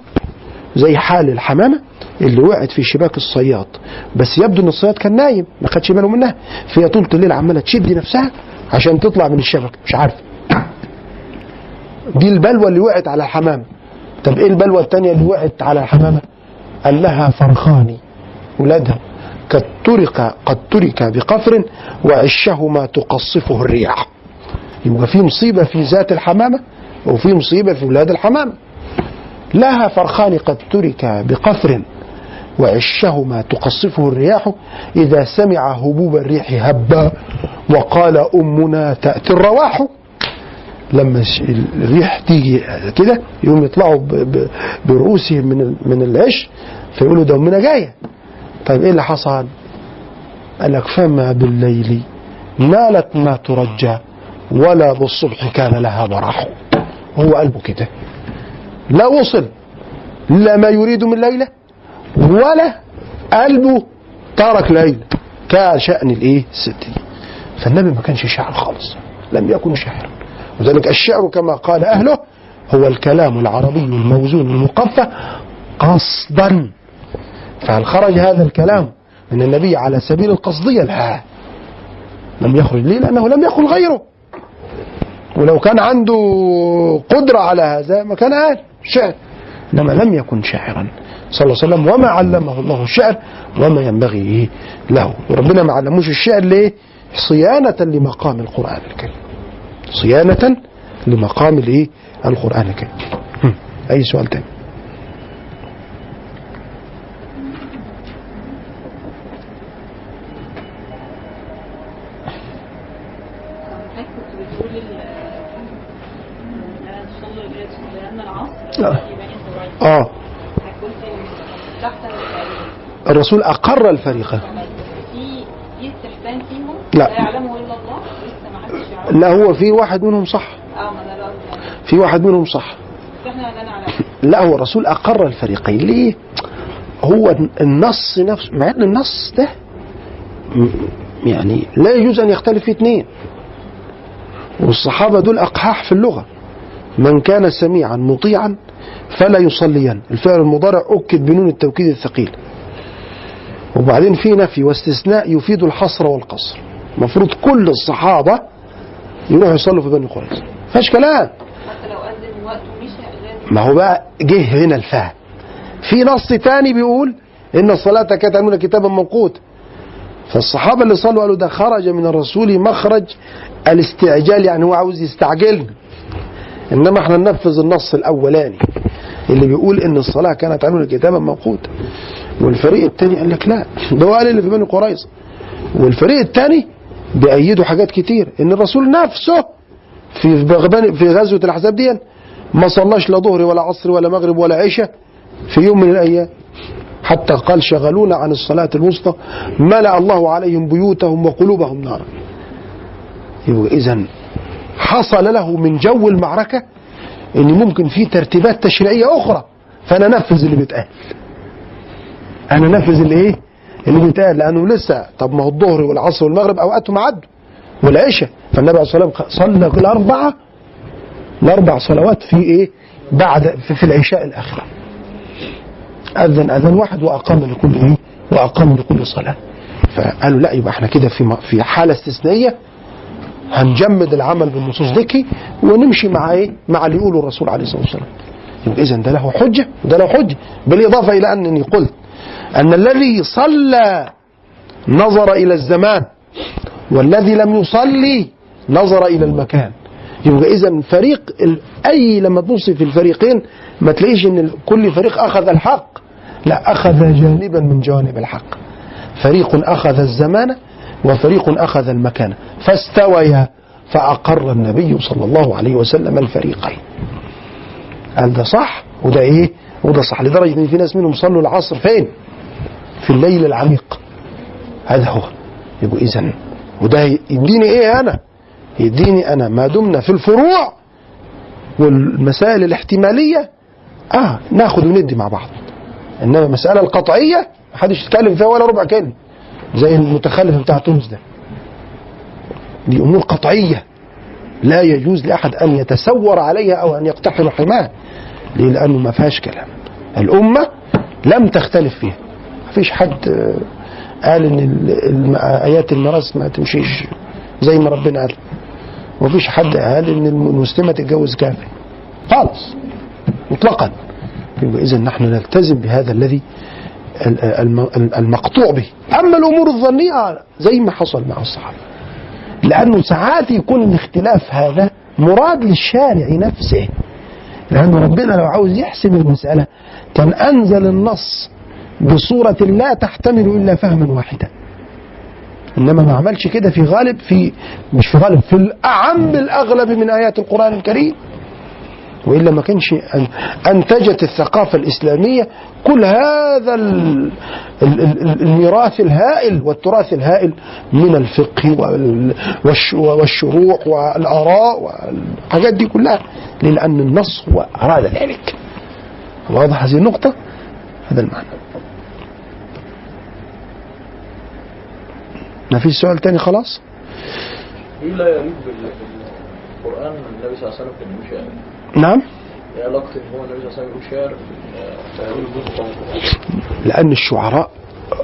زي حال الحمامة اللي وقعت في شباك الصياد. بس يبدو إن الصياد كان نايم ما خدش باله منها. فهي طول الليل عمالة تشد نفسها عشان تطلع من الشبكه مش عارفه دي البلوى اللي وقعت على الحمامة. طب إيه البلوى الثانية اللي وقعت على الحمامة؟ قال لها فرخان ولادها. قد ترك قد ترك بقفر وعشهما تقصفه الرياح. يبقى في مصيبة في ذات الحمامة وفي مصيبة في ولاد الحمامة. لها فرخان قد ترك بقفر وعشهما تقصفه الرياح إذا سمع هبوب الريح هبا وقال أمنا تأتي الرواح. لما الريح تيجي كده يقوم يطلعوا برؤوسهم من من العش فيقولوا ده أمنا جاية. طيب إيه اللي حصل؟ قال لك فما بالليل نالت ما ترجى ولا بالصبح كان لها براح هو قلبه كده. لا وصل لا ما يريد من ليلة ولا قلبه ترك ليلة كشأن الإيه؟ الست دي. فالنبي ما كانش شاعر خالص لم يكن شاعرا. وذلك الشعر كما قال أهله هو الكلام العربي الموزون المقفى قصدا فهل خرج هذا الكلام من النبي على سبيل القصدية؟ لا. لم يخرج. ليه؟ لأنه لم يقل غيره. ولو كان عنده قدرة على هذا ما كان قال شعر. إنما لم يكن شاعرا. صلى الله عليه وسلم وما علمه الله الشعر وما ينبغي له. وربنا ما علموش الشعر ليه؟ صيانة لمقام القرآن الكريم. صيانة لمقام الايه القرآن الكريم. أي سؤال تاني حضرتك كنت بتقول ال لا تصلي لأن العصر لا. يبقى انت رايح آه. تحت الرسول أقر فيهم؟ لا. لا هو في واحد منهم صح. بقول في واحد منهم صح. لا هو الرسول أقر الفريقين. ليه؟ هو النص نفسه مع إن النص ده يعني لا يجوز أن يختلف فيه اثنين والصحابة دول أقحاح في اللغة. من كان سميعا مطيعا فلا يصلين الفعل المضارع أكد بنون التوكيد الثقيل. وبعدين في نفي واستثناء يفيد الحصر والقصر. المفروض كل الصحابة يروحوا يصلوا في بني قريظة فاش كلام. ما هو بقى جه هنا الفهم. في نص تاني بيقول إن الصلاة كانت تعملون كتابا موقوت. فالصحابة اللي صلوا قالوا ده خرج من الرسول مخرج الاستعجال يعني هو عاوز يستعجلنا إنما إحنا ننفذ النص الأولاني اللي بيقول إن الصلاة كانت تعملون كتابا موقوتا والفريق التاني قال لك لا ده قال اللي في بني قريظة والفريق التاني بيأيدوا حاجات كتير إن الرسول نفسه في في غزوة الأحزاب دي ما صلاش لا ظهر ولا عصر ولا مغرب ولا عشاء في يوم من الأيام. حتى قال شغلونا عن الصلاة الوسطى ملأ الله عليهم بيوتهم وقلوبهم نارا. اذا حصل له من جو المعركة إن ممكن في ترتيبات تشريعية أخرى. فأنا أنفذ اللي بيتقال. أنا أنفذ اللي إيه؟ اللي بيتقال. لأنه لسه طب ما هو الظهر والعصر والمغرب أوقاتهم عدوا والعشاء. فالنبي عليه الصلاة والسلام صلى الأربعة الأربع صلوات في إيه؟ بعد في, العشاء الاخره أذن اذان واحد وأقام لكل إيه؟ وأقام لكل صلاة. فقالوا لا يبقى إحنا كده في في حالة استثنائية. هنجمد العمل بالنصوص ديكي ونمشي مع إيه؟ مع اللي يقوله الرسول عليه الصلاة والسلام. يبقى اذا ده له حجة وده له حجة. بالإضافة إلى أنني قلت أن الذي صلى نظر إلى الزمان والذي لم يصلي نظر إلى المكان. يبقى إذا فريق أي لما تبص في الفريقين ما تلاقيش إن كل فريق أخذ الحق. لا أخذ جانبا من جوانب الحق. فريق أخذ الزمان وفريق أخذ المكان فاستويا فأقر النبي صلى الله عليه وسلم الفريقين. قال ده صح وده إيه؟ وده صح لدرجة إن في ناس منهم صلوا العصر فين؟ في الليل العميق. هذا هو. يبقى اذا وده يديني إيه أنا؟ يديني أنا ما دمنا في الفروع والمسائل الاحتمالية. آه ناخد وندي مع بعض. إنما المساله القطعية محدش يتكلم فيها ولا ربع كلمة. زي المتخلف بتاع تونس ده. دي أمور قطعية. لا يجوز لأحد أن يتسور عليها أو أن يقتحم حماة. ليه؟ لأنه ما فيهاش كلام. الأمة لم تختلف فيها. ما فيش حد آه، قال إن آيات الميراث ما تمشيش زي ما ربنا قال. ومفيش حد قال إن المسلمة تتجوز كافر. خالص. مطلقا. اذا نحن نلتزم بهذا الذي المقطوع به. أما الأمور الظنية زي ما حصل مع الصحابة. لأنه ساعات يكون الاختلاف هذا مراد للشارع نفسه. لأن ربنا لو عاوز يحسم المسألة كان أنزل النص بصورة لا تحتمل إلا فهما واحدا. إنما ما عملش كده في غالب في مش في غالب في الأعم الأغلب من آيات القرآن الكريم. وإلا ما كانش أن- أنتجت الثقافة الإسلامية كل هذا ال- ال- ال- الميراث الهائل والتراث الهائل من الفقه وال- والش- والشروح والآراء والحاجات دي كلها؟ لأن النص هو أراد ذلك. واضح هذه النقطة؟ هذا المعنى. ما فيش سؤال تاني خلاص؟ إيه لا يليق بال- بالقرآن النبي صلى الله عليه وسلم كان شعر نعم؟ إيه علاقه ان هو النبي صلى الله عليه وسلم لأن الشعراء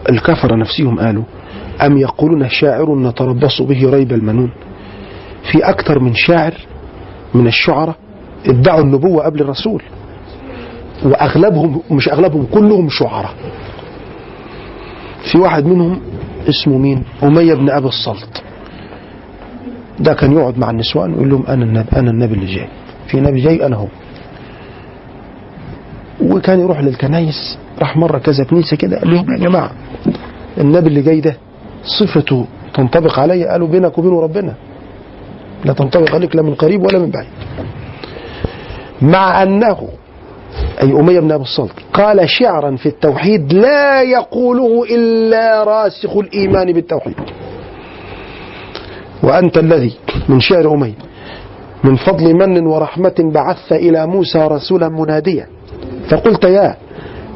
الكفرة نفسهم قالوا أم يقولون شاعر نتربص به ريب المنون؟ في أكثر من شاعر من الشعراء ادعوا النبوة قبل الرسول وأغلبهم مش أغلبهم كلهم شعراء. في واحد منهم اسمه مين؟ أمية بن أبي الصلت ده كان يقعد مع النسوان ويقول لهم أنا النبي أنا النبي اللي جاي. في نبي جاي أنا هو. وكان يروح للكنايس راح مرة كذا كنيسة كده قال لهم يا جماعة النبي اللي جاي ده صفته تنطبق علي؟ قالوا بينك وبينه ربنا. لا تنطبق عليك لا من قريب ولا من بعيد. مع أنه أي أمية بن أبي الصلت قال شعرا في التوحيد لا يقوله إلا راسخ الإيمان بالتوحيد. وأنت الذي من شعر أمية من فضل من ورحمة بعثت إلى موسى رسولا مناديا. فقلت يا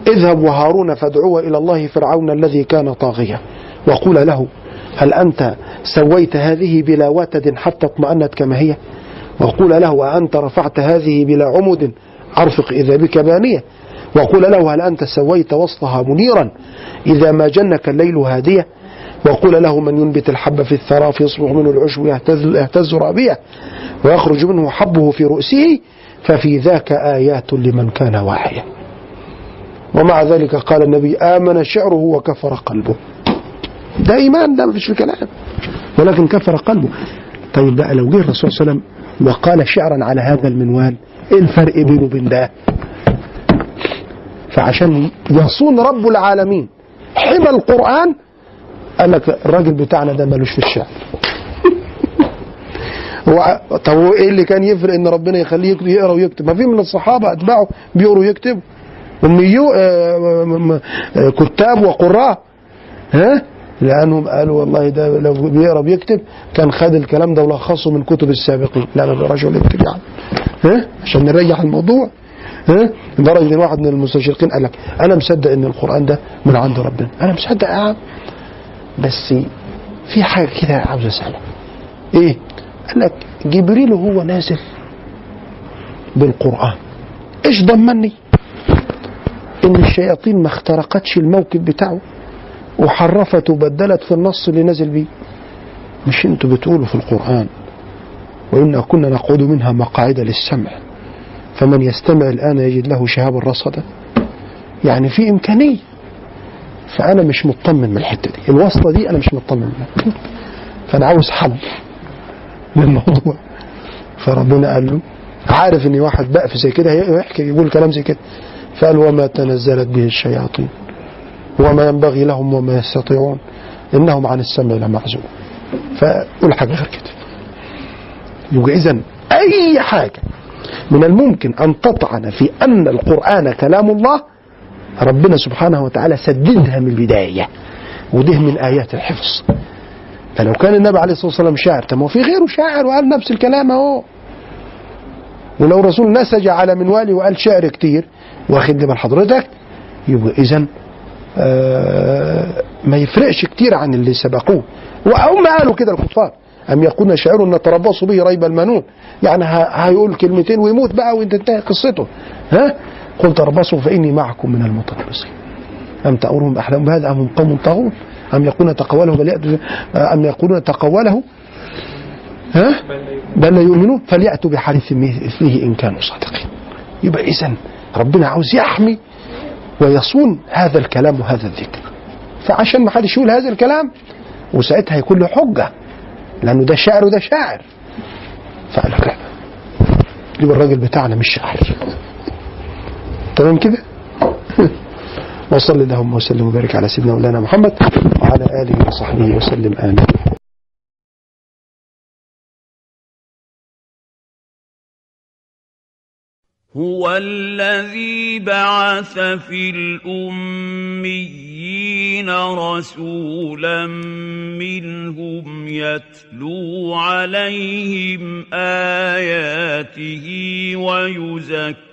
اذهب وهارون فادعوا إلى الله فرعون الذي كان طاغيا. وقول له هل أنت سويت هذه بلا وتد حتى اطمأنت كما هي؟ وقول له أنت رفعت هذه بلا عمد عرفق إذا بك بانية. وقول له هل أنت سويت وسطها منيرا؟ إذا ما جنك الليل هادية. وقول له من ينبت الحب في الثرى فيصبح منه العشب يهتز, يهتز رابية ويخرج منه حبه في رؤسه ففي ذاك آيات لمن كان واعيا. ومع ذلك قال النبي آمن شعره وكفر قلبه. ده إيمان ده مفيش في كلام. ولكن كفر قلبه. طيب بقى لو جه الرسول صلى الله عليه وسلم وقال شعرا على هذا المنوال إيه الفرق بينه وبين ده؟ فعشان يصون رب العالمين حمى القرآن قال لك الراجل بتاعنا ده ملوش في الشعر. هو طب إيه اللي كان يفرق إن ربنا يخليه يقرأ ويكتب؟ ما في من الصحابة أتباعه بيقروا ويكتبوا. أميو آه، م- آه، كتاب وقراء. ها؟ لأنهم قالوا والله ده لو بيقرأ بيكتب كان خد الكلام ده ولخصه من كتب السابقين. لا ما بيقراش ولا يكتب يعني ها؟ عشان نريح الموضوع. ها؟ لدرجه ان واحد من المستشرقين قال لك أنا مصدق إن القرآن ده من عند ربنا. أنا مصدق يا عم. بس في حاجة كده عاوز أسألك. إيه؟ قال لك جبريل وهو نازل بالقرآن. إيش ضمني؟ إن الشياطين ما اخترقتش الموكب بتاعه وحرفت وبدلت في النص اللي نزل بيه. مش أنتوا بتقولوا في القرآن وإنا كنا نقعد منها مقاعد للسمع فمن يستمع الآن يجد له شهابا رصدا؟ يعني في إمكانية. فأنا مش مطمن من الحتة دي. الوصلة دي أنا مش مطمن منها. فأنا عاوز حل للموضوع فربنا قال له عارف إن واحد بقف زي كده يحكي يقول كلام زي كده. فقال وما تنزلت به الشياطين وما ينبغي لهم وما يستطيعون إنهم عن السمع لمعزول. فقول حاجة غير كده. يبقى اذا أي حاجة من الممكن أن تطعن في أن القرآن كلام الله ربنا سبحانه وتعالى سددها من البداية وده من آيات الحفظ. فلو كان النبي عليه الصلاة والسلام شاعر طب ما في غيره شاعر وقال نفس الكلام أهو. ولو رسول نسج على منوالي وقال شعر كتير واخد لي من حضرتك يبقى اذا آه ما يفرقش كتير عن اللي سبقوه. وهم قالوا كده الكفار أم يكون شعر نتربص به ريب المنون؟ يعني هيقول كلمتين ويموت بقى وانت قصته. ها؟ قل تربصوا فإني معكم من المتربصين أم تأمرهم أحلام بهذا أم هم قوم طاغون؟ أم يكون تقوله بل أم يقولون تقوله؟ ها؟ بل لا يؤمنون فليأتوا بحديث مثله إن كانوا صادقين. يبقى إذا ربنا عاوز يحمي ويصون هذا الكلام وهذا الذكر. فعشان ما حدش يقول هذا الكلام وساعتها يكون له حجة لأنه ده شاعر وده شاعر. فقال لك يبقى الراجل بتاعنا مش شاعر. تمام كده؟ وصل اللهم وسلم وبارك على سيدنا مولانا محمد وعلى آله وصحبه وسلم. آمين. هو الذي بعث في الأميين رسولا منهم يتلو عليهم آياته ويزكيهم